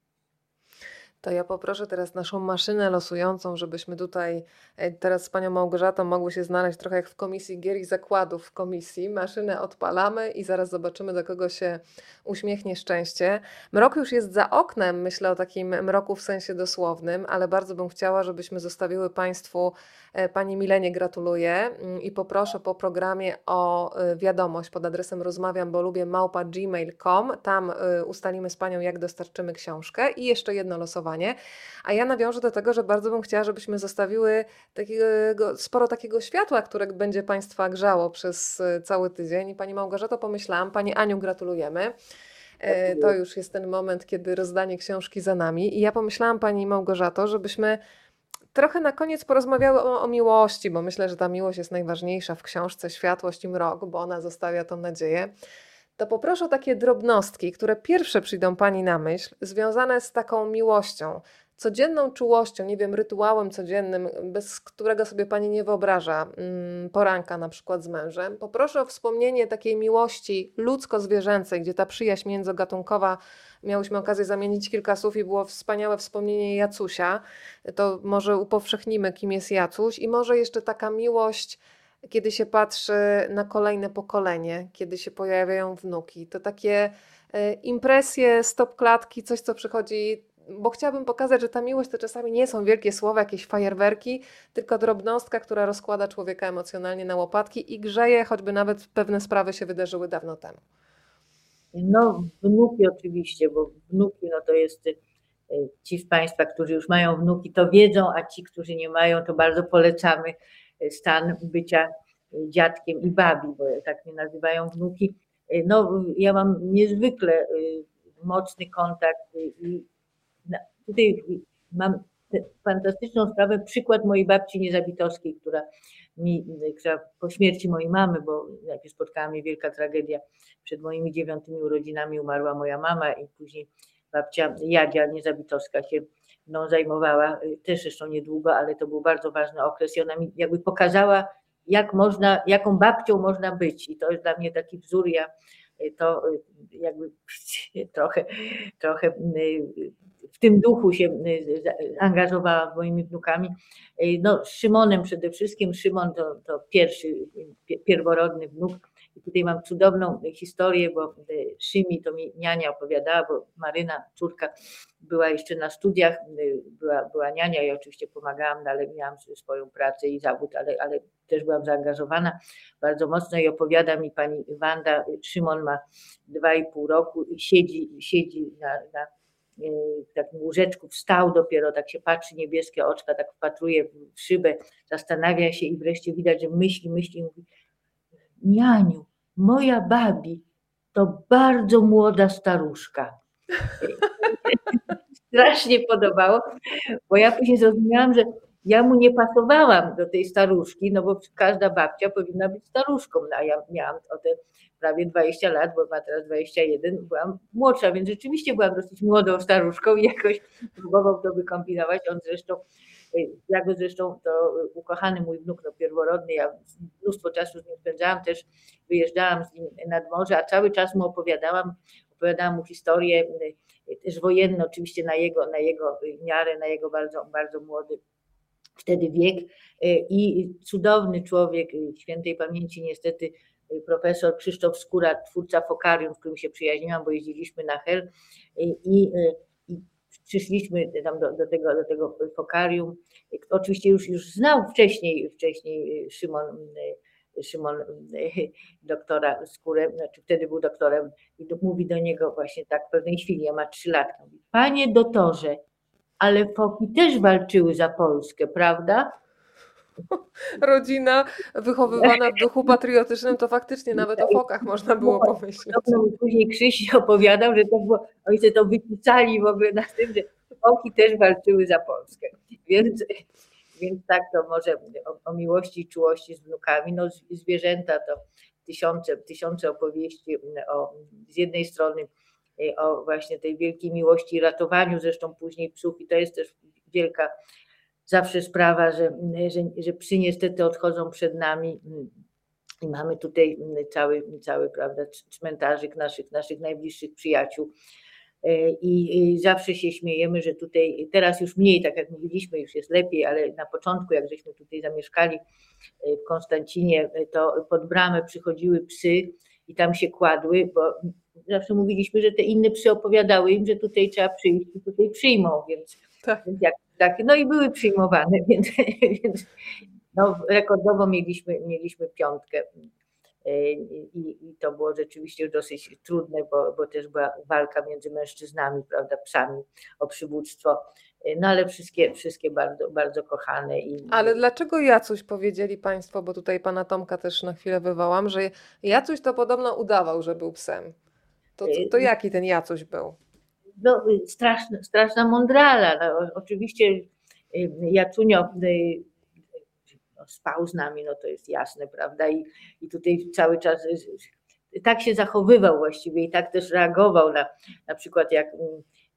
To ja poproszę teraz naszą maszynę losującą, żebyśmy tutaj e, teraz z panią Małgorzatą mogły się znaleźć trochę jak w komisji gier i zakładów w komisji. Maszynę odpalamy i zaraz zobaczymy, do kogo się uśmiechnie szczęście. Mrok już jest za oknem, myślę o takim mroku w sensie dosłownym, ale bardzo bym chciała, żebyśmy zostawiły Państwu E, pani Milenie gratuluję mm, i poproszę po programie o e, wiadomość pod adresem rozmawiam, bo lubię małpa gmail.com. Tam ustalimy z Panią, jak dostarczymy książkę i jeszcze jedno losowanie. A ja nawiążę do tego, że bardzo bym chciała, żebyśmy zostawiły takiego, sporo takiego światła, które będzie Państwa grzało przez cały tydzień. I Pani Małgorzato pomyślałam, Pani Aniu gratulujemy. To już jest ten moment, kiedy rozdanie książki za nami. I ja pomyślałam, Pani Małgorzato, żebyśmy trochę na koniec porozmawiały o, o, miłości, bo myślę, że ta miłość jest najważniejsza w książce Światłość i Mrok, bo ona zostawia tą nadzieję. To poproszę o takie drobnostki, które pierwsze przyjdą Pani na myśl, związane z taką miłością, codzienną czułością, nie wiem, rytuałem codziennym, bez którego sobie Pani nie wyobraża mm, poranka na przykład z mężem. Poproszę o wspomnienie takiej miłości ludzko-zwierzęcej, gdzie ta przyjaźń międzygatunkowa, miałyśmy okazję zamienić kilka słów i było wspaniałe wspomnienie Jacusia. To może upowszechnimy, kim jest Jacuś i może jeszcze taka miłość kiedy się patrzy na kolejne pokolenie, kiedy się pojawiają wnuki. To takie e, impresje, stop klatki, coś co przychodzi bo chciałabym pokazać, że ta miłość to czasami nie są wielkie słowa, jakieś fajerwerki, tylko drobnostka, która rozkłada człowieka emocjonalnie na łopatki i grzeje, choćby nawet pewne sprawy się wydarzyły dawno temu. No, wnuki oczywiście, bo wnuki no to jest y, ci z Państwa, którzy już mają wnuki, to wiedzą, a ci, którzy nie mają, to bardzo polecamy stan bycia y, dziadkiem i babi, bo tak mnie nazywają wnuki. No, ja mam niezwykle mocny kontakt i Tutaj mam fantastyczną sprawę, przykład mojej babci Niezabitowskiej, która mi, która po śmierci mojej mamy, bo najpierw spotkała mnie wielka tragedia, przed moimi dziewiątymi urodzinami umarła moja mama i później babcia Jadzia Niezabitowska się mną zajmowała, też zresztą niedługo, ale to był bardzo ważny okres i ona mi jakby pokazała, jak można, jaką babcią można być i to jest dla mnie taki wzór, ja to jakby trochę, trochę w tym duchu się y, angażowała z moimi wnukami. Y, no, z Szymonem przede wszystkim. Szymon to, to pierwszy, pierworodny wnuk. I tutaj mam cudowną historię, bo y, Szymi to mi niania opowiadała, bo Maryna, córka, była jeszcze na studiach, była, była niania i oczywiście pomagałam, no, ale miałam swoją pracę i zawód, ale, ale też byłam zaangażowana bardzo mocno i opowiada mi pani Wanda, Szymon ma dwa i pół roku i siedzi, siedzi na, na w takim łóżeczku wstał dopiero, tak się patrzy, niebieskie oczka, tak wpatruje w szybę, zastanawia się i wreszcie widać, że myśli, myśli mówi Nianiu, moja babi to bardzo młoda staruszka. Strasznie podobało, bo ja później zrozumiałam, że ja mu nie pasowałam do tej staruszki, no bo każda babcia powinna być staruszką, no a ja miałam o te prawie 20 lat, bo ma teraz 21, byłam młodsza, więc rzeczywiście byłam dosyć młodą staruszką i jakoś próbował to wykombinować. On zresztą, jak zresztą to ukochany mój wnuk, no pierworodny, ja mnóstwo czasu z nim spędzałam, też wyjeżdżałam z nim nad morze, a cały czas mu opowiadałam, opowiadałam mu historię, też wojenne oczywiście na jego, na jego miarę, na jego bardzo, bardzo młody wtedy wiek. I cudowny człowiek świętej pamięci niestety profesor Krzysztof Skóra, twórca Fokarium, z którym się przyjaźniłam, bo jeździliśmy na Hel. I, i przyszliśmy tam do, do, tego, do tego Fokarium. Oczywiście już, już znał wcześniej, wcześniej Szymon, Szymon doktora Skórę, znaczy wtedy był doktorem i mówi do niego właśnie tak w pewnej chwili, ja ma trzy latka, mówi, panie doktorze, ale foki też walczyły za Polskę, prawda? rodzina wychowywana w duchu patriotycznym, to faktycznie nawet o fokach można było pomyśleć. Później Krzyś opowiadał, że to było, oni sobie to wypisali w ogóle na tym, że foki też walczyły za Polskę. Więc, więc tak to może o, o miłości i czułości z wnukami. No zwierzęta to tysiące, tysiące opowieści o, z jednej strony y, o właśnie tej wielkiej miłości i ratowaniu zresztą później psów i to jest też wielka zawsze sprawa, że, że, że psy niestety odchodzą przed nami i mamy tutaj cały, cały prawda, cmentarzyk naszych, naszych najbliższych przyjaciół. I, I, zawsze się śmiejemy, że tutaj teraz już mniej, tak jak mówiliśmy, już jest lepiej, ale na początku, jak żeśmy tutaj zamieszkali e, w Konstancinie, e, to pod bramę przychodziły psy i tam się kładły, bo zawsze mówiliśmy, że te inne psy opowiadały im, że tutaj trzeba przyjść i tutaj przyjmą, więc, tak. jak tak, no i były przyjmowane, więc, więc no, rekordowo mieliśmy, mieliśmy piątkę. E, I, I, to było rzeczywiście dosyć trudne, bo, bo też była walka między mężczyznami, prawda, psami o przywództwo. E, no ale wszystkie, wszystkie bardzo, bardzo kochane. I... Ale dlaczego Jacuś powiedzieli Państwo, bo tutaj Pana Tomka też na chwilę wywołam, że Jacuś to podobno udawał, że był psem. To, to, to e, jaki ten Jacuś był? No, straszna, straszna mądrala. No, oczywiście Jacunio no, spał z nami, no to jest jasne, prawda? I, i tutaj cały czas tak się zachowywał właściwie i tak też reagował na, na przykład jak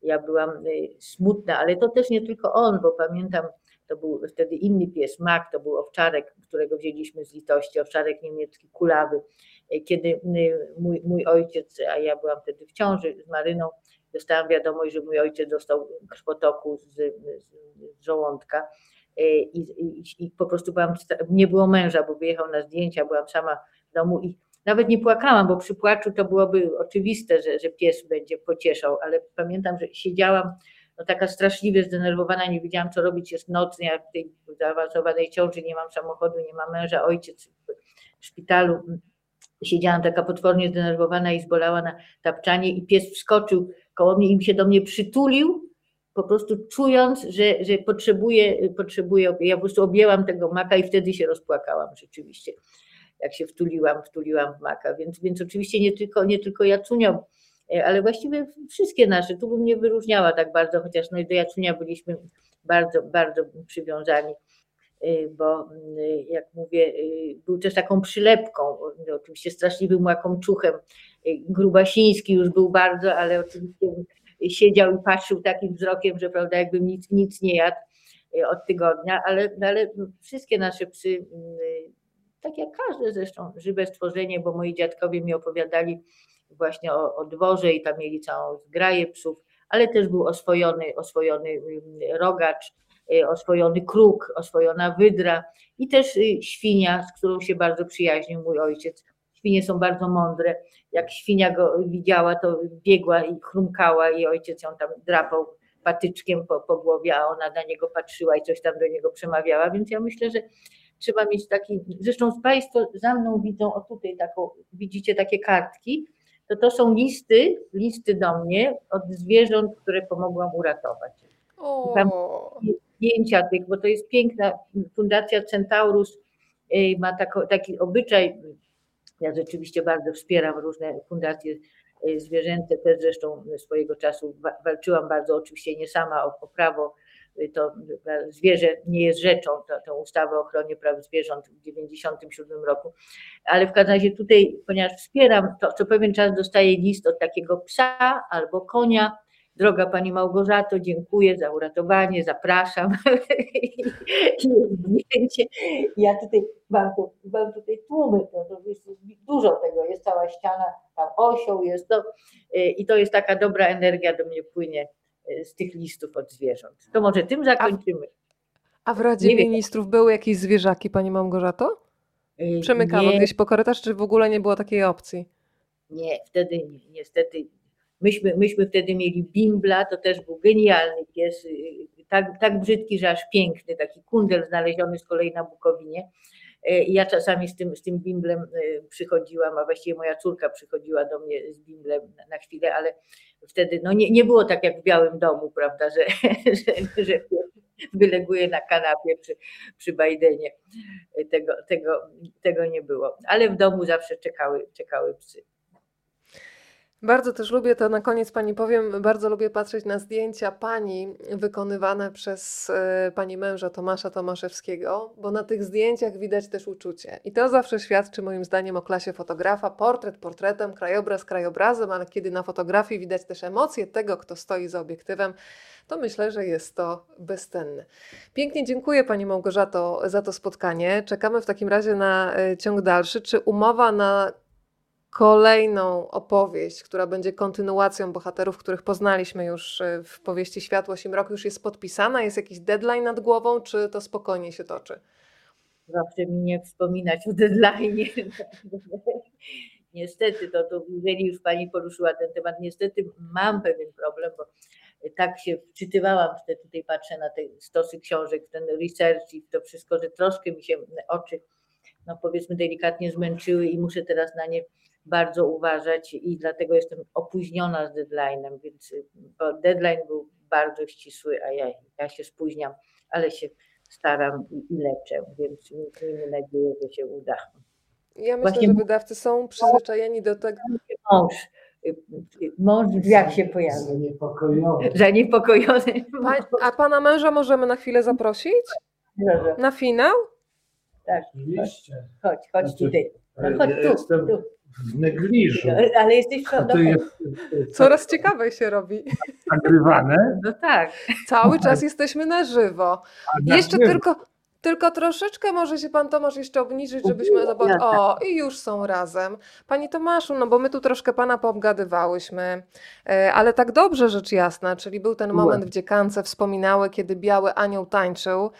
ja byłam smutna, ale to też nie tylko on, bo pamiętam, to był wtedy inny pies, Mak, to był owczarek, którego wzięliśmy z litości, owczarek niemiecki, kulawy. Kiedy mój, mój ojciec, a ja byłam wtedy w ciąży z Maryną, dostałam wiadomość, że mój ojciec dostał krwotoku z, z, żołądka i, i, i, po prostu byłam, nie było męża, bo wyjechał na zdjęcia, byłam sama w domu i nawet nie płakałam, bo przy płaczu to byłoby oczywiste, że, że pies będzie pocieszał, ale pamiętam, że siedziałam no taka straszliwie zdenerwowana, nie wiedziałam co robić, jest noc, ja w tej zaawansowanej ciąży, nie mam samochodu, nie mam męża, ojciec w szpitalu. Siedziałam taka potwornie zdenerwowana i zbolała na tapczanie i pies wskoczył koło mnie i się do mnie przytulił, po prostu czując, że, że potrzebuję, potrzebuję, ja po prostu objęłam tego maka i wtedy się rozpłakałam rzeczywiście, jak się wtuliłam, wtuliłam w maka, więc, więc oczywiście nie tylko, nie tylko Jacunio E, ale właściwie wszystkie nasze, tu bym nie wyróżniała tak bardzo, chociaż no i do Jacunia byliśmy bardzo, bardzo przywiązani, e, bo jak mówię, e, był też taką przylepką, oczywiście straszliwym łakomczuchem, grubasiński już był bardzo, ale oczywiście siedział i patrzył takim wzrokiem, że prawda, jakby nic, nic nie jadł od tygodnia, ale, ale wszystkie nasze psy, tak jak każde zresztą żywe stworzenie, bo moi dziadkowie mi opowiadali, właśnie o, o dworze i tam mieli całą zgraję psów, ale też był oswojony, oswojony mm, rogacz, y, oswojony kruk, oswojona wydra i też świnia, z którą się bardzo przyjaźnił mój ojciec. Świnie są bardzo mądre. Jak świnia go widziała, to biegła i chrumkała i ojciec ją tam drapał patyczkiem po, po głowie, a ona na niego patrzyła i coś tam do niego przemawiała, więc ja myślę, że trzeba mieć taki, zresztą Państwo za mną widzą, o tutaj taką, widzicie takie kartki, to to są listy, listy do mnie od zwierząt, które pomogłam uratować. O. Tam zdjęcia tych, bo to jest piękna Fundacja Centaurus y, ma taki obyczaj, ja rzeczywiście bardzo wspieram różne fundacje y, zwierzęce, też zresztą swojego czasu walczyłam bardzo, oczywiście nie sama o, o prawo to zwierzę nie jest rzeczą, tę ustawę o ochronie praw zwierząt w 1997 roku. Ale w każdym razie tutaj, ponieważ wspieram, to co pewien czas dostaję list od takiego psa albo konia. Droga Pani Małgorzato, dziękuję za uratowanie, zapraszam. zdjęcie. Ja tutaj mam, mam tutaj tłumy, to, to jest dużo tego, jest cała ściana, tam osioł jest to i to jest taka dobra energia do mnie płynie z tych listów od zwierząt. To może tym zakończymy. A, w Radzie nie Ministrów wiem. były jakieś zwierzaki, Pani Małgorzato? Y, Przemykano nie. gdzieś po korytarz, czy w ogóle nie było takiej opcji? Nie, wtedy nie, niestety. Myśmy, myśmy wtedy mieli Bimbla, to też był genialny pies, y, tak, tak brzydki, że aż piękny, taki kundel znaleziony z kolei na Bukowinie. E, ja czasami z tym, z tym bimblem e, przychodziłam, a właściwie moja córka przychodziła do mnie z bimblem na chwilę, ale wtedy no nie, nie było tak jak w Białym Domu, prawda, że, że, że wyleguje na kanapie przy, przy Bidenie. Tego, tego, tego nie było. Ale w domu zawsze czekały, czekały psy. Bardzo też lubię, to na koniec Pani powiem, bardzo lubię patrzeć na zdjęcia Pani wykonywane przez e, Pani męża Tomasza Tomaszewskiego, bo na tych zdjęciach widać też uczucie. I to zawsze świadczy moim zdaniem o klasie fotografa. Portret portretem, krajobraz krajobrazem, ale kiedy na fotografii widać też emocje tego, kto stoi za obiektywem, to myślę, że jest to bezcenne. Pięknie dziękuję Pani Małgorzato za to spotkanie. Czekamy w takim razie na e, ciąg dalszy. Czy umowa na kolejną opowieść, która będzie kontynuacją bohaterów, których poznaliśmy już e, w powieści Światło Simrok, już jest podpisana? Jest jakiś deadline nad głową, czy to spokojnie się toczy? Zawsze mi nie wspominać o deadline. niestety, to, to jeżeli już Pani poruszyła ten temat, niestety mam pewien problem, bo tak się wczytywałam, wtedy tutaj patrzę na te stosy książek, ten research i to wszystko, że troszkę mi się oczy, no powiedzmy delikatnie zmęczyły i muszę teraz na nie bardzo uważać i dlatego jestem opóźniona z deadline'em, więc bo deadline był bardzo ścisły, a ja, ja się spóźniam, ale się staram i, i leczę, więc miejmy nadzieję, że się uda. Ja myślę, Właśnie że wydawcy są przyzwyczajeni do tego. Mąż mąż w drzwiach się pojawił. Zaniepokojony. Zaniepokojony. A pana męża możemy na chwilę zaprosić? Na finał? tak. Oczywiście. Chodź, chodź Znaczy, tutaj. No, chodź tu, tu. W negliżu. Ale jesteś no, to jest Coraz ciekawej się robi. nagrywane. no tak. Cały czas jesteśmy na żywo. a na Jeszcze żywo. tylko, tylko troszeczkę może się pan Tomasz jeszcze obniżyć, żebyśmy zobaczyli. O, i już są razem. Pani Tomaszu, no bo my tu troszkę pana poobgadywałyśmy, e, ale tak dobrze rzecz jasna, czyli był ten moment w dziekance, wspominały, kiedy biały anioł tańczył.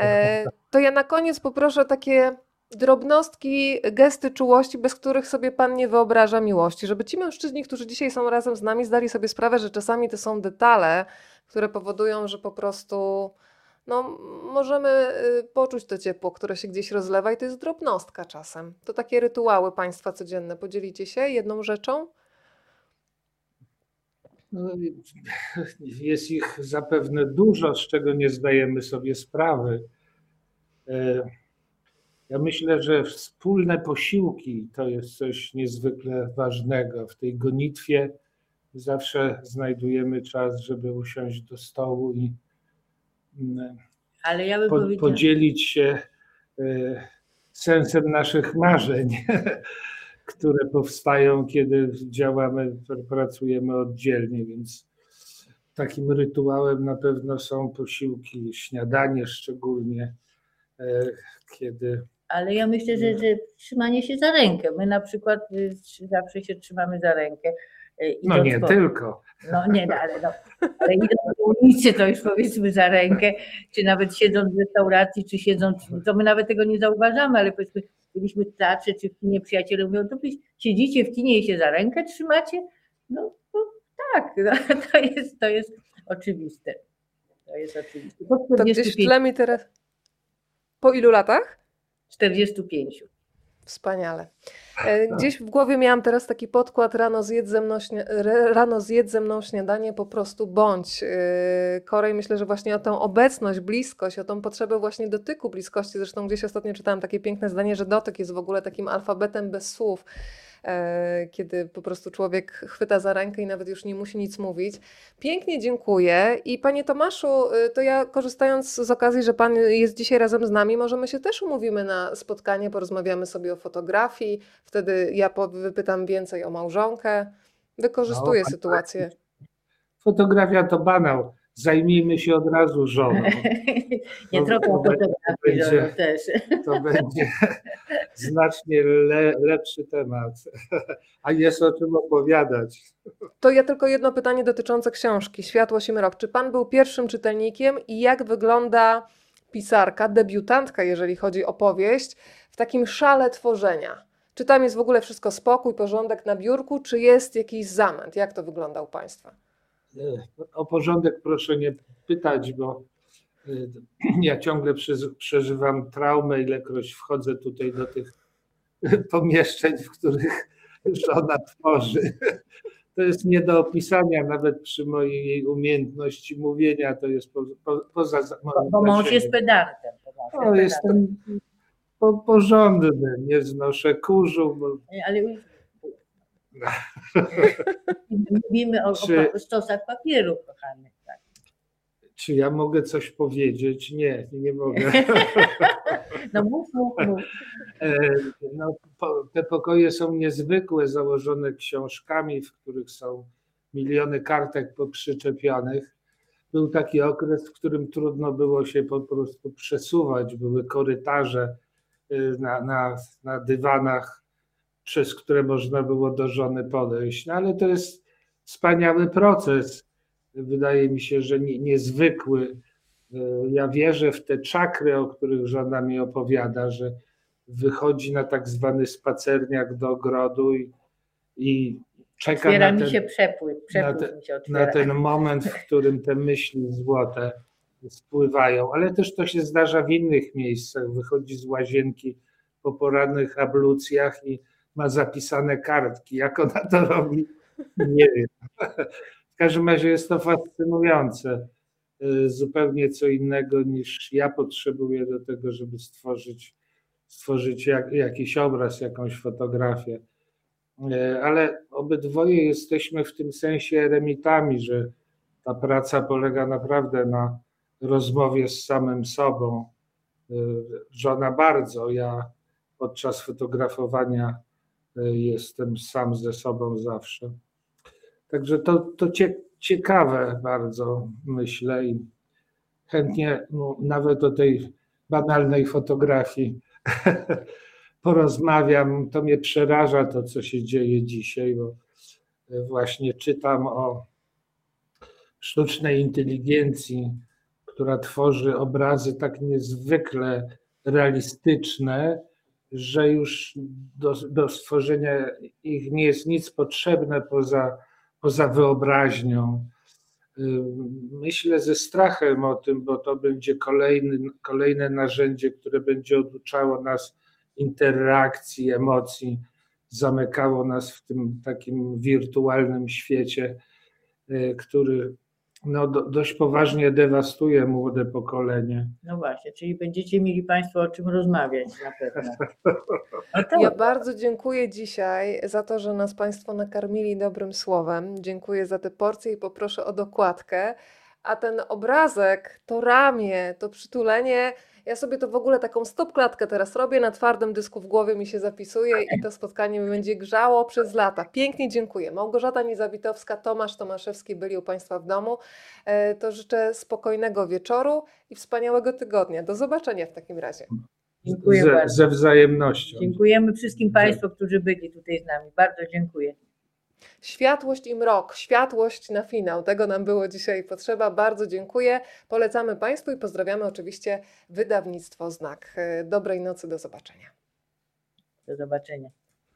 E, To ja na koniec poproszę takie drobnostki, gesty czułości, bez których sobie pan nie wyobraża miłości, żeby ci mężczyźni, którzy dzisiaj są razem z nami, zdali sobie sprawę, że czasami to są detale, które powodują, że po prostu no, możemy y, poczuć to ciepło, które się gdzieś rozlewa i to jest drobnostka czasem. To takie rytuały państwa codzienne. Podzielicie się jedną rzeczą? No, Jest ich zapewne dużo, z czego nie zdajemy sobie sprawy. Ja myślę, że wspólne posiłki to jest coś niezwykle ważnego. W tej gonitwie zawsze znajdujemy czas, żeby usiąść do stołu i mm, ja bym po, podzielić się e, sensem naszych marzeń, które powstają, kiedy działamy, pr- pracujemy oddzielnie, więc takim rytuałem na pewno są posiłki, śniadanie szczególnie, e, kiedy ale ja myślę, że, że trzymanie się za rękę. My na przykład y, zawsze się trzymamy za rękę. y, no nie po- tylko, No nie, no, ale, no, ale idąc po ulicy, to już powiedzmy za rękę, czy nawet siedząc w restauracji, czy siedząc, to my nawet tego nie zauważamy, ale powiedzmy, byliśmy w teatrze, czy w kinie, przyjaciele mówią, to siedzicie w kinie i się za rękę trzymacie? No, no tak, no, to, jest, to jest oczywiste. To jest oczywiste. Po To gdzieś w 45, tle mi teraz... Po ilu latach? 45. Wspaniale. E, Gdzieś w głowie miałam teraz taki podkład rano zjedz ze mną, rano zjedz ze mną śniadanie, po prostu bądź. Yy, Korej, myślę, że właśnie o tą obecność, bliskość, o tą potrzebę właśnie dotyku, bliskości. Zresztą gdzieś ostatnio czytałam takie piękne zdanie, że dotyk jest w ogóle takim alfabetem bez słów. E, Kiedy po prostu człowiek chwyta za rękę i nawet już nie musi nic mówić. Pięknie dziękuję. I panie Tomaszu, y, to ja korzystając z okazji, że pan jest dzisiaj razem z nami, może my się też umówimy na spotkanie, porozmawiamy sobie o fotografii. Wtedy ja wypytam więcej o małżonkę. Wykorzystuję No, sytuację. fotografia to banał, zajmijmy się od razu żoną. Nie No, trochę to o będzie- też. to będzie znacznie le, lepszy temat. A jest o czym opowiadać. To ja tylko jedno pytanie dotyczące książki Światło Mrok. Czy pan był pierwszym czytelnikiem i jak wygląda pisarka, debiutantka, jeżeli chodzi o powieść, w takim szale tworzenia? Czy tam jest w ogóle wszystko spokój, porządek na biurku, czy jest jakiś zamęt? Jak to wygląda u państwa? O porządek proszę nie pytać, bo y, ja ciągle przeż- przeżywam traumę, ilekroć wchodzę tutaj do tych pomieszczeń, w których żona tworzy. To jest nie do opisania, nawet przy mojej jej umiejętności mówienia, to jest po, po, poza moim Bo mąż jest pedantem. bo mąż O, jest pedantem. jestem po, porządny, nie znoszę kurzu, bo Ale mówimy o, Czy- o stosach papieru, kochany. Tak. czy ja mogę coś powiedzieć? Nie, nie mogę. No mów, mów, mów. E, No, te pokoje są niezwykłe, założone książkami, w których są miliony kartek poprzyczepionych. Był taki okres, w którym trudno było się po prostu przesuwać. Były korytarze y, na, na, na dywanach, przez które można było do żony podejść. No, ale to jest wspaniały proces. Wydaje mi się, że nie, niezwykły. Y, Ja wierzę w te czakry, o których żona mi opowiada, że wychodzi na tak zwany spacerniak do ogrodu i, i czeka Otwiera na mi ten, się przepływ, przepływ te- mi się otwiera. na ten moment, w którym te myśli złote spływają. Ale też to się zdarza w innych miejscach. Wychodzi z łazienki po porannych ablucjach i ma zapisane kartki. Jak ona to robi, nie wiem. W każdym razie jest to fascynujące. Y, Zupełnie co innego niż ja potrzebuję do tego, żeby stworzyć, stworzyć jak, jakiś obraz, jakąś fotografię. E, ale obydwoje jesteśmy w tym sensie eremitami, że ta praca polega naprawdę na rozmowie z samym sobą. E, żona bardzo, ja podczas fotografowania jestem sam ze sobą zawsze. Także to, to cie, ciekawe bardzo, myślę, i chętnie no, nawet o tej banalnej fotografii porozmawiam. To mnie przeraża to, co się dzieje dzisiaj, bo właśnie czytam o sztucznej inteligencji, która tworzy obrazy tak niezwykle realistyczne, że już do, do stworzenia ich nie jest nic potrzebne poza, poza wyobraźnią. Myślę ze strachem o tym, bo to będzie kolejny, kolejne narzędzie, które będzie oduczało nas interakcji, emocji, zamykało nas w tym takim wirtualnym świecie, y, który no, do, dość poważnie dewastuje młode pokolenie. No właśnie, czyli będziecie mieli Państwo o czym rozmawiać na pewno. Ja bardzo dziękuję dzisiaj za to, że nas Państwo nakarmili dobrym słowem. Dziękuję za te porcje i poproszę o dokładkę. A ten obrazek, to ramię, to przytulenie, ja sobie to w ogóle taką stopklatkę teraz robię, na twardym dysku w głowie mi się zapisuje i to spotkanie mi będzie grzało przez lata. Pięknie dziękuję. Małgorzata Niezabitowska, Tomasz Tomaszewski byli u Państwa w domu. E, to życzę spokojnego wieczoru i wspaniałego tygodnia. Do zobaczenia w takim razie. Dziękuję ze, bardzo. ze wzajemnością. Dziękujemy wszystkim Państwu, którzy byli tutaj z nami. Bardzo dziękuję. Światłość i mrok, światłość na finał. Tego nam było dzisiaj potrzeba. Bardzo dziękuję. Polecamy Państwu i pozdrawiamy oczywiście wydawnictwo Znak. Dobrej nocy, do zobaczenia. Do zobaczenia.